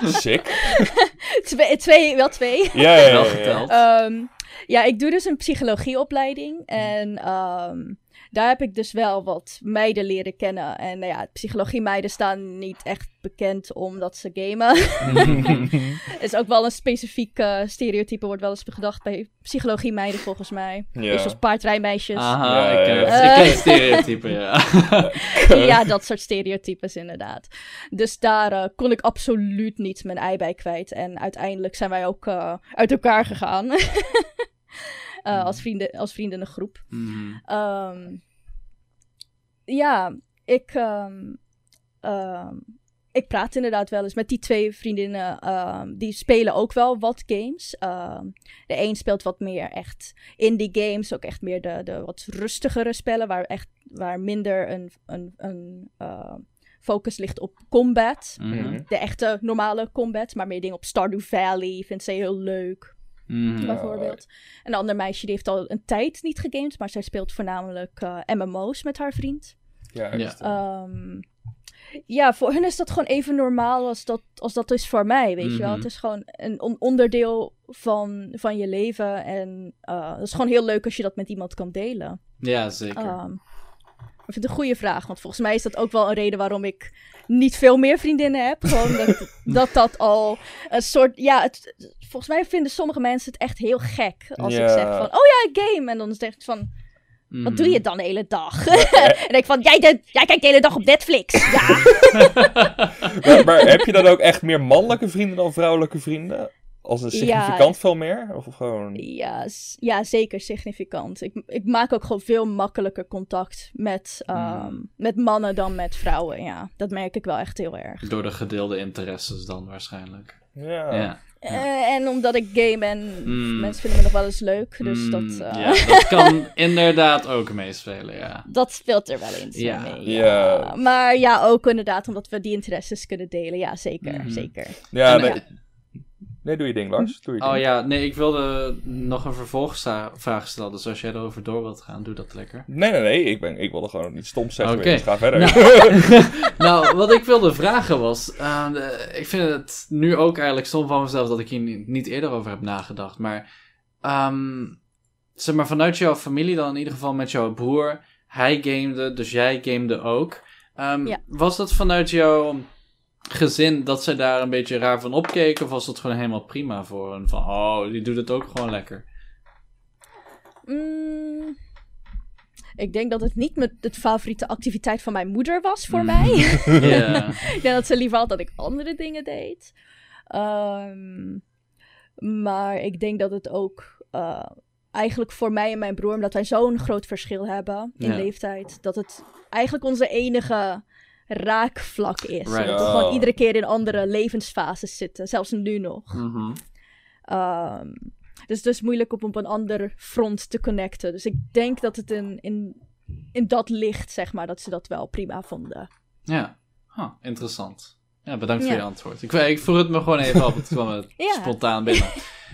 sick. twee, twee, wel twee. Ja, ja, ja. Wel ja. geteld. Ehm, ja, ik doe dus een psychologieopleiding. En ehm, daar heb ik dus wel wat meiden leren kennen. En nou ja, psychologie-meiden staan niet echt bekend omdat ze gamen. is ook wel een specifiek eh, stereotype, wordt wel eens gedacht bij psychologie-meiden volgens mij. Ja. Dus zoals paardrijmeisjes. Aha, Ja, ik ja. Ik ken het stereotype, ja. ja, dat soort stereotypes inderdaad. Dus daar eh, kon ik absoluut niet mijn ei bij kwijt. En uiteindelijk zijn wij ook eh, uit elkaar gegaan. Eh, als, vrienden, als vriendengroep. Mhm. Ehm, ja, ik, ehm, ehm, ik praat inderdaad wel eens met die twee vriendinnen. ehm, die spelen ook wel wat games. Ehm, de een speelt wat meer echt indie games. Ook echt meer de, de wat rustigere spellen. Waar, echt, waar minder een, een, een eh, focus ligt op combat. Mhm. De echte normale combat. Maar meer dingen op Stardew Valley. Vindt ze heel leuk Mhm. bijvoorbeeld. Een ander meisje die heeft al een tijd niet gegamed, maar zij speelt voornamelijk eh, MMO's met haar vriend. Ja, Ja. Ehm, ja, voor hun is dat gewoon even normaal als dat, als dat is voor mij, weet je wel. Mhm. Het is gewoon een on- onderdeel van, van je leven en uh, het is gewoon heel leuk als je dat met iemand kan delen. Ja, zeker. Ehm, ik vind het een goede vraag, want volgens mij is dat ook wel een reden waarom ik niet veel meer vriendinnen heb. Gewoon dat, dat dat al een soort, ja, het, volgens mij vinden sommige mensen het echt heel gek als Ja. ik zeg van, oh ja, ik game. En dan zeg ik van, wat doe je dan de hele dag? en ik van, jij, de, jij kijkt de hele dag op Netflix. Ja. maar, maar heb je dan ook echt meer mannelijke vrienden dan vrouwelijke vrienden? Als een Ja. significant veel meer? Of gewoon... Ja, ja, zeker significant. Ik, ik maak ook gewoon veel makkelijker contact met, ehm, met mannen dan met vrouwen. Ja, dat merk ik wel echt heel erg. Door de gedeelde interesses dan waarschijnlijk. Ja. Ja. Eh, en omdat ik game en Mm. mensen vinden me nog wel eens leuk. Dus Mm, dat, eh, ja, dat kan inderdaad ook meespelen, ja. dat speelt er wel eens Ja. mee. Ja. Maar ja, ook inderdaad omdat we die interesses kunnen delen. Ja, zeker. Zeker. Ja, En, nee, eh, doe je ding, Lars. Doe je Oh ja, nee, ik wilde nog een vervolgvraag stellen. Dus als jij erover door wilt gaan, doe dat lekker. Nee, nee, nee. Ik, ben, ik wilde gewoon niet stom zeggen. Oké. Dus ga verder. nou, wat ik wilde vragen was... eh, de- ik vind het nu ook eigenlijk stom van mezelf dat ik hier niet, eerder over heb nagedacht. Maar, ehm, zeg maar, vanuit jouw familie dan in ieder geval met jouw broer. Hij gamede, dus jij gamede ook. Ehm, Ja. Was dat vanuit jouw gezin dat ze daar een beetje raar van opkeken? Of was dat gewoon helemaal prima voor hen? Van, oh, die doet het ook gewoon lekker. Mm, ik denk dat het niet met de favoriete activiteit van mijn moeder was voor Mm. mij. Ja. ik denk dat ze liever had dat ik andere dingen deed. Ehm, maar ik denk dat het ook eh, eigenlijk voor mij en mijn broer, omdat wij zo'n groot verschil hebben in Ja. leeftijd, dat het eigenlijk onze enige raakvlak is. Right. Dat we gewoon iedere keer in andere levensfases zitten, zelfs nu nog. Mhm. Ehm, dus het is moeilijk om op een ander front te connecten. Dus ik denk dat het in, in, in dat licht, zeg maar, dat ze dat wel prima vonden. Ja, Huh, interessant. Ja, bedankt voor Ja. je antwoord. Ik, ik vroeg het me gewoon even op, het kwam me Ja. spontaan binnen.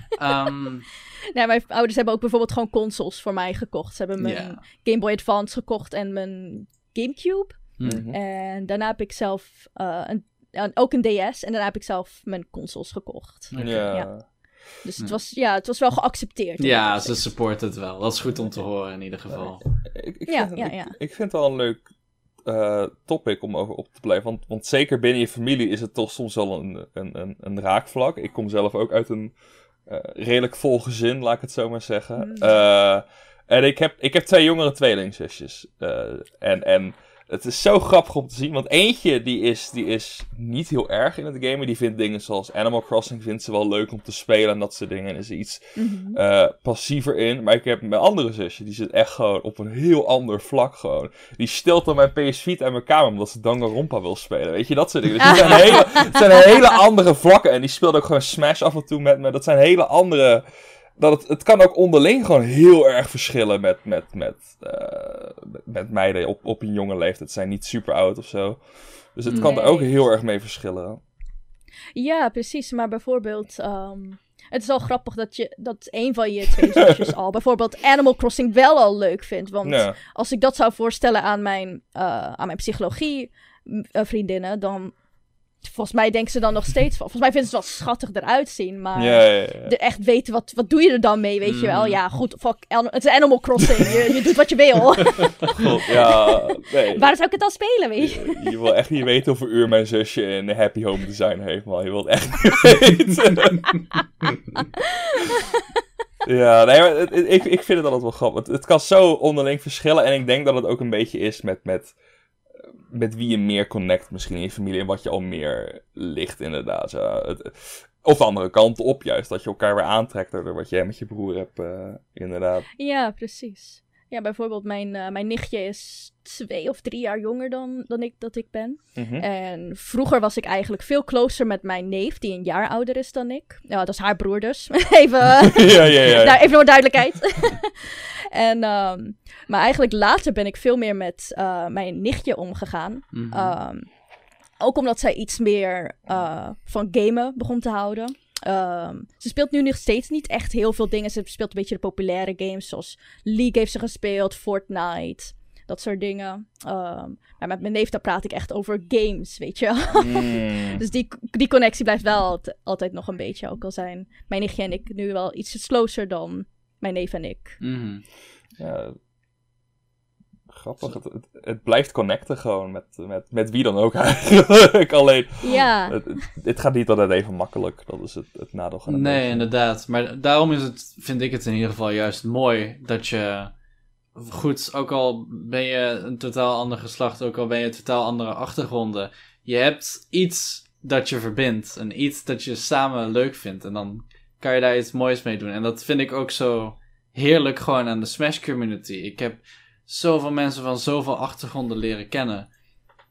Ehm, Nee, mijn ouders hebben ook bijvoorbeeld gewoon consoles voor mij gekocht. Ze hebben mijn. Game Boy Advance gekocht en mijn Gamecube. Hm. En daarna heb ik zelf eh, een, ook een DS. En daarna heb ik zelf mijn consoles gekocht. Ja. Ja. Dus het was, ja, het was wel geaccepteerd. Ja, ze supporten het wel. Dat is goed om te horen in ieder geval. Ik, ik, Ja, vind, ja, ik- ja. Ik, vind het wel een leuk eh, topic om over op te blijven. Want, want zeker binnen je familie is het toch soms wel een, een, een, een raakvlak. Ik kom zelf ook uit een eh, redelijk vol gezin, laat ik het zo maar zeggen. Mm. Eh, en ik heb, ik heb twee jongere tweelingzusjes. Eh, en, en het is zo grappig om te zien. Want eentje die is, die is niet heel erg in het gamen. Die vindt dingen zoals Animal Crossing vindt ze wel leuk om te spelen en dat soort dingen. En is er iets Mhm. eh, passiever in. Maar ik heb mijn andere zusje, die zit echt gewoon op een heel ander vlak gewoon. Die stelt dan mijn PS Vita uit mijn kamer omdat ze Danganronpa wil spelen. Weet je, dat soort dingen. Dus het, zijn hele, het zijn hele andere vlakken. En die speelt ook gewoon Smash af en toe met me. Dat zijn hele andere... Dat het, het kan ook onderling gewoon heel erg verschillen met, met, met, eh, met, meiden op, op een jonge leeftijd. Zijn niet super oud of zo. Dus het kan er ook heel erg mee verschillen. Ja, precies. Maar bijvoorbeeld, ehm, het is al grappig dat, je, dat een van je twee zusjes al bijvoorbeeld Animal Crossing wel al leuk vindt. Want Ja. als ik dat zou voorstellen aan mijn, eh, aan mijn psychologie eh, vriendinnen, dan volgens mij denken ze dan nog steeds van. Volgens mij vinden ze het wel schattig eruit zien, maar Ja, ja, ja. de echt weten wat, wat doe je er dan mee, weet je wel? Mhm. Ja, goed, fuck, het is Animal Crossing, je, je doet wat je wil. God, ja, nee. Waar zou ik het dan spelen, weet je? Je, je wil echt niet weten hoeveel uur mijn zusje in Happy Home Design heeft, man. Je wilt echt niet weten. ja, nee, maar het- ik, ik vind het altijd wel grappig. Het, het kan zo onderling verschillen. En ik denk dat het ook een beetje is met, met, met wie je meer connect misschien in je familie. En wat je al meer ligt, inderdaad. Of de andere kant op, juist. Dat je elkaar weer aantrekt door wat jij met je broer hebt, eh, inderdaad. Ja, precies. Ja, bijvoorbeeld mijn, eh, mijn nichtje is twee of drie jaar jonger dan, dan ik dat ik ben. Mhm. En vroeger was ik eigenlijk veel closer met mijn neef, die een jaar ouder is dan ik. Ja, dat is haar broer dus. even, ja, ja, ja. daar, even voor duidelijkheid. en, ehm, maar eigenlijk later ben ik veel meer met eh, mijn nichtje omgegaan. Mhm. Ehm, ook omdat zij iets meer eh, van gamen begon te houden. Ehm, ze speelt nu nog steeds niet echt heel veel dingen. Ze speelt een beetje de populaire games, zoals League heeft ze gespeeld, Fortnite, dat soort dingen. Ehm, maar met mijn neef daar praat ik echt over games, weet je wel. Mm. Dus die, die connectie blijft wel alt- altijd nog een beetje. Ook al zijn mijn nichtje en ik nu wel iets closer dan mijn neef en ik. Mhm. Ja, grappig. Het, het, het blijft connecten gewoon met, met, met wie dan ook eigenlijk. Alleen, Ja, het, het, gaat niet altijd even makkelijk. Dat is het, het nadeel van het Nee, leven. inderdaad. Maar daarom is het, vind ik het in ieder geval juist mooi dat je. Goed, ook al ben je een totaal ander geslacht, ook al ben je totaal andere achtergronden. Je hebt iets dat je verbindt en iets dat je samen leuk vindt. En dan kan je daar iets moois mee doen. En dat vind ik ook zo heerlijk gewoon aan de Smash community. Ik heb zoveel mensen van zoveel achtergronden leren kennen.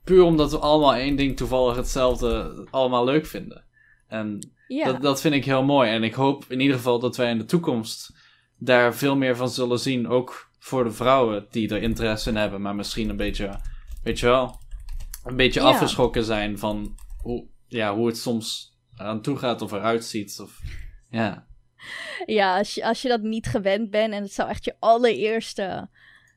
Puur omdat we allemaal één ding toevallig hetzelfde allemaal leuk vinden. En Ja. Dat, dat vind ik heel mooi. En ik hoop in ieder geval dat wij in de toekomst daar veel meer van zullen zien. Ook voor de vrouwen die er interesse in hebben, maar misschien een beetje, weet je wel, een beetje Ja. afgeschrokken zijn van hoe, ja, hoe het soms aan toe gaat of eruit ziet. Of, ja. Ja, als je, als je dat niet gewend bent en het zou echt je allereerste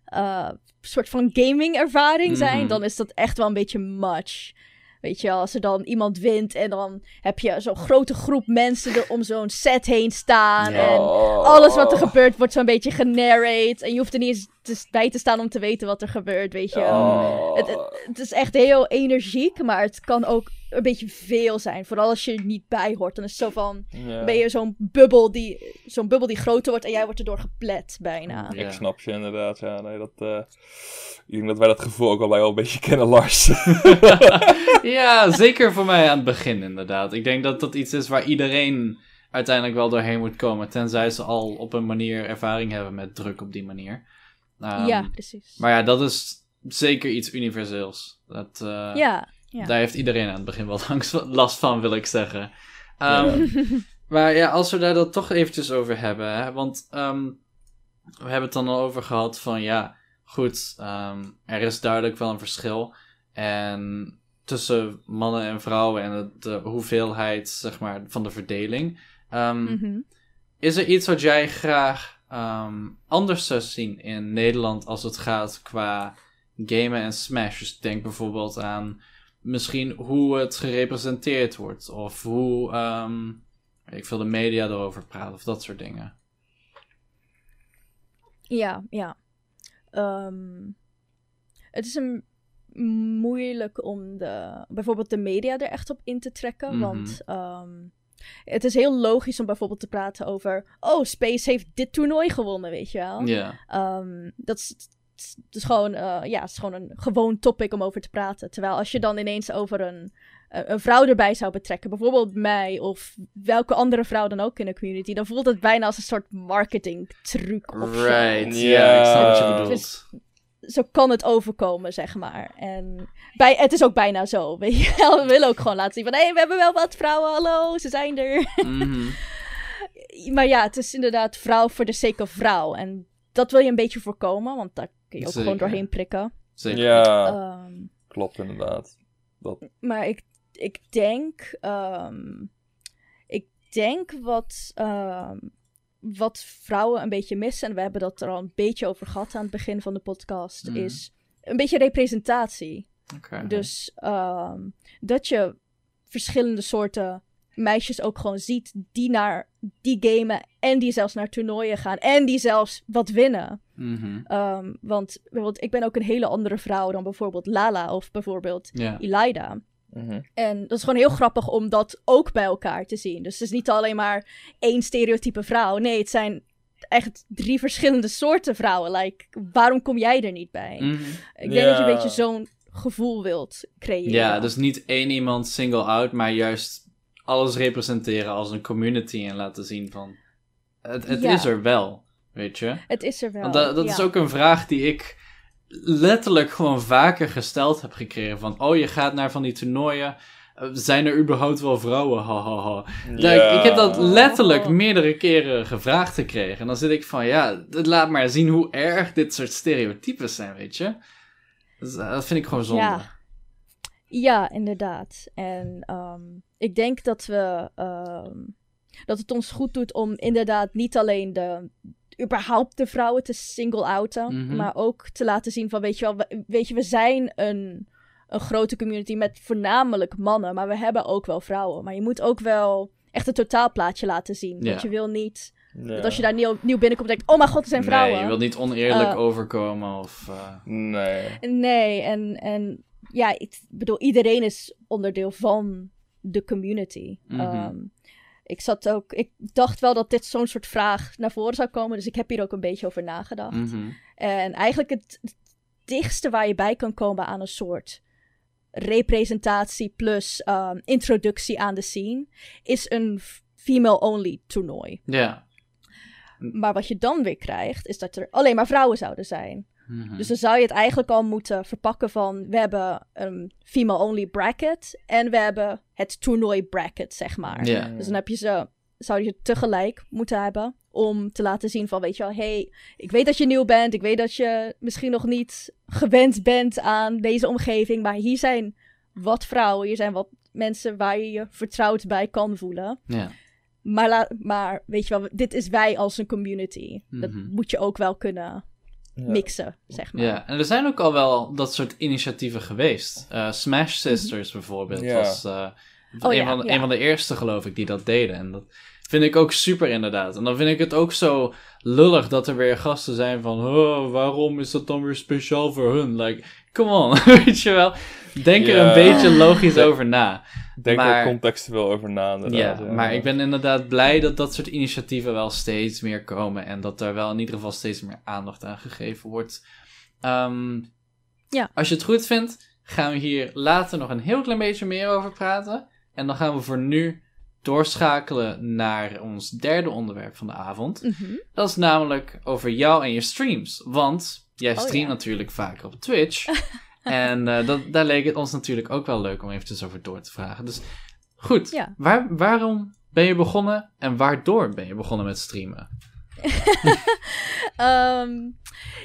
eh, soort van gaming ervaring zijn, Mhm. dan is dat echt wel een beetje much. Weet je, als er dan iemand wint en dan heb je zo'n grote groep mensen er om zo'n set heen staan. En Oh. alles wat er gebeurt wordt zo'n beetje genarrate. En je hoeft er niet eens te- bij te staan om te weten wat er gebeurt, weet je. Oh. Het, het, het is echt heel energiek, maar het kan ook een beetje veel zijn. Vooral als je er niet bij hoort. Dan is het zo van, Ja. ben je zo'n bubbel die, zo'n bubbel die groter wordt en jij wordt erdoor geplet bijna. Ja. Ik snap je inderdaad, ja. Nee, dat, eh, ik denk dat wij dat gevoel ook al bij wel een beetje kennen, Lars. ja, zeker voor mij aan het begin inderdaad. Ik denk dat dat iets is waar iedereen uiteindelijk wel doorheen moet komen. Tenzij ze al op een manier ervaring hebben met druk op die manier. Ehm, ja, precies. Maar ja, dat is zeker iets universeels. Dat, eh, ja, ja. Daar heeft iedereen aan het begin wel langs- last van, wil ik zeggen. Ehm, maar ja, als we daar dan toch eventjes over hebben, hè, want ehm, we hebben het dan al over gehad van ja, goed, ehm, er is duidelijk wel een verschil en tussen mannen en vrouwen en de, de hoeveelheid, zeg maar, van de verdeling. Ehm, Mhm. is er iets wat jij graag ehm, anders zou zien in Nederland als het gaat qua gamen en Smash? Dus denk bijvoorbeeld aan misschien hoe het gerepresenteerd wordt of hoe ehm, ik veel de media erover praat of dat soort dingen. Ja, ja. Ehm, het is een moeilijk om de, bijvoorbeeld de media er echt op in te trekken. Mhm. Want ehm, het is heel logisch om bijvoorbeeld te praten over... Oh, Space heeft dit toernooi gewonnen, weet je wel. Ja. Dat is, het is gewoon, eh, ja, het is gewoon een gewoon topic om over te praten. Terwijl als je dan ineens over een, een een vrouw erbij zou betrekken, bijvoorbeeld mij of welke andere vrouw dan ook in de community, dan voelt het bijna als een soort marketing truc of zo. Right, ja, ik snap wat je Dus- bedoelt. Zo kan het overkomen, zeg maar. En bij, het is ook bijna zo, weet je wel. We willen ook gewoon laten zien van, hé, hey, we hebben wel wat vrouwen, hallo, ze zijn er. Mhm. maar ja, het is inderdaad vrouw voor de sake of vrouw. En dat wil je een beetje voorkomen, want daar kun je ook Zeker. gewoon doorheen prikken. Zeker. ja, Ehm, klopt inderdaad. Dat, maar ik, ik denk. ehm, ik denk wat. ehm, wat vrouwen een beetje missen, en we hebben dat er al een beetje over gehad aan het begin van de podcast, Mhm. is een beetje representatie. Oké. Dus ehm, dat je verschillende soorten meisjes ook gewoon ziet die naar die gamen en die zelfs naar toernooien gaan en die zelfs wat winnen. Mhm. Ehm, want bijvoorbeeld, ik ben ook een hele andere vrouw dan bijvoorbeeld Lala of bijvoorbeeld Ja. Elida. mhm. En dat is gewoon heel grappig om dat ook bij elkaar te zien. Dus het is niet alleen maar één stereotype vrouw. Nee, het zijn echt drie verschillende soorten vrouwen. Like, waarom kom jij er niet bij? Mhm. Ik denk dat je een beetje zo'n gevoel wilt creëren. Ja, dus niet één iemand single out, maar juist alles representeren als een community en laten zien van het, het Ja. is er wel, weet je. Het is er wel. Want dat, dat is ook een vraag die ik letterlijk gewoon vaker gesteld heb gekregen van oh je gaat naar van die toernooien, eh, zijn er überhaupt wel vrouwen? Ha, ha, ha. Ja, ik, ik heb dat letterlijk Oh. meerdere keren gevraagd gekregen. En dan zit ik van, ja, het laat maar zien hoe erg dit soort stereotypes zijn, weet je. Dus, eh, dat vind ik gewoon zonde. Ja. Ja, inderdaad. En ehm, ik denk dat we ehm, dat het ons goed doet om inderdaad niet alleen de überhaupt de vrouwen te single-outen, Mhm. maar ook te laten zien van weet je wel, we, weet je, we zijn een, een grote community met voornamelijk mannen, maar we hebben ook wel vrouwen. Maar je moet ook wel echt het totaalplaatje laten zien. Ja. Want je wil niet Ja. dat als je daar nieuw, nieuw binnenkomt denkt, oh mijn god, er zijn vrouwen. Nee, je wilt niet oneerlijk Eh, overkomen of... eh, Nee. Nee, en, en ja, ik bedoel, iedereen is onderdeel van de community. Mhm. Ehm, ik zat ook, ik dacht wel dat dit zo'n soort vraag naar voren zou komen, dus ik heb hier ook een beetje over nagedacht. mhm. En eigenlijk het, het dichtste waar je bij kan komen aan een soort representatie plus ehm, introductie aan de scene, is een female-only toernooi. Ja. Maar wat je dan weer krijgt, is dat er alleen maar vrouwen zouden zijn. Mhm. Dus dan zou je het eigenlijk al moeten verpakken van... We hebben een female-only bracket en we hebben het toernooi bracket, zeg maar. Dus dan heb je ze, zou je tegelijk moeten hebben om te laten zien van, weet je wel, hey, ik weet dat je nieuw bent, ik weet dat je misschien nog niet gewend bent aan deze omgeving, maar hier zijn wat vrouwen, hier zijn wat mensen waar je je vertrouwd bij kan voelen. Maar, maar weet je wel, dit is wij als een community. Dat Mhm. moet je ook wel kunnen. Mixen, zeg maar. Ja, en er zijn ook al wel dat soort initiatieven geweest. Eh, Smash Sisters bijvoorbeeld Ja. was eh, Oh een, ja, van, ja. een van de eerste, geloof ik, die dat deden. En dat vind ik ook super inderdaad. En dan vind ik het ook zo lullig dat er weer gasten zijn van... Oh, waarom is dat dan weer speciaal voor hun? Like, come on, weet je wel. Denk er Ja. een beetje logisch over na. Denk Maar- er contextueel over na, Ja, inderdaad. maar ik ben inderdaad blij dat dat soort initiatieven wel steeds meer komen. En dat daar wel in ieder geval steeds meer aandacht aan gegeven wordt. Ehm, Ja. Als je het goed vindt, gaan we hier later nog een heel klein beetje meer over praten. En dan gaan we voor nu doorschakelen naar ons derde onderwerp van de avond. Mhm. Dat is namelijk over jou en je streams. Want jij Oh, streamt ja. natuurlijk vaker op Twitch. en eh, dat, daar leek het ons natuurlijk ook wel leuk om eventjes over door te vragen. Dus goed, Ja. waar, waarom ben je begonnen en waardoor ben je begonnen met streamen? Ehm,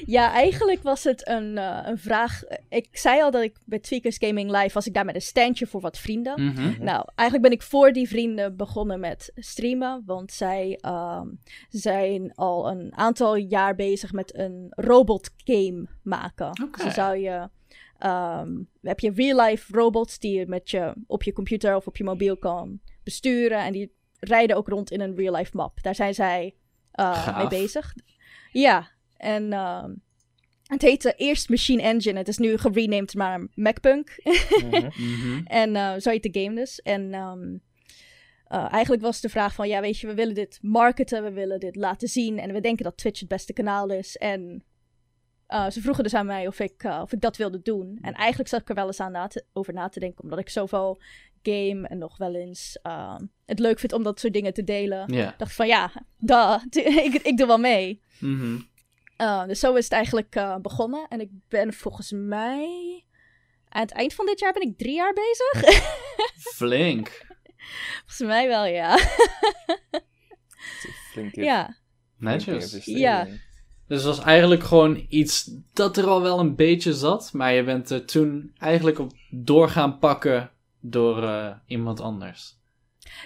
ja, eigenlijk was het een, eh, een vraag. Ik zei al dat ik bij Tweakers Gaming Live was ik daar met een standje voor wat vrienden. Mhm. Nou, eigenlijk ben ik voor die vrienden begonnen met streamen. Want zij ehm, zijn al een aantal jaar bezig met een robot game maken. Oké. Dus dan zou je. ehm, heb je real-life robots die je met je op je computer of op je mobiel kan besturen. En die rijden ook rond in een real-life map. Daar zijn zij eh, Gaaf. mee bezig. Ja, en ehm, het heette eerst Machine Engine. Het is nu gerenamed naar MacPunk. Mhm. Mhm. En eh, zo heet de game dus. En ehm, eh, eigenlijk was de vraag van, ja weet je, we willen dit marketen, we willen dit laten zien. En we denken dat Twitch het beste kanaal is. En eh, ze vroegen dus aan mij of ik, of ik dat wilde doen. En eigenlijk zat ik er wel eens aan na te- over na te denken, omdat ik zoveel game en nog wel eens ehm, het leuk vind om dat soort dingen te delen. Dacht van, ja, duh, ik, ik doe wel mee. Mhm. Uh, dus zo is het eigenlijk uh, begonnen. En ik ben volgens mij. Aan het eind van dit jaar ben ik drie jaar bezig. Flink. volgens mij wel, ja. Flink ja. Netjes. Ja. Dus het was eigenlijk gewoon iets dat er al wel een beetje zat. Maar je bent er toen eigenlijk op door gaan pakken door eh, iemand anders.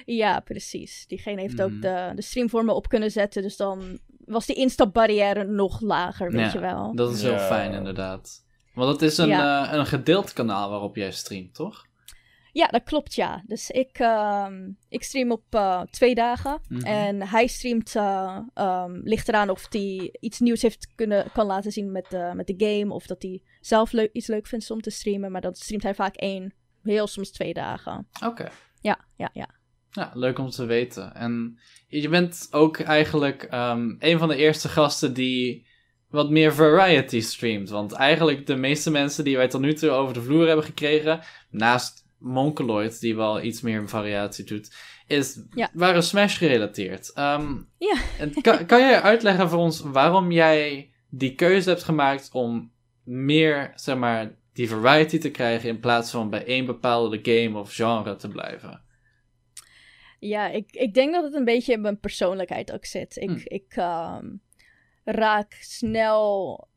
Ja, precies. Diegene heeft Mhm. ook de, de stream voor me op kunnen zetten. Dus dan was die instapbarrière nog lager, weet Ja, je wel. Dat is heel Ja. fijn inderdaad. Want het is een, Ja. eh, een gedeeld kanaal waarop jij streamt, toch? Ja, dat klopt, ja. Dus ik, ehm, ik stream op eh, twee dagen. Mhm. En hij streamt, eh, ehm, ligt eraan of hij iets nieuws heeft kunnen, kan laten zien met de, met de game. Of dat hij zelf leuk, iets leuk vindt om te streamen. Maar dan streamt hij vaak één, heel soms twee dagen. Oké. Ja, ja, ja. Ja, leuk om te weten. En je bent ook eigenlijk ehm, een van de eerste gasten die wat meer variety streamt. Want eigenlijk de meeste mensen die wij tot nu toe over de vloer hebben gekregen, naast Monkeloid, die wel iets meer variatie doet, is, Ja. waren Smash gerelateerd. Ehm, Ja. en kan, kan jij uitleggen voor ons waarom jij die keuze hebt gemaakt om meer, zeg maar, die variety te krijgen in plaats van bij één bepaalde game of genre te blijven? Ja, ik, ik denk dat het een beetje in mijn persoonlijkheid ook zit. Ik, Hm. ik ehm, raak snel.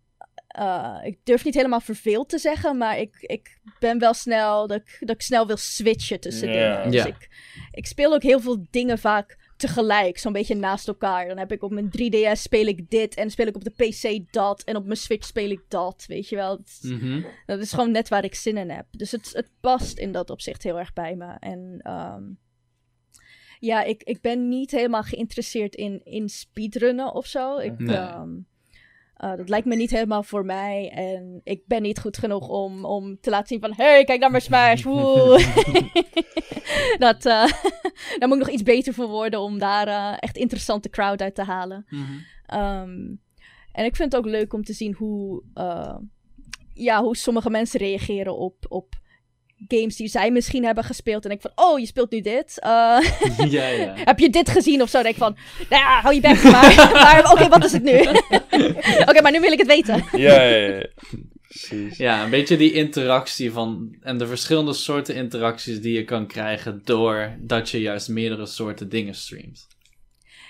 eh, ik durf niet helemaal verveeld te zeggen, maar ik, ik ben wel snel dat ik, dat ik snel wil switchen tussen Ja. dingen. Dus ik, ik speel ook heel veel dingen vaak tegelijk, zo'n beetje naast elkaar. Dan heb ik op mijn 3DS speel ik dit en speel ik op de PC dat en op mijn Switch speel ik dat, weet je wel. Mhm. dat is gewoon net waar ik zin in heb. Dus het, het past in dat opzicht heel erg bij me. En ehm, ja, ik, ik ben niet helemaal geïnteresseerd in, in speedrunnen of zo. Ik, Nee. ehm, eh, dat lijkt me niet helemaal voor mij. En ik ben niet goed genoeg om, om te laten zien van... Hey, kijk naar mijn Smash! Woe! dat, eh, daar moet ik nog iets beter voor worden om daar eh, echt interessante crowd uit te halen. Mhm. Ehm, en ik vind het ook leuk om te zien hoe, ja, hoe sommige mensen reageren op, op games die zij misschien hebben gespeeld. En ik van, oh, je speelt nu dit. Uh, ja, ja. heb je dit gezien of zo? Dan denk ik van, nou ja, hou je bek maar. maar Oké, wat is het nu? Oké, maar nu wil ik het weten. ja, ja, ja. Precies. Ja, een beetje die interactie van. En de verschillende soorten interacties die je kan krijgen. doordat je juist meerdere soorten dingen streamt.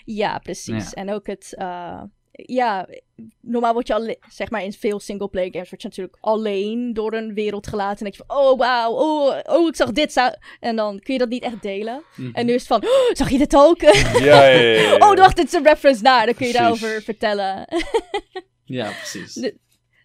Ja, precies. En ook het. Uh, ja, normaal word je al, zeg maar in veel singleplayer games, word je natuurlijk alleen door een wereld gelaten. En denk je van, oh wauw, oh, oh ik zag dit. En dan kun je dat niet echt delen. Mhm. En nu is het van, oh, zag je dit ook? Ja, ja, ja, ja. oh, wacht, dit is een reference naar. Dan kun je Precies. daarover vertellen. Ja, precies. De-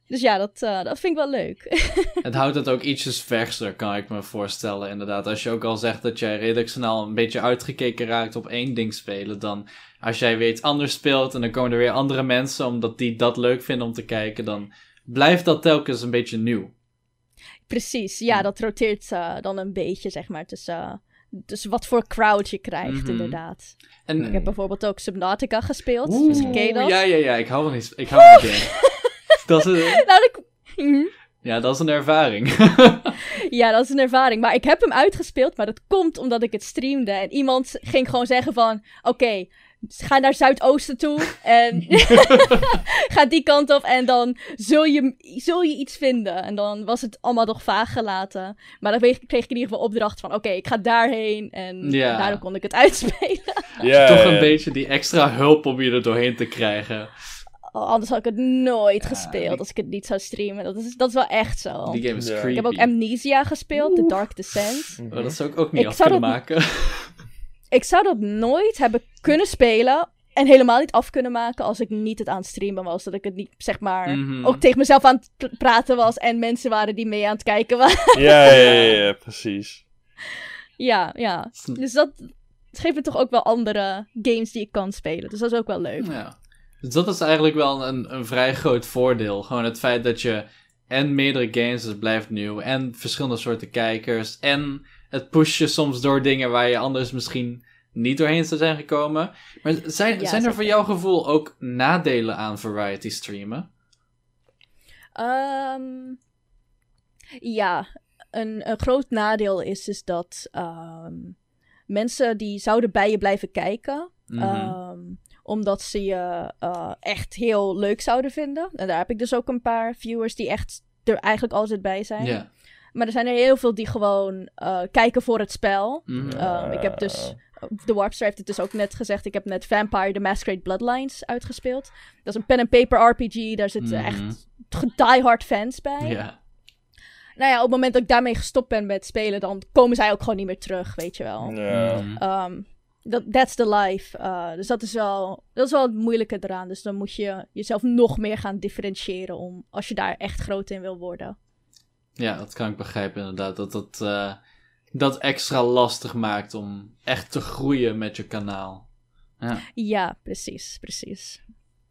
dus ja, dat, uh, dat vind ik wel leuk. Het houdt het ook ietsjes verser, kan ik me voorstellen. Inderdaad, als je ook al zegt dat jij redelijk snel een beetje uitgekeken raakt op één ding spelen, dan als jij weer iets anders speelt en dan komen er weer andere mensen omdat die dat leuk vinden om te kijken, dan blijft dat telkens een beetje nieuw. Precies, ja, dat roteert uh, dan een beetje, zeg maar, tussen, uh, dus wat voor crowd je krijgt, Mhm. inderdaad. En, Ik heb bijvoorbeeld ook Subnautica gespeeld, Oeh, misschien ken je dat. Ja, ja, ja, ik hou van die, ik hou van die dat is een, Nou, ik... Mhm. ja, dat is een ervaring. Ja, dat is een ervaring. Maar ik heb hem uitgespeeld, maar dat komt omdat ik het streamde. En iemand ging gewoon zeggen van, oké, ga naar Zuidoosten toe en ga die kant op en dan zul je, zul je iets vinden. En dan was het allemaal nog vaag gelaten. Maar dan kreeg, ik in ieder geval opdracht van, oké, ik ga daarheen. En Ja. daardoor kon ik het uitspelen. Ja, Toch een ja. beetje die extra hulp om je er doorheen te krijgen. Oh, anders had ik het nooit Ja, gespeeld als ik het niet zou streamen. Dat is, dat is wel echt zo. Die game is creepy. Ik heb ook Amnesia gespeeld, The Dark Descent. Oh, dat zou ik ook niet Ik af kunnen dat- maken. Ik zou dat nooit hebben kunnen spelen. En helemaal niet af kunnen maken als ik niet het aan het streamen was. Dat ik het niet, zeg maar, Mhm. ook tegen mezelf aan het pr- praten was. En mensen waren die mee aan het kijken waren. Ja, ja, ja, ja, precies. ja, ja. Dus dat geeft me toch ook wel andere games die ik kan spelen. Dus dat is ook wel leuk. Ja. Dus dat is eigenlijk wel een, een vrij groot voordeel. Gewoon het feit dat je en meerdere games, dus het blijft nieuw, en verschillende soorten kijkers, en het pusht je soms door dingen waar je anders misschien niet doorheen zou zijn gekomen. Maar zijn, Ja, zijn er voor jouw gevoel ook nadelen aan variety streamen? Ehm, ja, een, een groot nadeel is, is dat ehm, mensen die zouden bij je blijven kijken. Mhm. Ehm, omdat ze je eh, echt heel leuk zouden vinden. En daar heb ik dus ook een paar viewers die echt er eigenlijk altijd bij zijn. Ja. Maar er zijn er heel veel die gewoon eh, kijken voor het spel. Mhm. Ehm, ik heb dus, de Warpster heeft het dus ook net gezegd. Ik heb net Vampire the Masquerade Bloodlines uitgespeeld. Dat is een pen and paper RPG. Daar zitten Mhm. echt diehard fans bij. ja. Nou ja, op het moment dat ik daarmee gestopt ben met spelen, dan komen zij ook gewoon niet meer terug, weet je wel. Ja. Mhm. Ehm, dat, that's the life. Uh, dus dat is, wel, dat is wel het moeilijke eraan. Dus dan moet je jezelf nog meer gaan differentiëren om, als je daar echt groot in wil worden. Ja, dat kan ik begrijpen inderdaad. Dat dat, eh, dat extra lastig maakt om echt te groeien met je kanaal. Ja. Ja, precies, precies.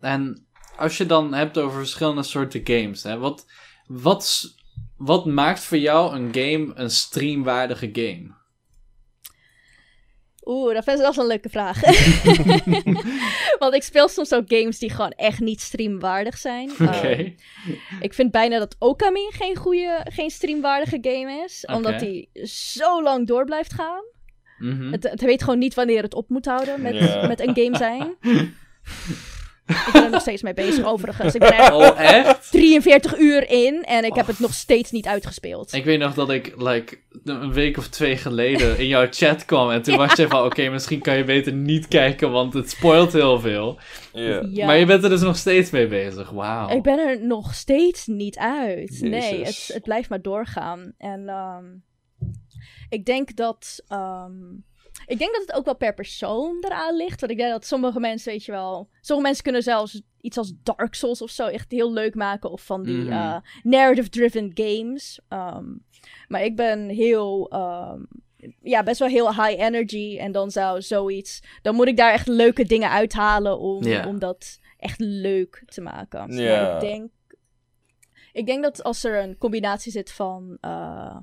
En als je dan hebt over verschillende soorten games, hè, wat, wat, wat maakt voor jou een game een streamwaardige game? Oeh, dat is wel een leuke vraag. Want ik speel soms ook games die gewoon echt niet streamwaardig zijn. Oké. Ehm, ik vind bijna dat Okami geen goede, geen streamwaardige game is. Omdat die zo lang door blijft gaan. Mhm. Het, het weet gewoon niet wanneer het op moet houden met, met een game zijn. ik ben er nog steeds mee bezig overigens. Ik ben er Oh, echt? 43 uur in en ik heb het nog steeds niet uitgespeeld. Ik weet nog dat ik like, een week of twee geleden in jouw chat kwam en toen was je van, oké, misschien kan je beter niet kijken, want het spoilt heel veel. Ja. Ja. Maar je bent er dus nog steeds mee bezig, wauw. Ik ben er nog steeds niet uit. Nee, het, het blijft maar doorgaan. En ehm, ik denk dat. ehm, ik denk dat het ook wel per persoon eraan ligt. Want ik denk dat sommige mensen, weet je wel. Sommige mensen kunnen zelfs iets als Dark Souls of zo echt heel leuk maken. Of van die Mhm. eh, narrative-driven games. Ehm, maar ik ben heel. ehm, ja, best wel heel high energy. En dan zou zoiets. Dan moet ik daar echt leuke dingen uithalen om, om dat echt leuk te maken. Maar ik denk. Ik denk dat als er een combinatie zit van. eh,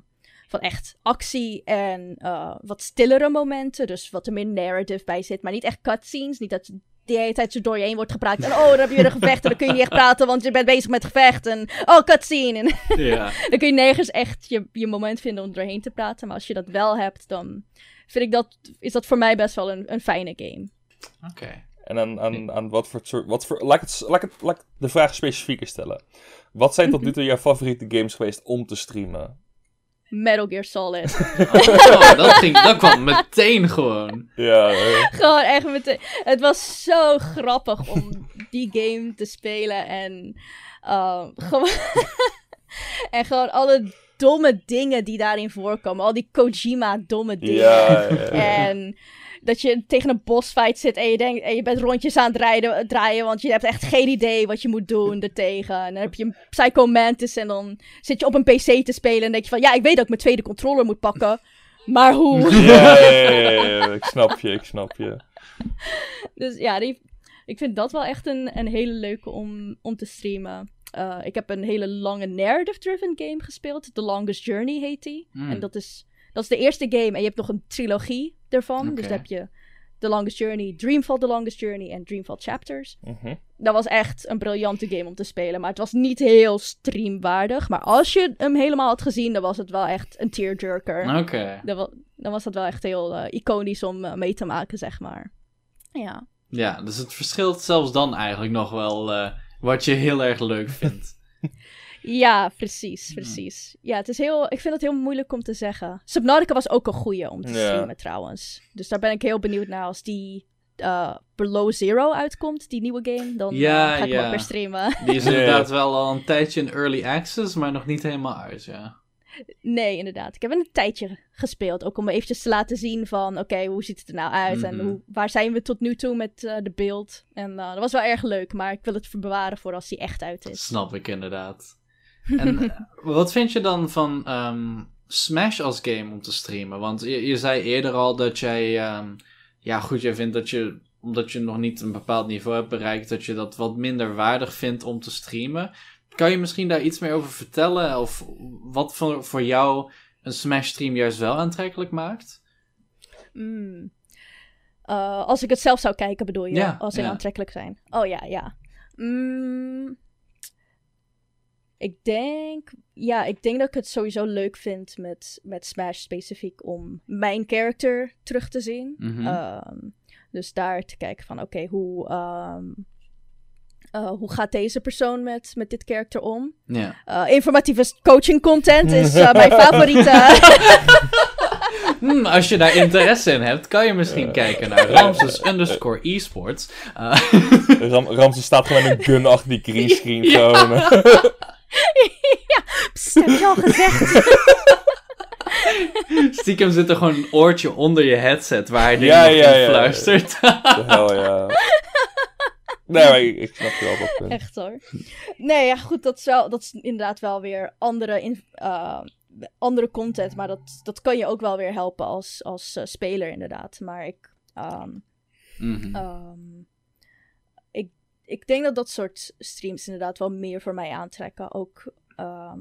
van echt actie en eh, wat stillere momenten. Dus wat er meer narrative bij zit. Maar niet echt cutscenes. Niet dat de hele tijd zo door je heen wordt gepraat. En oh, dan heb je weer een gevecht en dan kun je niet echt praten, want je bent bezig met gevecht. En oh, cutscene. En Ja. dan kun je nergens echt je, je moment vinden om doorheen te praten. Maar als je dat wel hebt, dan vind ik dat, is dat voor mij best wel een, een fijne game. Oké. En aan, aan, aan wat voor soort. Wat voor, laat, ik het, laat, ik het, laat ik de vraag specifieker stellen. Wat zijn tot nu toe jouw favoriete games geweest om te streamen? Metal Gear Solid. Oh, dat, ging, dat kwam meteen gewoon. Ja, gewoon echt meteen. Het was zo grappig om die game te spelen en uh, gewoon. en gewoon alle domme dingen die daarin voorkomen. Al die Kojima domme dingen. ja, ja, ja. En dat je tegen een bossfight zit en je, denkt, en je bent rondjes aan het rijden, draaien, want je hebt echt geen idee wat je moet doen ertegen. En dan heb je een Psycho Mantis en dan zit je op een PC te spelen en denk je van, ja, ik weet dat ik mijn tweede controller moet pakken, maar hoe? Ja, ja, ja, ja, ja, ik snap je, ik snap je. Dus ja, die, ik vind dat wel echt een, een hele leuke om, om te streamen. Uh, ik heb een hele lange narrative-driven game gespeeld. The Longest Journey heet die. Hmm. En dat is, dat is de eerste game. En je hebt nog een trilogie Oké. Dus dan heb je The Longest Journey, Dreamfall The Longest Journey en Dreamfall Chapters. Mhm. Dat was echt een briljante game om te spelen. Maar het was niet heel streamwaardig. Maar als je hem helemaal had gezien, dan was het wel echt een tearjerker. Oké. Dan was dat wel echt heel eh, iconisch om eh, mee te maken, zeg maar. Ja. Ja, dus het verschilt zelfs dan eigenlijk nog wel eh, wat je heel erg leuk vindt. Ja, precies, precies. Ja, het is heel, ik vind het heel moeilijk om te zeggen. Subnautica was ook een goeie om te Ja. streamen trouwens. Dus daar ben ik heel benieuwd naar als die eh, Below Zero uitkomt, die nieuwe game. Dan eh, Ja, ga ik ja. hem ook weer streamen. Die is inderdaad wel al een tijdje in early access, maar nog niet helemaal uit, ja. nee, inderdaad. Ik heb een tijdje gespeeld. Ook om eventjes te laten zien van, oké, hoe ziet het er nou uit? En Mhm. hoe, waar zijn we tot nu toe met eh, de beeld? En eh, dat was wel erg leuk, maar ik wil het bewaren voor als die echt uit is. Snap ik inderdaad. En eh, wat vind je dan van ehm, Smash als game om te streamen? Want je, je zei eerder al dat jij, ehm, ja goed, jij vindt dat je, omdat je nog niet een bepaald niveau hebt bereikt, dat je dat wat minder waardig vindt om te streamen. Kan je misschien daar iets meer over vertellen? Of wat voor, voor jou een Smash stream juist wel aantrekkelijk maakt? Mm. Eh, als ik het zelf zou kijken, bedoel je? Ja, als ze ja. aantrekkelijk zijn. Oh ja, ja. Mm. Ik denk... Ja, ik denk dat ik het sowieso leuk vind met, met Smash specifiek om mijn character terug te zien. Mhm. Ehm, dus daar te kijken van, oké, hoe... ehm, eh, hoe gaat deze persoon met, met dit karakter om? Ja. Eh, informatieve coaching content is eh, mijn favoriete. Hmm, als je daar interesse in hebt, kan je misschien kijken naar Ramses underscore esports. Eh, Ram, Ramses staat gewoon met een gun achter die greenscreen. Ja. Gewoon. eh. Psst, heb je al gezegd? Stiekem zit er gewoon een oortje onder je headset waar hij Ja, ja, in ja. fluistert. De hel, ja. Nee, maar ik, ik snap je wel dat punt. Echt hoor. Nee, ja, goed, dat is, wel, dat is inderdaad wel weer andere, in, eh, andere content. Maar dat, dat kan je ook wel weer helpen als, als eh, speler, inderdaad. Maar ik, ehm, Mhm. ehm, ik, ik denk dat dat soort streams inderdaad wel meer voor mij aantrekken. Ook, ehm,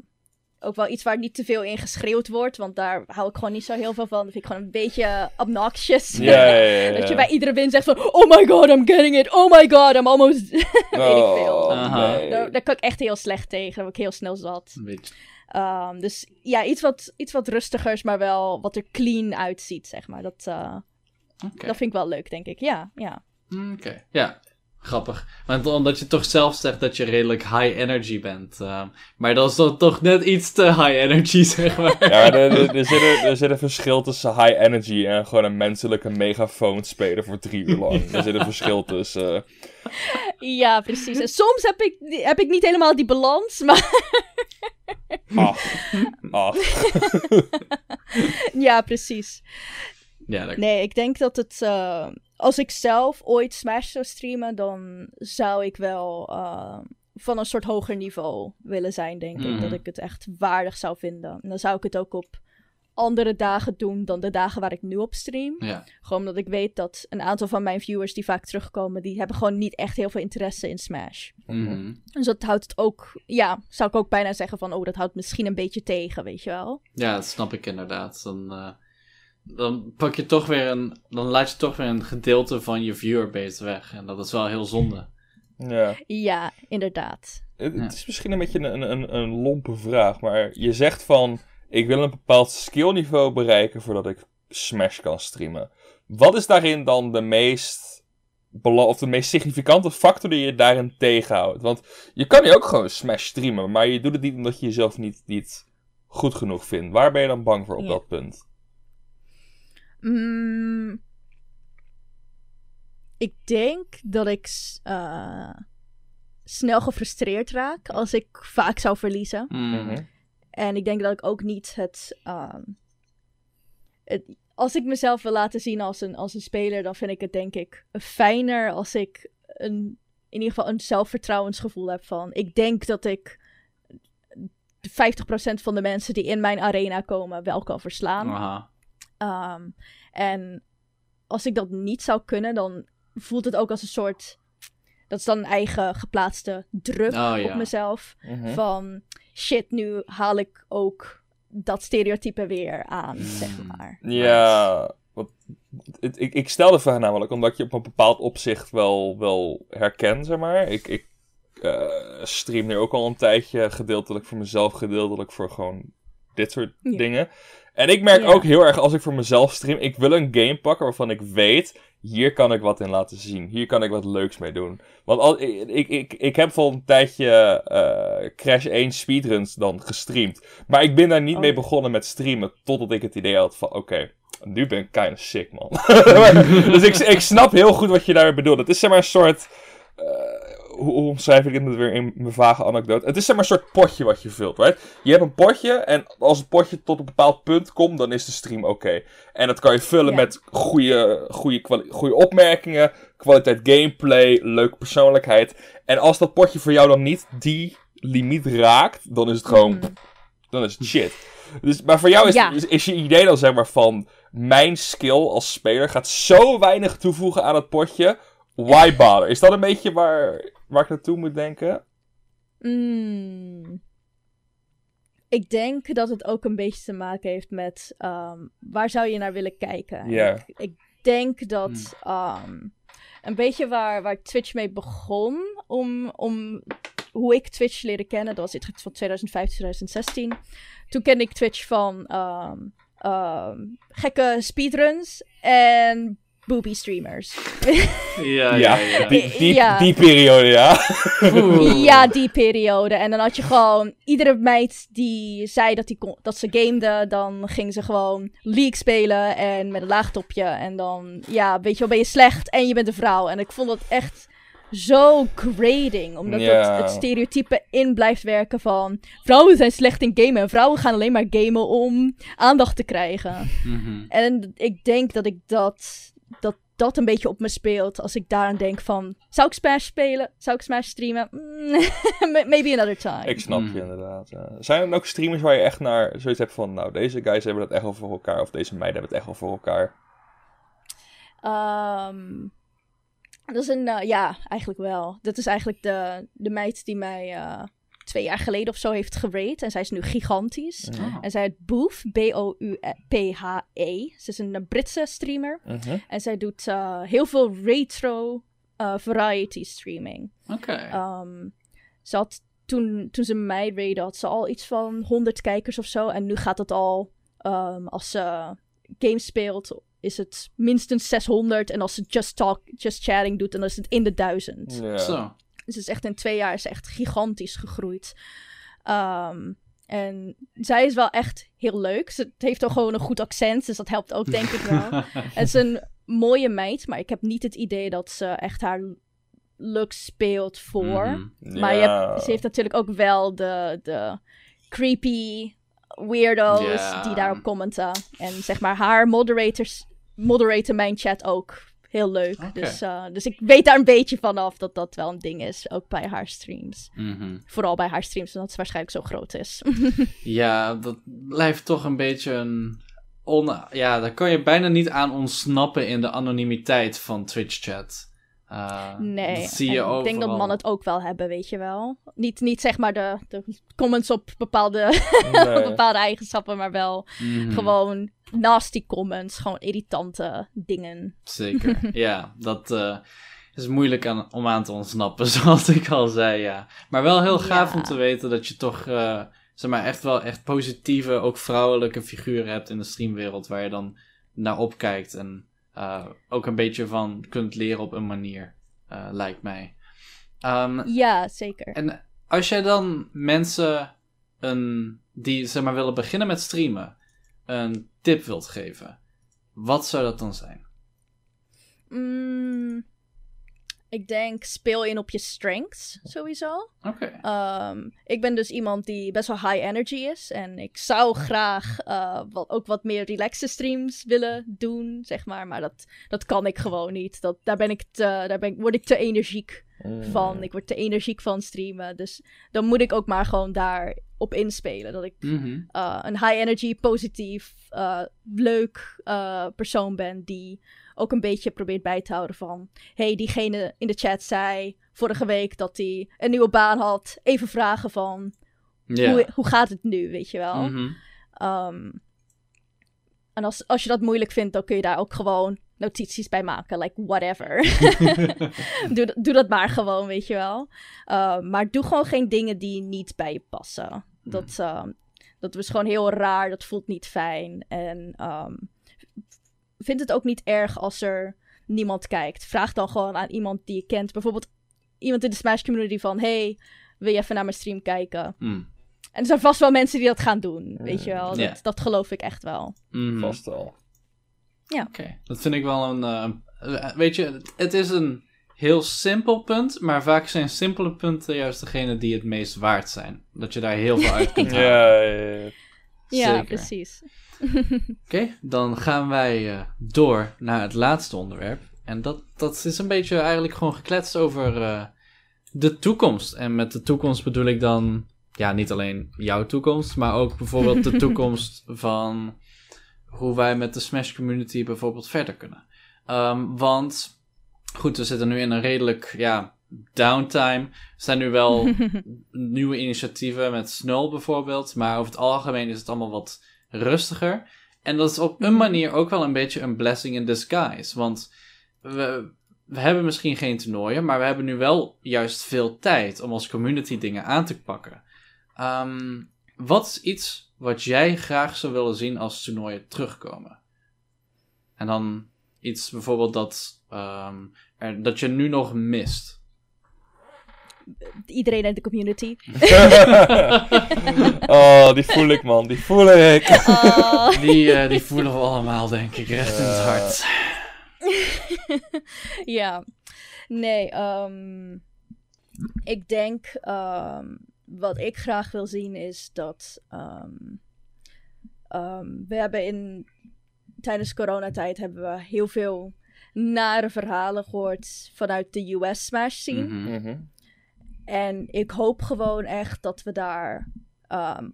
ook wel iets waar niet te veel in geschreeuwd wordt. Want daar hou ik gewoon niet zo heel veel van. Dat vind ik gewoon een beetje obnoxious. Ja, ja, ja, ja. Dat je bij iedere win zegt van... Oh my god, I'm getting it. Oh my god, I'm almost... weet ik veel. Oh, nee. Daar, daar kan ik echt heel slecht tegen. Daar word ik heel snel zat. Een beetje. Ehm, dus ja, iets wat, iets wat rustigers, maar wel wat er clean uitziet, zeg maar. Dat, eh, Oké. dat vind ik wel leuk, denk ik. Ja, ja. Oké, ja. Grappig. Want omdat je toch zelf zegt dat je redelijk high energy bent. eh, maar dat is dan toch net iets te high energy, zeg maar. Ja, er, er, er, zit een, er zit een verschil tussen high energy en gewoon een menselijke megafoon spelen voor drie uur lang. Er zit een verschil tussen. Ja, precies. En soms heb ik, heb ik niet helemaal die balans, maar Ach, ach. ja, precies. Ja, dat... Nee, ik denk dat het. eh, als ik zelf ooit Smash zou streamen, dan zou ik wel eh, van een soort hoger niveau willen zijn, denk Mhm. ik. Dat ik het echt waardig zou vinden. En dan zou ik het ook op andere dagen doen dan de dagen waar ik nu op stream. ja. Gewoon omdat ik weet dat een aantal van mijn viewers die vaak terugkomen, die hebben gewoon niet echt heel veel interesse in Smash. Mhm. Dus dat houdt het ook, ja, zou ik ook bijna zeggen van, oh, dat houdt misschien een beetje tegen, weet je wel. ja, dat snap ik inderdaad. Dan, eh, dan pak je toch weer een. Dan laat je toch weer een gedeelte van je viewerbase weg. En dat is wel heel zonde. Ja. Ja, inderdaad. Het, Ja. het is misschien een beetje een, een, een lompe vraag, maar je zegt van... Ik wil een bepaald skillniveau bereiken voordat ik Smash kan streamen. Wat is daarin dan de meest, of de meest significante factor die je daarin tegenhoudt? Want je kan hier ook gewoon Smash streamen, maar je doet het niet omdat je jezelf niet, niet goed genoeg vindt. Waar ben je dan bang voor op Ja. dat punt? Mm, ik denk dat ik eh, snel gefrustreerd raak als ik vaak zou verliezen. Mm. Mhm. En ik denk dat ik ook niet het, ehm, het. Als ik mezelf wil laten zien als een, als een speler, dan vind ik het denk ik fijner als ik een, in ieder geval een zelfvertrouwensgevoel heb van. Ik denk dat ik de 50% van de mensen die in mijn arena komen wel kan verslaan. Aha. Ehm, en als ik dat niet zou kunnen, dan voelt het ook als een soort. Dat is dan een eigen geplaatste druk Oh, ja. op mezelf. Mhm. Van shit, nu haal ik ook dat stereotype weer aan, Mm. zeg maar. Ja, want ik, ik stel de vraag namelijk omdat je op een bepaald opzicht wel, wel herkent, zeg maar. Ik, ik eh, stream nu ook al een tijdje, gedeeltelijk voor mezelf, gedeeltelijk voor gewoon dit soort Ja. dingen. En ik merk Ja. ook heel erg als ik voor mezelf stream, ik wil een game pakken waarvan ik weet, hier kan ik wat in laten zien. Hier kan ik wat leuks mee doen. Want al, ik, ik, ik, ik heb vol een tijdje eh, Crash 1 speedruns dan gestreamd. Maar ik ben daar niet Oh. mee begonnen met streamen, totdat ik het idee had van, oké, nu ben ik kind of sick, man. dus ik, ik snap heel goed wat je daar bedoelt. Het is zeg maar een soort... eh, hoe, omschrijf ik het weer in mijn vage anekdote? Het is zeg maar een soort potje wat je vult, right? Je hebt een potje en als het potje tot een bepaald punt komt, dan is de stream oké. En dat kan je vullen Ja. met goede, goede, goede opmerkingen, kwaliteit gameplay, leuke persoonlijkheid. En als dat potje voor jou dan niet die limiet raakt, dan is het gewoon Mhm. dan is het shit. Dus, maar voor jou is, Ja. is, is je idee dan zeg maar van... Mijn skill als speler gaat zo weinig toevoegen aan het potje. Why bother? Is dat een beetje waar, waar ik naartoe moet denken? Mm. Ik denk dat het ook een beetje te maken heeft met ehm, waar zou je naar willen kijken. Ja. Ik, ik denk dat ehm, een beetje waar, waar Twitch mee begon, om, om hoe ik Twitch leren kennen, dat was iets van 2015, 2016. Toen kende ik Twitch van ehm, ehm, gekke speedruns en booby streamers. Ja, ja, Ja. Die, die, Ja. die periode, ja. Oeh. Ja, die periode. En dan had je gewoon iedere meid die zei dat, die kon, dat ze gamede, dan ging ze gewoon League spelen en met een laag topje. En dan, ja, weet je wel, ben je slecht en je bent een vrouw. En ik vond dat echt zo grading, omdat dat het stereotype in blijft werken van vrouwen zijn slecht in gamen en vrouwen gaan alleen maar gamen om aandacht te krijgen. Mhm. En ik denk dat ik dat, dat dat een beetje op me speelt. Als ik daaraan denk van, zou ik Smash spelen? Zou ik Smash streamen? Mm, Maybe another time. Ik snap Mm. je inderdaad. ja. Zijn er ook streamers waar je echt naar zoiets hebt van... Nou, deze guys hebben dat echt wel voor elkaar. Of deze meiden hebben het echt wel voor elkaar. Ehm, dat is een, eh, ja, eigenlijk wel. Dat is eigenlijk de, de meid die mij eh, twee jaar geleden of zo heeft gerate. En zij is nu gigantisch. Oh. En zij heet Boof, B-O-U-P-H-E. Ze is een eh, Britse streamer. Mhm. En zij doet eh, heel veel retro eh, variety streaming. Oké. Ehm, ze had toen, toen ze mij raidde, had ze al iets van 100 kijkers of zo. En nu gaat het al, ehm, als ze games speelt, is het minstens 600. En als ze just talk, just chatting doet, dan is het in de duizend. Ja. Zo. Dus het is echt in twee jaar is echt gigantisch gegroeid. Ehm, en zij is wel echt heel leuk. Ze heeft ook gewoon een goed accent, dus dat helpt ook denk ik wel. Het is een mooie meid, maar ik heb niet het idee dat ze echt haar look speelt voor. Mhm. Maar je Ja. hebt, ze heeft natuurlijk ook wel de, de creepy weirdo's Ja. die daarop commenten. En zeg maar, haar moderators moderaten mijn chat ook heel leuk. Dus, eh, dus ik weet daar een beetje vanaf dat dat wel een ding is, ook bij haar streams. Mhm. Vooral bij haar streams, omdat ze waarschijnlijk zo groot is. Ja, dat blijft toch een beetje een. On... Ja, daar kan je bijna niet aan ontsnappen in de anonimiteit van Twitch-chat. Uh, nee, dat zie je en ik denk dat mannen het ook wel hebben, weet je wel. Niet, niet zeg maar de, de comments op bepaalde, Nee. bepaalde eigenschappen, maar wel Mhm. gewoon nasty comments, gewoon irritante dingen. Zeker, ja. Dat eh, is moeilijk aan, om aan te ontsnappen, zoals ik al zei, ja. Maar wel heel gaaf Ja. om te weten dat je toch, eh, zeg maar, echt wel echt positieve, ook vrouwelijke figuren hebt in de streamwereld waar je dan naar opkijkt en eh, ook een beetje van kunt leren op een manier, eh, lijkt mij. Ehm, Ja, zeker. en als jij dan mensen een, die zeg maar willen beginnen met streamen, een tip wilt geven, wat zou dat dan zijn? Mm, ik denk speel in op je strengths, sowieso. Oké. Ehm, ik ben dus iemand die best wel high energy is. En ik zou graag eh, wat, ook wat meer relaxe streams willen doen, zeg maar. Maar dat, dat kan ik gewoon niet. Dat, daar ben ik te, daar ben ik, word ik te energiek Mm. van. Ik word te energiek van streamen. Dus dan moet ik ook maar gewoon daar op inspelen. Dat ik Mhm. eh, een high energy, positief, eh, leuk eh, persoon ben die ook een beetje probeert bij te houden van... hey, diegene in de chat zei vorige week dat hij een nieuwe baan had. Even vragen van, hoe, hoe gaat het nu, weet je wel? Mhm. Ehm, en als, als je dat moeilijk vindt, dan kun je daar ook gewoon notities bij maken. Like, whatever. doe, dat- doe dat maar gewoon, weet je wel. Ehm, maar doe gewoon geen dingen die niet bij je passen. Dat, ehm, dat is gewoon heel raar. Dat voelt niet fijn. En ehm, vind het ook niet erg als er niemand kijkt. Vraag dan gewoon aan iemand die je kent. Bijvoorbeeld iemand in de Smash community van... Hey, wil je even naar mijn stream kijken? Mm. En er zijn vast wel mensen die dat gaan doen, weet je wel. Ja. Dat, dat geloof ik echt wel. Mhm. Vast wel. Oké, dat vind ik wel een. eh, een- weet je, het, is een heel simpel punt, maar vaak zijn simpele punten juist degene die het meest waard zijn. Dat je daar heel veel uit kunt halen. Ja, ja, ja. Ja, precies. Oké, dan gaan wij eh, door naar het laatste onderwerp. En dat, dat is een beetje eigenlijk gewoon gekletst over eh, de toekomst. En met de toekomst bedoel ik dan, ja, niet alleen jouw toekomst, maar ook bijvoorbeeld de toekomst van hoe wij met de Smash community bijvoorbeeld verder kunnen. Ehm, want, goed, we zitten nu in een redelijk, ja, downtime. Er zijn nu wel nieuwe initiatieven met Snull bijvoorbeeld, maar over het algemeen is het allemaal wat rustiger. En dat is op een manier ook wel een beetje een blessing in disguise. Want we, we hebben misschien geen toernooien, maar we hebben nu wel juist veel tijd om als community dingen aan te pakken. Ehm, wat is iets wat jij graag zou willen zien als toernooien terugkomen? En dan iets bijvoorbeeld dat, ehm, er, dat je nu nog mist. Iedereen in de community. oh, die voel ik, man. Die voel ik. Ah, Die, eh, die voelen we allemaal, denk ik, recht in het Ja. hart. ja. Nee, ehm, ik denk... ehm, wat ik graag wil zien is dat... ehm, ehm, we hebben in... Tijdens coronatijd hebben we heel veel nare verhalen gehoord vanuit de US Smash scene. Mhm. En ik hoop gewoon echt dat we daar ehm,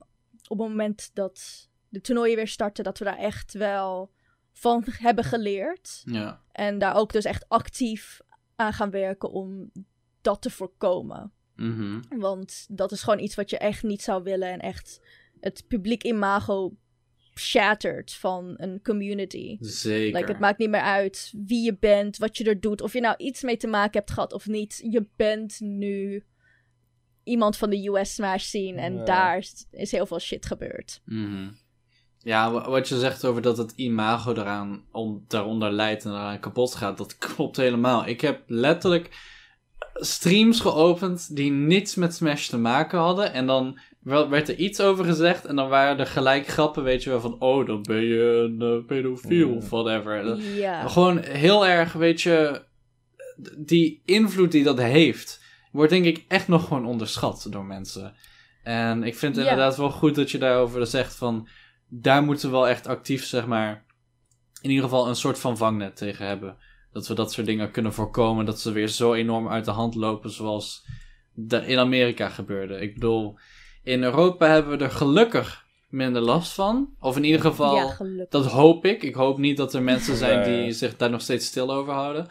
op het moment dat de toernooien weer starten, dat we daar echt wel van hebben geleerd. Ja. En daar ook dus echt actief aan gaan werken om dat te voorkomen. Mhm. Want dat is gewoon iets wat je echt niet zou willen en echt het publiek imago shattert van een community. Zeker. Like, het maakt niet meer uit wie je bent, wat je er doet, of je nou iets mee te maken hebt gehad of niet. Je bent nu iemand van de US Smash scene en Ja. daar is- heel veel shit gebeurd. Mhm. Ja, wa- wat je zegt over dat het imago eraan, on, daaronder leidt en eraan kapot gaat, dat klopt helemaal. Ik heb letterlijk streams geopend die niets met Smash te maken hadden. En dan werd er iets over gezegd en dan waren er gelijk grappen, weet je wel, van oh, dan ben je een eh, pedofiel of whatever. Ja. Gewoon heel erg, weet je, die invloed die dat heeft, wordt denk ik echt nog gewoon onderschat door mensen. En ik vind het Ja. inderdaad wel goed dat je daarover zegt van, daar moeten we wel echt actief, zeg maar, in ieder geval een soort van vangnet tegen hebben. Dat we dat soort dingen kunnen voorkomen, dat ze weer zo enorm uit de hand lopen zoals er in Amerika gebeurde. Ik bedoel, in Europa hebben we er gelukkig minder last van. Of in ieder geval... ja. Dat hoop ik. Ik hoop niet dat er mensen zijn die zich daar nog steeds stil over houden.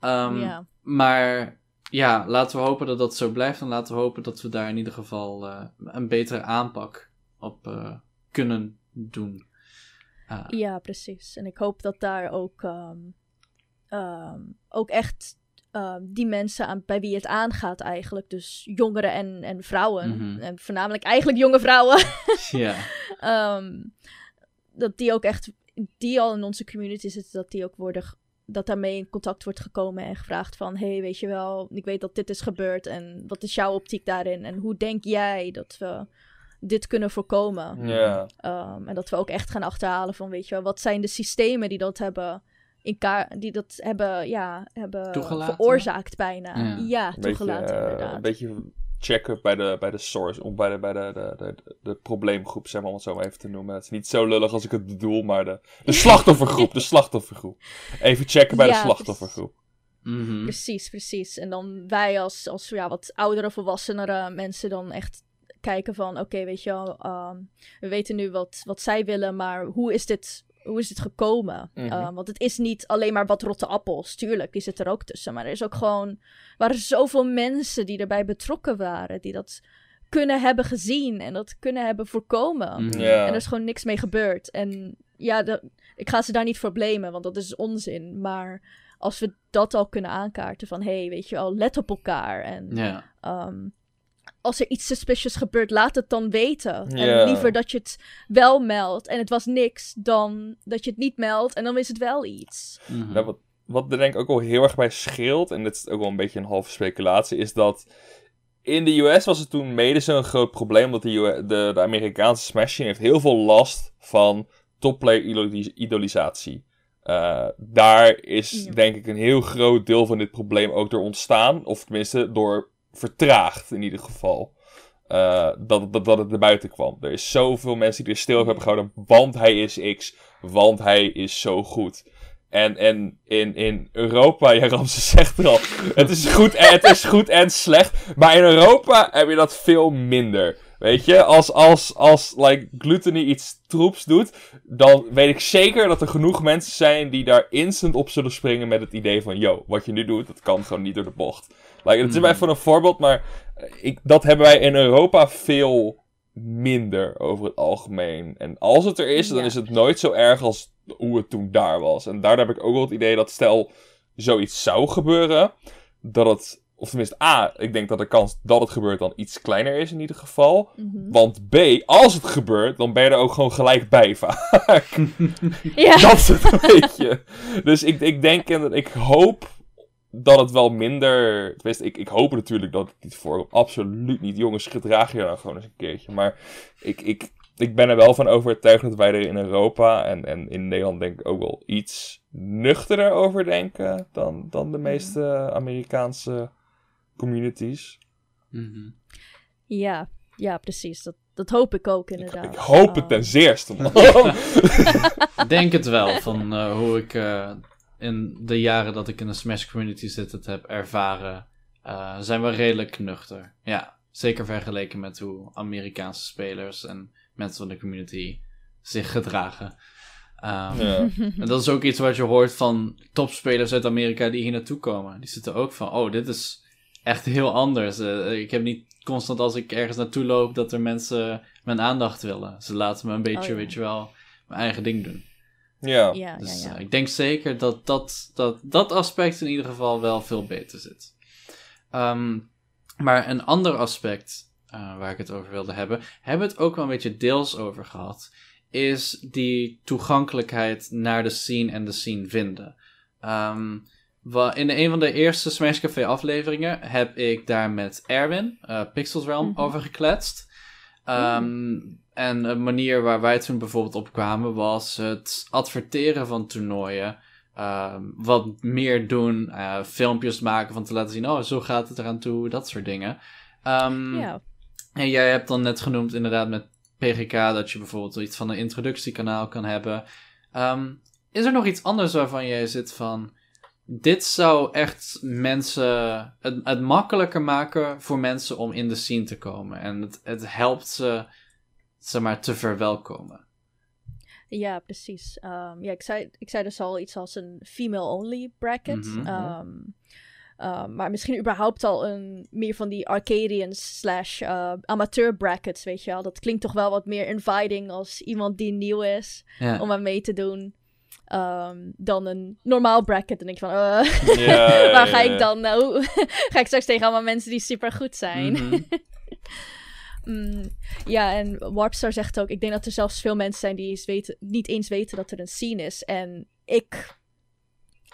Ehm, ja. maar ja, laten we hopen dat dat zo blijft. En laten we hopen dat we daar in ieder geval eh, een betere aanpak op eh, kunnen doen. Ah, Ja, precies. En ik hoop dat daar ook, ehm, ehm, ook echt ehm, die mensen aan, bij wie het aangaat eigenlijk, dus jongeren en, en vrouwen, Mhm. en voornamelijk eigenlijk jonge vrouwen, ja. dat die ook echt, die al in onze community zitten, dat die ook worden, dat daarmee in contact wordt gekomen en gevraagd van, hey, weet je wel, ik weet dat dit is gebeurd en wat is jouw optiek daarin en hoe denk jij dat we dit kunnen voorkomen? Ja. Um, en dat we ook echt gaan achterhalen van, weet je wel, wat zijn de systemen die dat hebben, in ka- die dat hebben, ja, hebben Toegelaten? veroorzaakt bijna. Ja. Ja, Een beetje, toegelaten eh, inderdaad. een beetje checken bij de, bij de source, of bij de, bij de, de, de, de probleemgroep, zeg maar, om het zo maar even te noemen. Het is niet zo lullig als ik het bedoel, maar de, de slachtoffergroep, de slachtoffergroep. Even checken bij de Ja, slachtoffergroep. Mhm. Precies, precies. En dan wij als, als ja, wat oudere, volwassenere mensen dan echt kijken van, oké, weet je wel, um, we weten nu wat, wat zij willen, maar hoe is dit, hoe is dit gekomen? Mhm. Um, want het is niet alleen maar wat rotte appels, tuurlijk, die zit er ook tussen, maar er is ook gewoon, waren zoveel mensen die erbij betrokken waren, die dat kunnen hebben gezien en dat kunnen hebben voorkomen. Mhm. En er is gewoon niks mee gebeurd. En ja, ik ga ze daar niet voor blamen, want dat is onzin. Maar als we dat al kunnen aankaarten van... hé, hey, weet je wel, let op elkaar. En Ja. ehm, als er iets suspicious gebeurt, laat het dan weten. En liever dat je het wel meldt en het was niks... dan dat je het niet meldt en dan is het wel iets. Mhm. Wat, wat er denk ik ook wel heel erg bij scheelt, en dit is ook wel een beetje een halve speculatie, is dat in de US was het toen mede zo'n groot probleem, omdat de, de, de Amerikaanse Smash Scene heeft heel veel last van topplayer idoli- idolisatie. Eh, daar is Ja. denk ik een heel groot deel van dit probleem ook door ontstaan, of tenminste door vertraagd in ieder geval. Eh, dat, dat, dat het naar buiten kwam. Er is zoveel mensen die er stil over hebben gehouden, want hij is X, want hij is zo goed. En, en in, in Europa, ja, Ramses zegt er al, het is, goed en, het is goed en slecht. Maar in Europa heb je dat veel minder. Weet je, als, als, als like, Gluttony iets troeps doet, dan weet ik zeker dat er genoeg mensen zijn die daar instant op zullen springen met het idee van, yo, wat je nu doet, dat kan gewoon niet door de bocht. Like, het is Hmm. mij voor een voorbeeld, maar eh, ik, dat hebben wij in Europa veel minder over het algemeen. En als het er is, dan Ja. is het nooit zo erg als hoe het toen daar was. En daardoor heb ik ook wel het idee dat stel zoiets zou gebeuren, dat het, of tenminste A, ik denk dat de kans dat het gebeurt dan iets kleiner is in ieder geval. Mhm. Want B, als het gebeurt, dan ben je er ook gewoon gelijk bij vaak. Ja, Dat is het een beetje. Dus ik, ik denk en ik hoop dat het wel minder. Tenminste, ik, ik hoop natuurlijk dat het niet voorkomt. Absoluut niet. Jongens, gedraag je nou gewoon eens een keertje. Maar ik, ik, ik ben er wel van overtuigd dat wij er in Europa en, en in Nederland denk ik ook wel iets nuchterder over denken dan, dan de meeste Amerikaanse communities. Mhm. ja, ja, precies. Dat, dat hoop ik ook Ik, inderdaad. ik hoop het Um, ten zeerste, man. Ik denk het wel, van eh, hoe ik eh, in de jaren dat ik in de Smash community zit, het heb ervaren, eh, zijn we redelijk nuchter. Ja, zeker vergeleken met hoe Amerikaanse spelers en mensen van de community zich gedragen. Ehm, ja. En dat is ook iets wat je hoort van topspelers uit Amerika die hier naartoe komen. Die zitten ook van, oh, dit is echt heel anders. Eh, ik heb niet constant als ik ergens naartoe loop dat er mensen mijn aandacht willen. Ze laten me een beetje, Oh, ja. weet je wel, mijn eigen ding doen. Ja. ja, Dus ja, ja. eh, ik denk zeker dat dat, dat dat aspect in ieder geval wel veel beter zit. Ehm, maar een ander aspect eh, waar ik het over wilde hebben, hebben we het ook wel een beetje deels over gehad, is die toegankelijkheid naar de scene en de scene vinden. Ehm, in een van de eerste Smash Café afleveringen heb ik daar met Erwin, eh Pixels Realm, Mhm. over gekletst. Ehm, En een manier waar wij toen bijvoorbeeld op kwamen was het adverteren van toernooien. Ehm, wat meer doen, eh, filmpjes maken van te laten zien, oh, zo gaat het eraan toe, dat soort dingen. Ehm, ja. en jij hebt dan net genoemd, inderdaad, met PGK, dat je bijvoorbeeld iets van een introductiekanaal kan hebben. Ehm, is er nog iets anders waarvan jij zit van. Dit zou echt mensen. Het, het makkelijker maken voor mensen om in de scene te komen. En het, het helpt ze, zeg maar, te verwelkomen. Ja, precies. Ehm, ja, ik zei, ik zei dus al iets als een female-only bracket. Mhm. Ehm, Um, maar misschien überhaupt al een meer van die Arcadians slash uh, amateur brackets, weet je wel. Dat klinkt toch wel wat meer inviting als iemand die nieuw is Ja. om aan mee te doen. Um, dan een normaal bracket. Dan denk je van, uh, Ja, waar ga ik dan nou? ga ik straks tegen allemaal mensen die super goed zijn? Mhm. Mm, ja, en Warpstar zegt ook: Ik denk dat er zelfs veel mensen zijn die eens weten, niet eens weten dat er een scene is. En ik.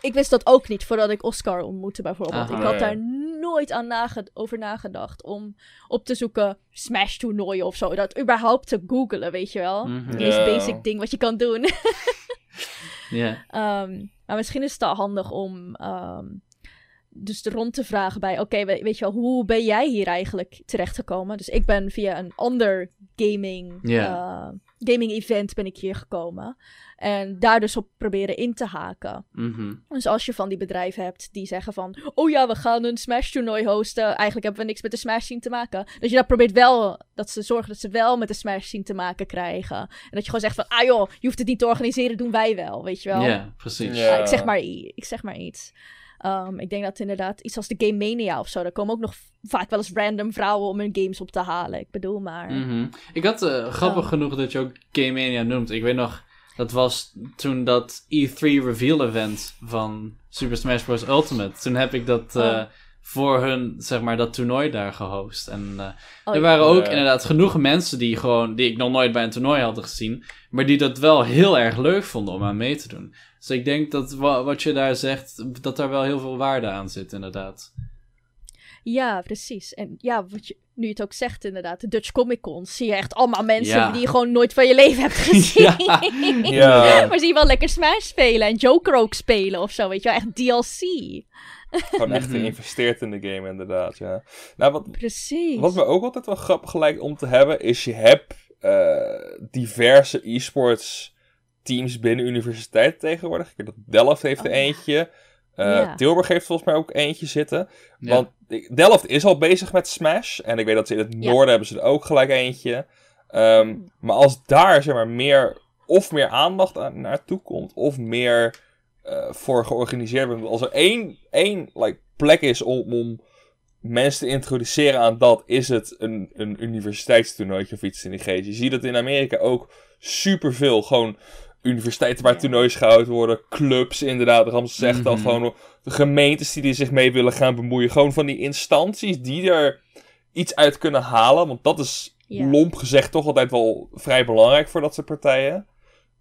Ik wist dat ook niet voordat ik Oscar ontmoette, bijvoorbeeld. Aha. ik had Ja. daar nooit aan nage- over nagedacht om op te zoeken Smash-toernooien of zo. Dat überhaupt te googlen, weet je wel. Mhm. Het meest basic ding wat je kan doen. Ja. Ehm, maar misschien is het al handig om ehm, dus de rond te vragen bij... Oké, we- weet je wel, hoe ben jij hier eigenlijk terechtgekomen? Dus ik ben via een ander gaming, eh, gaming event ben ik hier gekomen. En daar dus op proberen in te haken. Mhm. Dus als je van die bedrijven hebt die zeggen van... Oh ja, we gaan een Smash-toernooi hosten. Eigenlijk hebben we niks met de Smash-scene te maken. Dat je dat probeert wel... Dat ze zorgen dat ze wel met de Smash-scene te maken krijgen. En dat je gewoon zegt van... Ah joh, je hoeft het niet te organiseren, doen wij wel. Weet je wel? Ja, precies. Ja, ik, zeg maar, ik zeg maar iets. Ehm, ik denk dat inderdaad iets als de Game Mania of zo... Daar komen ook nog vaak wel eens random vrouwen om hun games op te halen. Ik bedoel maar... Mhm. Ik had eh, grappig genoeg dat je ook Game Mania noemt. Ik weet nog, dat was toen dat E3 reveal event van Super Smash Bros. Ultimate. Toen heb ik dat eh, Oh. voor hun, zeg maar, dat toernooi daar gehost. En eh, Oh, er waren ook inderdaad genoeg mensen die gewoon, die ik nog nooit bij een toernooi hadden gezien, maar die dat wel heel erg leuk vonden om aan mee te doen. Dus ik denk dat wa- wat je daar zegt, dat daar wel heel veel waarde aan zit, inderdaad. Ja, precies. En ja, wat je, nu je het ook zegt inderdaad, de Dutch Comic Con zie je echt allemaal mensen Ja. die je gewoon nooit van je leven hebt gezien. Ja. Ja, maar zie je wel lekker Smash spelen en Joker ook spelen of zo, weet je wel, echt DLC. gewoon echt Mhm. geïnvesteerd in de game, inderdaad. Ja. Nou, wat, Precies. Wat me ook altijd wel grappig lijkt om te hebben, is je hebt eh, diverse e-sports teams binnen universiteiten tegenwoordig. Ik weet dat Delft heeft er Oh. eentje. Eh, Ja. Tilburg heeft volgens mij ook eentje zitten. Ja. Want Delft is al bezig met Smash. En ik weet dat ze in het Ja. noorden hebben ze er ook gelijk eentje. Ehm, maar als daar zeg maar meer, of meer aandacht aan, naartoe komt, of meer eh, voor georganiseerd wordt. Als er één, één like, plek is om, om mensen te introduceren aan dat, is het een, een universiteitstoernooitje of iets in die geest. Je ziet het in Amerika ook superveel. Gewoon universiteiten waar Ja. toernoois gehouden worden, clubs inderdaad. Rams zegt al Mhm. gewoon de gemeentes die er zich mee willen gaan bemoeien. Gewoon van die instanties die er iets uit kunnen halen. Want dat is Ja. lomp gezegd toch altijd wel vrij belangrijk voor dat soort partijen.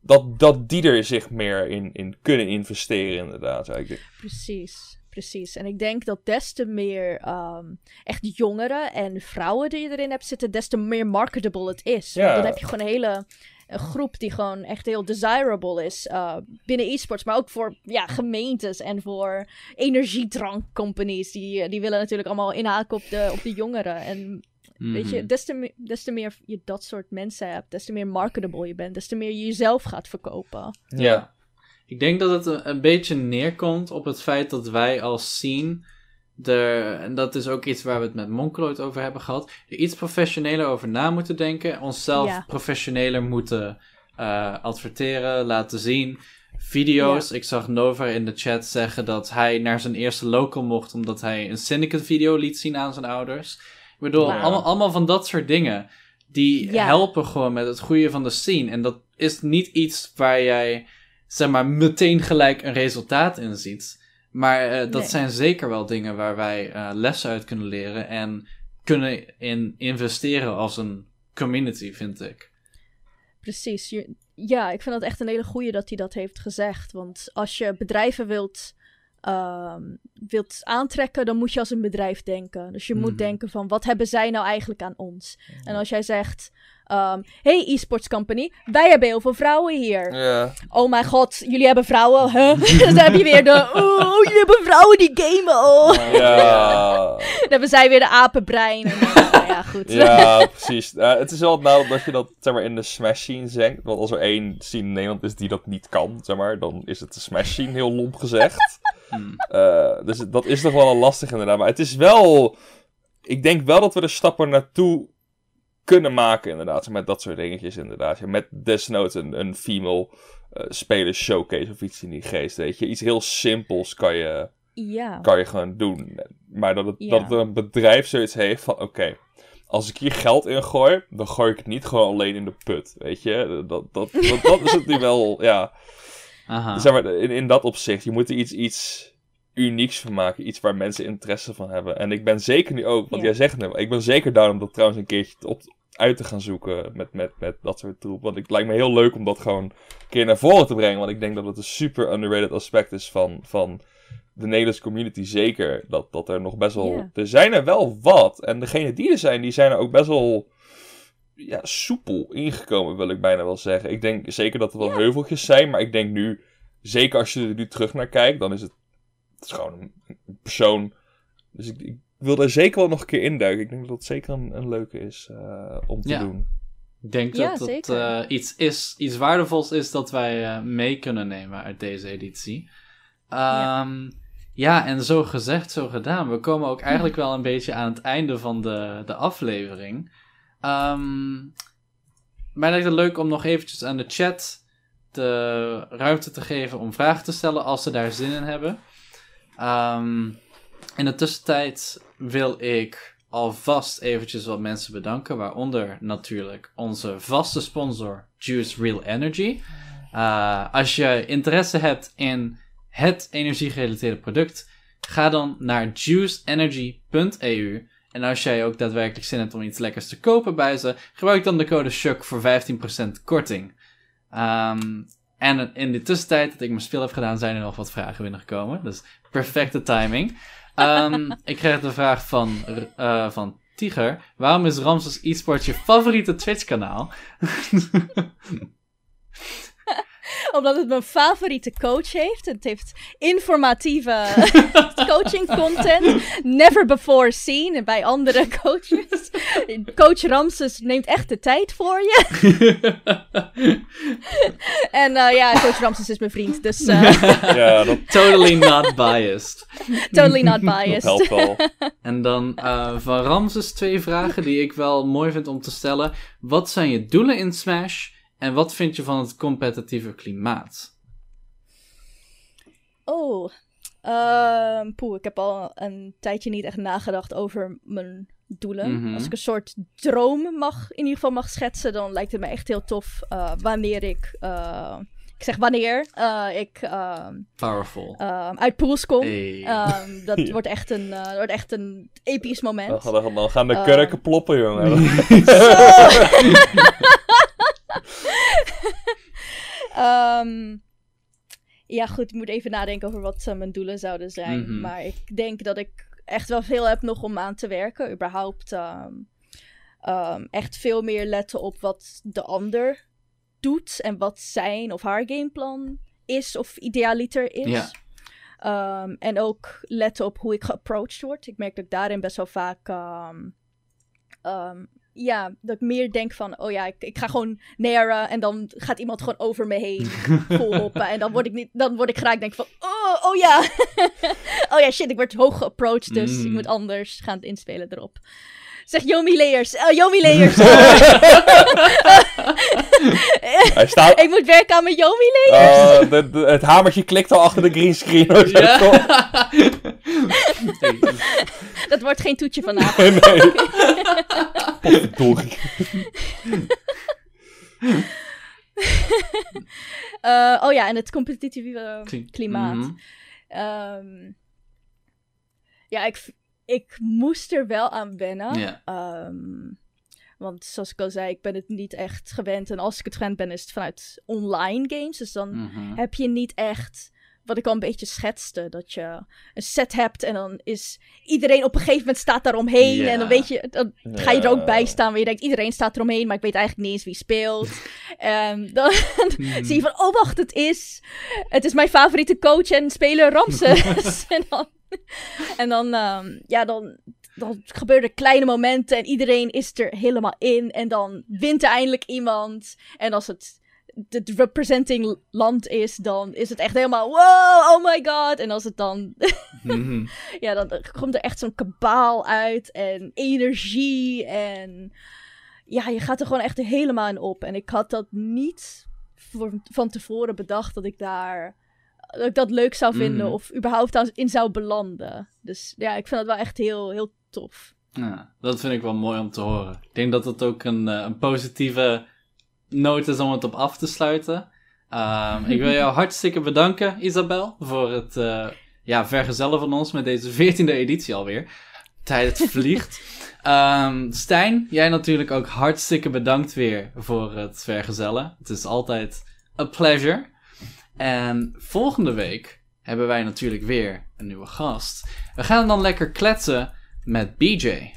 Dat, dat die er zich meer in, in kunnen investeren, inderdaad. Denk- Precies, precies. En ik denk dat des te meer ehm, echt jongeren en vrouwen die je erin hebt zitten, des te meer marketable het is. Ja. Want dan heb je gewoon een hele een groep die gewoon echt heel desirable is uh, binnen e-sports, maar ook voor ja, gemeentes en voor energiedrankcompanies. Die, die willen natuurlijk allemaal inhaken op de, op de jongeren. En weet je, Mhm. des te, me- des te meer je dat soort mensen hebt, des te meer marketable je bent, des te meer je jezelf gaat verkopen. Ja. Ik denk dat het een, een beetje neerkomt op het feit dat wij als scene er, en dat is ook iets waar we het met Monkeloid over hebben gehad, er iets professioneler over na moeten denken, onszelf Ja. professioneler moeten eh, adverteren, laten zien. Video's, ik zag Nova in de chat zeggen dat hij naar zijn eerste local mocht omdat hij een Syndicate video liet zien aan zijn ouders. Ik bedoel, allemaal, allemaal van dat soort dingen. Die Ja. helpen gewoon met het groeien van de scene. En dat is niet iets waar jij, zeg maar, meteen gelijk een resultaat in ziet. Maar eh, dat Nee. zijn zeker wel dingen waar wij eh, lessen uit kunnen leren en kunnen in investeren als een community, vind ik. Precies. Je- ja, ik vind dat echt een hele goeie dat hij dat heeft gezegd. Want als je bedrijven wilt, ehm, wilt aantrekken, dan moet je als een bedrijf denken. Dus je Mhm. moet denken van, wat hebben zij nou eigenlijk aan ons? En als jij zegt, ehm, hey e-sports company, wij hebben heel veel vrouwen hier. Ja. Oh mijn god, jullie hebben vrouwen, huh? dan heb je weer de, oh, jullie hebben vrouwen die gamen, oh. Ja. Dan hebben zij weer de apenbrein. En, dan, nou ja, goed. Ja, precies. Eh, het is wel nou dat je dat zeg maar, in de Smash scene zegt. Want als er één scene in Nederland is die dat niet kan, zeg maar, dan is het de Smash scene heel lomp gezegd. Hmm. Eh, dus dat is toch wel een lastig inderdaad. Maar het is wel... Ik denk wel dat we er stappen naartoe kunnen maken inderdaad. Met dat soort dingetjes inderdaad. Ja, met desnoods een, een female eh speler showcase of iets in die geest, weet je. Iets heel simpels kan je, Ja. kan je gewoon doen. Maar dat, het, Ja. dat een bedrijf zoiets heeft van, oké, als ik hier geld in gooi, dan gooi ik het niet gewoon alleen in de put, weet je. Dat, dat, dat, dat is het nu wel, ja. Aha. Zeg maar, in, in dat opzicht, je moet er iets, iets unieks van maken. Iets waar mensen interesse van hebben. En ik ben zeker nu ook, want Ja. jij zegt het net, ik ben zeker down om dat trouwens een keertje op, uit te gaan zoeken met, met, met dat soort troep. Want het lijkt me heel leuk om dat gewoon een keer naar voren te brengen. Want ik denk dat het een super underrated aspect is van, van de Nederlandse community. Zeker dat, dat er nog best wel... Er zijn er wel wat. En degene die er zijn, die zijn er ook best wel ja, soepel ingekomen, wil ik bijna wel zeggen. Ik denk zeker dat er wel heuveltjes zijn, maar ik denk nu, zeker als je er nu terug naar kijkt, dan is het, het is gewoon een persoon. Dus ik, ik wil er zeker wel nog een keer induiken. Ik denk dat dat zeker een, een leuke is eh, om te Ja. doen. Ik denk Ja, dat het eh, iets, is, iets waardevols is dat wij eh, mee kunnen nemen uit deze editie. Ehm, ja. en zo gezegd, zo gedaan. We komen ook eigenlijk wel een beetje aan het einde van de, de aflevering. Ehm mij lijkt het leuk om nog eventjes aan de chat de ruimte te geven om vragen te stellen als ze daar zin in hebben. Ehm, in de tussentijd wil ik alvast eventjes wat mensen bedanken, waaronder natuurlijk onze vaste sponsor Juice Real Energy. Uh, als je interesse hebt in het energiegerelateerde product, ga dan naar juiceenergy.eu. En als jij ook daadwerkelijk zin hebt om iets lekkers te kopen bij ze, gebruik dan de code SHUK voor 15% korting. Um, en in de tussentijd dat ik mijn spel heb gedaan, zijn er nog wat vragen binnengekomen. Dus perfecte timing. Um, ik kreeg de vraag van, uh, van Tiger. Waarom is Ramses eSports je favoriete Twitch-kanaal? Omdat het mijn favoriete coach heeft. Het heeft informatieve coaching content. Never before seen bij andere coaches. Coach Ramses neemt echt de tijd voor je. en uh, ja, coach Ramses is mijn vriend. Dus uh, ja, dat... Totally not biased. totally not biased. Dat helpt wel. En dan uh, van Ramses twee vragen die ik wel mooi vind om te stellen. Wat zijn je doelen in Smash? En wat vind je van het competitieve klimaat? Oh, uh, poeh, ik heb al een tijdje niet echt nagedacht over mijn doelen. Mhm. Als ik een soort droom mag, in ieder geval mag schetsen, dan lijkt het me echt heel tof uh, wanneer ik, uh, ik zeg wanneer, uh, ik Powerful. uit pools kom. Hey. Um, dat wordt, echt een, uh, wordt echt een episch moment. Dan gaan de kurken ploppen, jongen. um, ja, goed, ik moet even nadenken over wat uh, mijn doelen zouden zijn. Mhm. Maar ik denk dat ik echt wel veel heb nog om aan te werken. Überhaupt um, um, echt veel meer letten op wat de ander doet. En wat zijn of haar gameplan is of idealiter is. Ja. Um, en ook letten op hoe ik geapproached word. Ik merk dat ik daarin best wel vaak... Um, um, ja, dat ik meer denk van... Oh ja, ik, ik ga gewoon naren en dan gaat iemand gewoon over me heen volhoppen. en dan word ik, niet, dan word ik gelijk denk van... Oh, oh ja. oh ja, shit, ik word hoog geapproached. Dus Mm. ik moet anders gaan inspelen erop. Zeg Yomi Layers. Uh, Yomi Layers. Hij staat... ik moet werken aan mijn Yomi. Uh, de, het hamertje klikt al achter de greenscreen. Ja. Dat wordt geen toetje vanavond. nee. Potverdorie. uh, oh ja, en het competitieve Kli- klimaat. Mhm. Um, ja, ik, ik moest er wel aan wennen. Ja. Um, want zoals ik al zei, ik ben het niet echt gewend. En als ik het gewend ben, is het vanuit online games. Dus dan Mhm. heb je niet echt, wat ik al een beetje schetste, dat je een set hebt en dan is iedereen op een gegeven moment staat daar omheen. Ja. En dan weet je, dan ga je er ook bij staan, waar je denkt, iedereen staat eromheen, maar ik weet eigenlijk niet eens wie speelt. en dan Mhm. zie je van, oh wacht, het is, het is mijn favoriete coach en speler Ramses. en dan, en dan, um, ja, dan, dan gebeuren kleine momenten en iedereen is er helemaal in. En dan wint er eindelijk iemand. En als het het representing land is, dan is het echt helemaal wow, oh my god. En als het dan, Mhm. ja, dan komt er echt zo'n kabaal uit en energie en ja, je gaat er gewoon echt helemaal in op. En ik had dat niet voor, van tevoren bedacht dat ik daar dat ik dat leuk zou vinden Mhm. of überhaupt in zou belanden. Dus ja, ik vind dat wel echt heel, heel tof. Ja, dat vind ik wel mooi om te horen. Ik denk dat het ook een, eh, een positieve noot is om het op af te sluiten. Ehm, ik wil jou hartstikke bedanken, Isabel, voor het eh, ja, vergezellen van ons met deze 14e editie alweer. Tijd het vliegt. Ehm, Stijn, jij natuurlijk ook hartstikke bedankt weer voor het vergezellen. Het is altijd a pleasure. En volgende week hebben wij natuurlijk weer een nieuwe gast. We gaan dan lekker kletsen met BJ.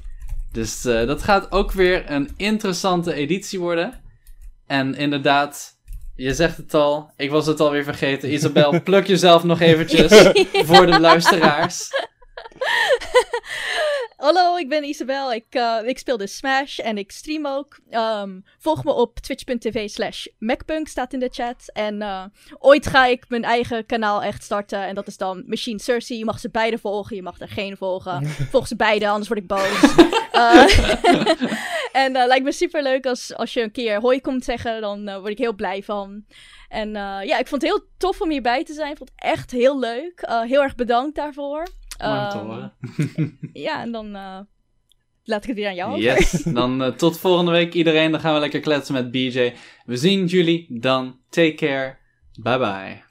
Dus eh, dat gaat ook weer een interessante editie worden. En inderdaad, je zegt het al, ik was het alweer vergeten. Isabel, pluk jezelf nog eventjes voor de luisteraars. Hallo, ik ben Isabel. Ik, eh, ik speel dus Smash en ik stream ook. Ehm, volg me op twitch.tv slash macpunk, staat in de chat. En eh, ooit ga ik mijn eigen kanaal echt starten. En dat is dan Machine Cersei. Je mag ze beide volgen, je mag er geen volgen. Volg ze beide, anders word ik boos. Eh, en lijkt me super leuk als, als je een keer hoi komt zeggen. Dan word ik heel blij van. En ja, ik vond het heel tof om hierbij te zijn. Ik vond het echt heel leuk. Heel erg bedankt daarvoor. Ehm, ja, en dan eh, laat ik het weer aan jou over. Yes, dan eh, tot volgende week iedereen. Dan gaan we lekker kletsen met BJ. We zien jullie dan. Take care. Bye bye.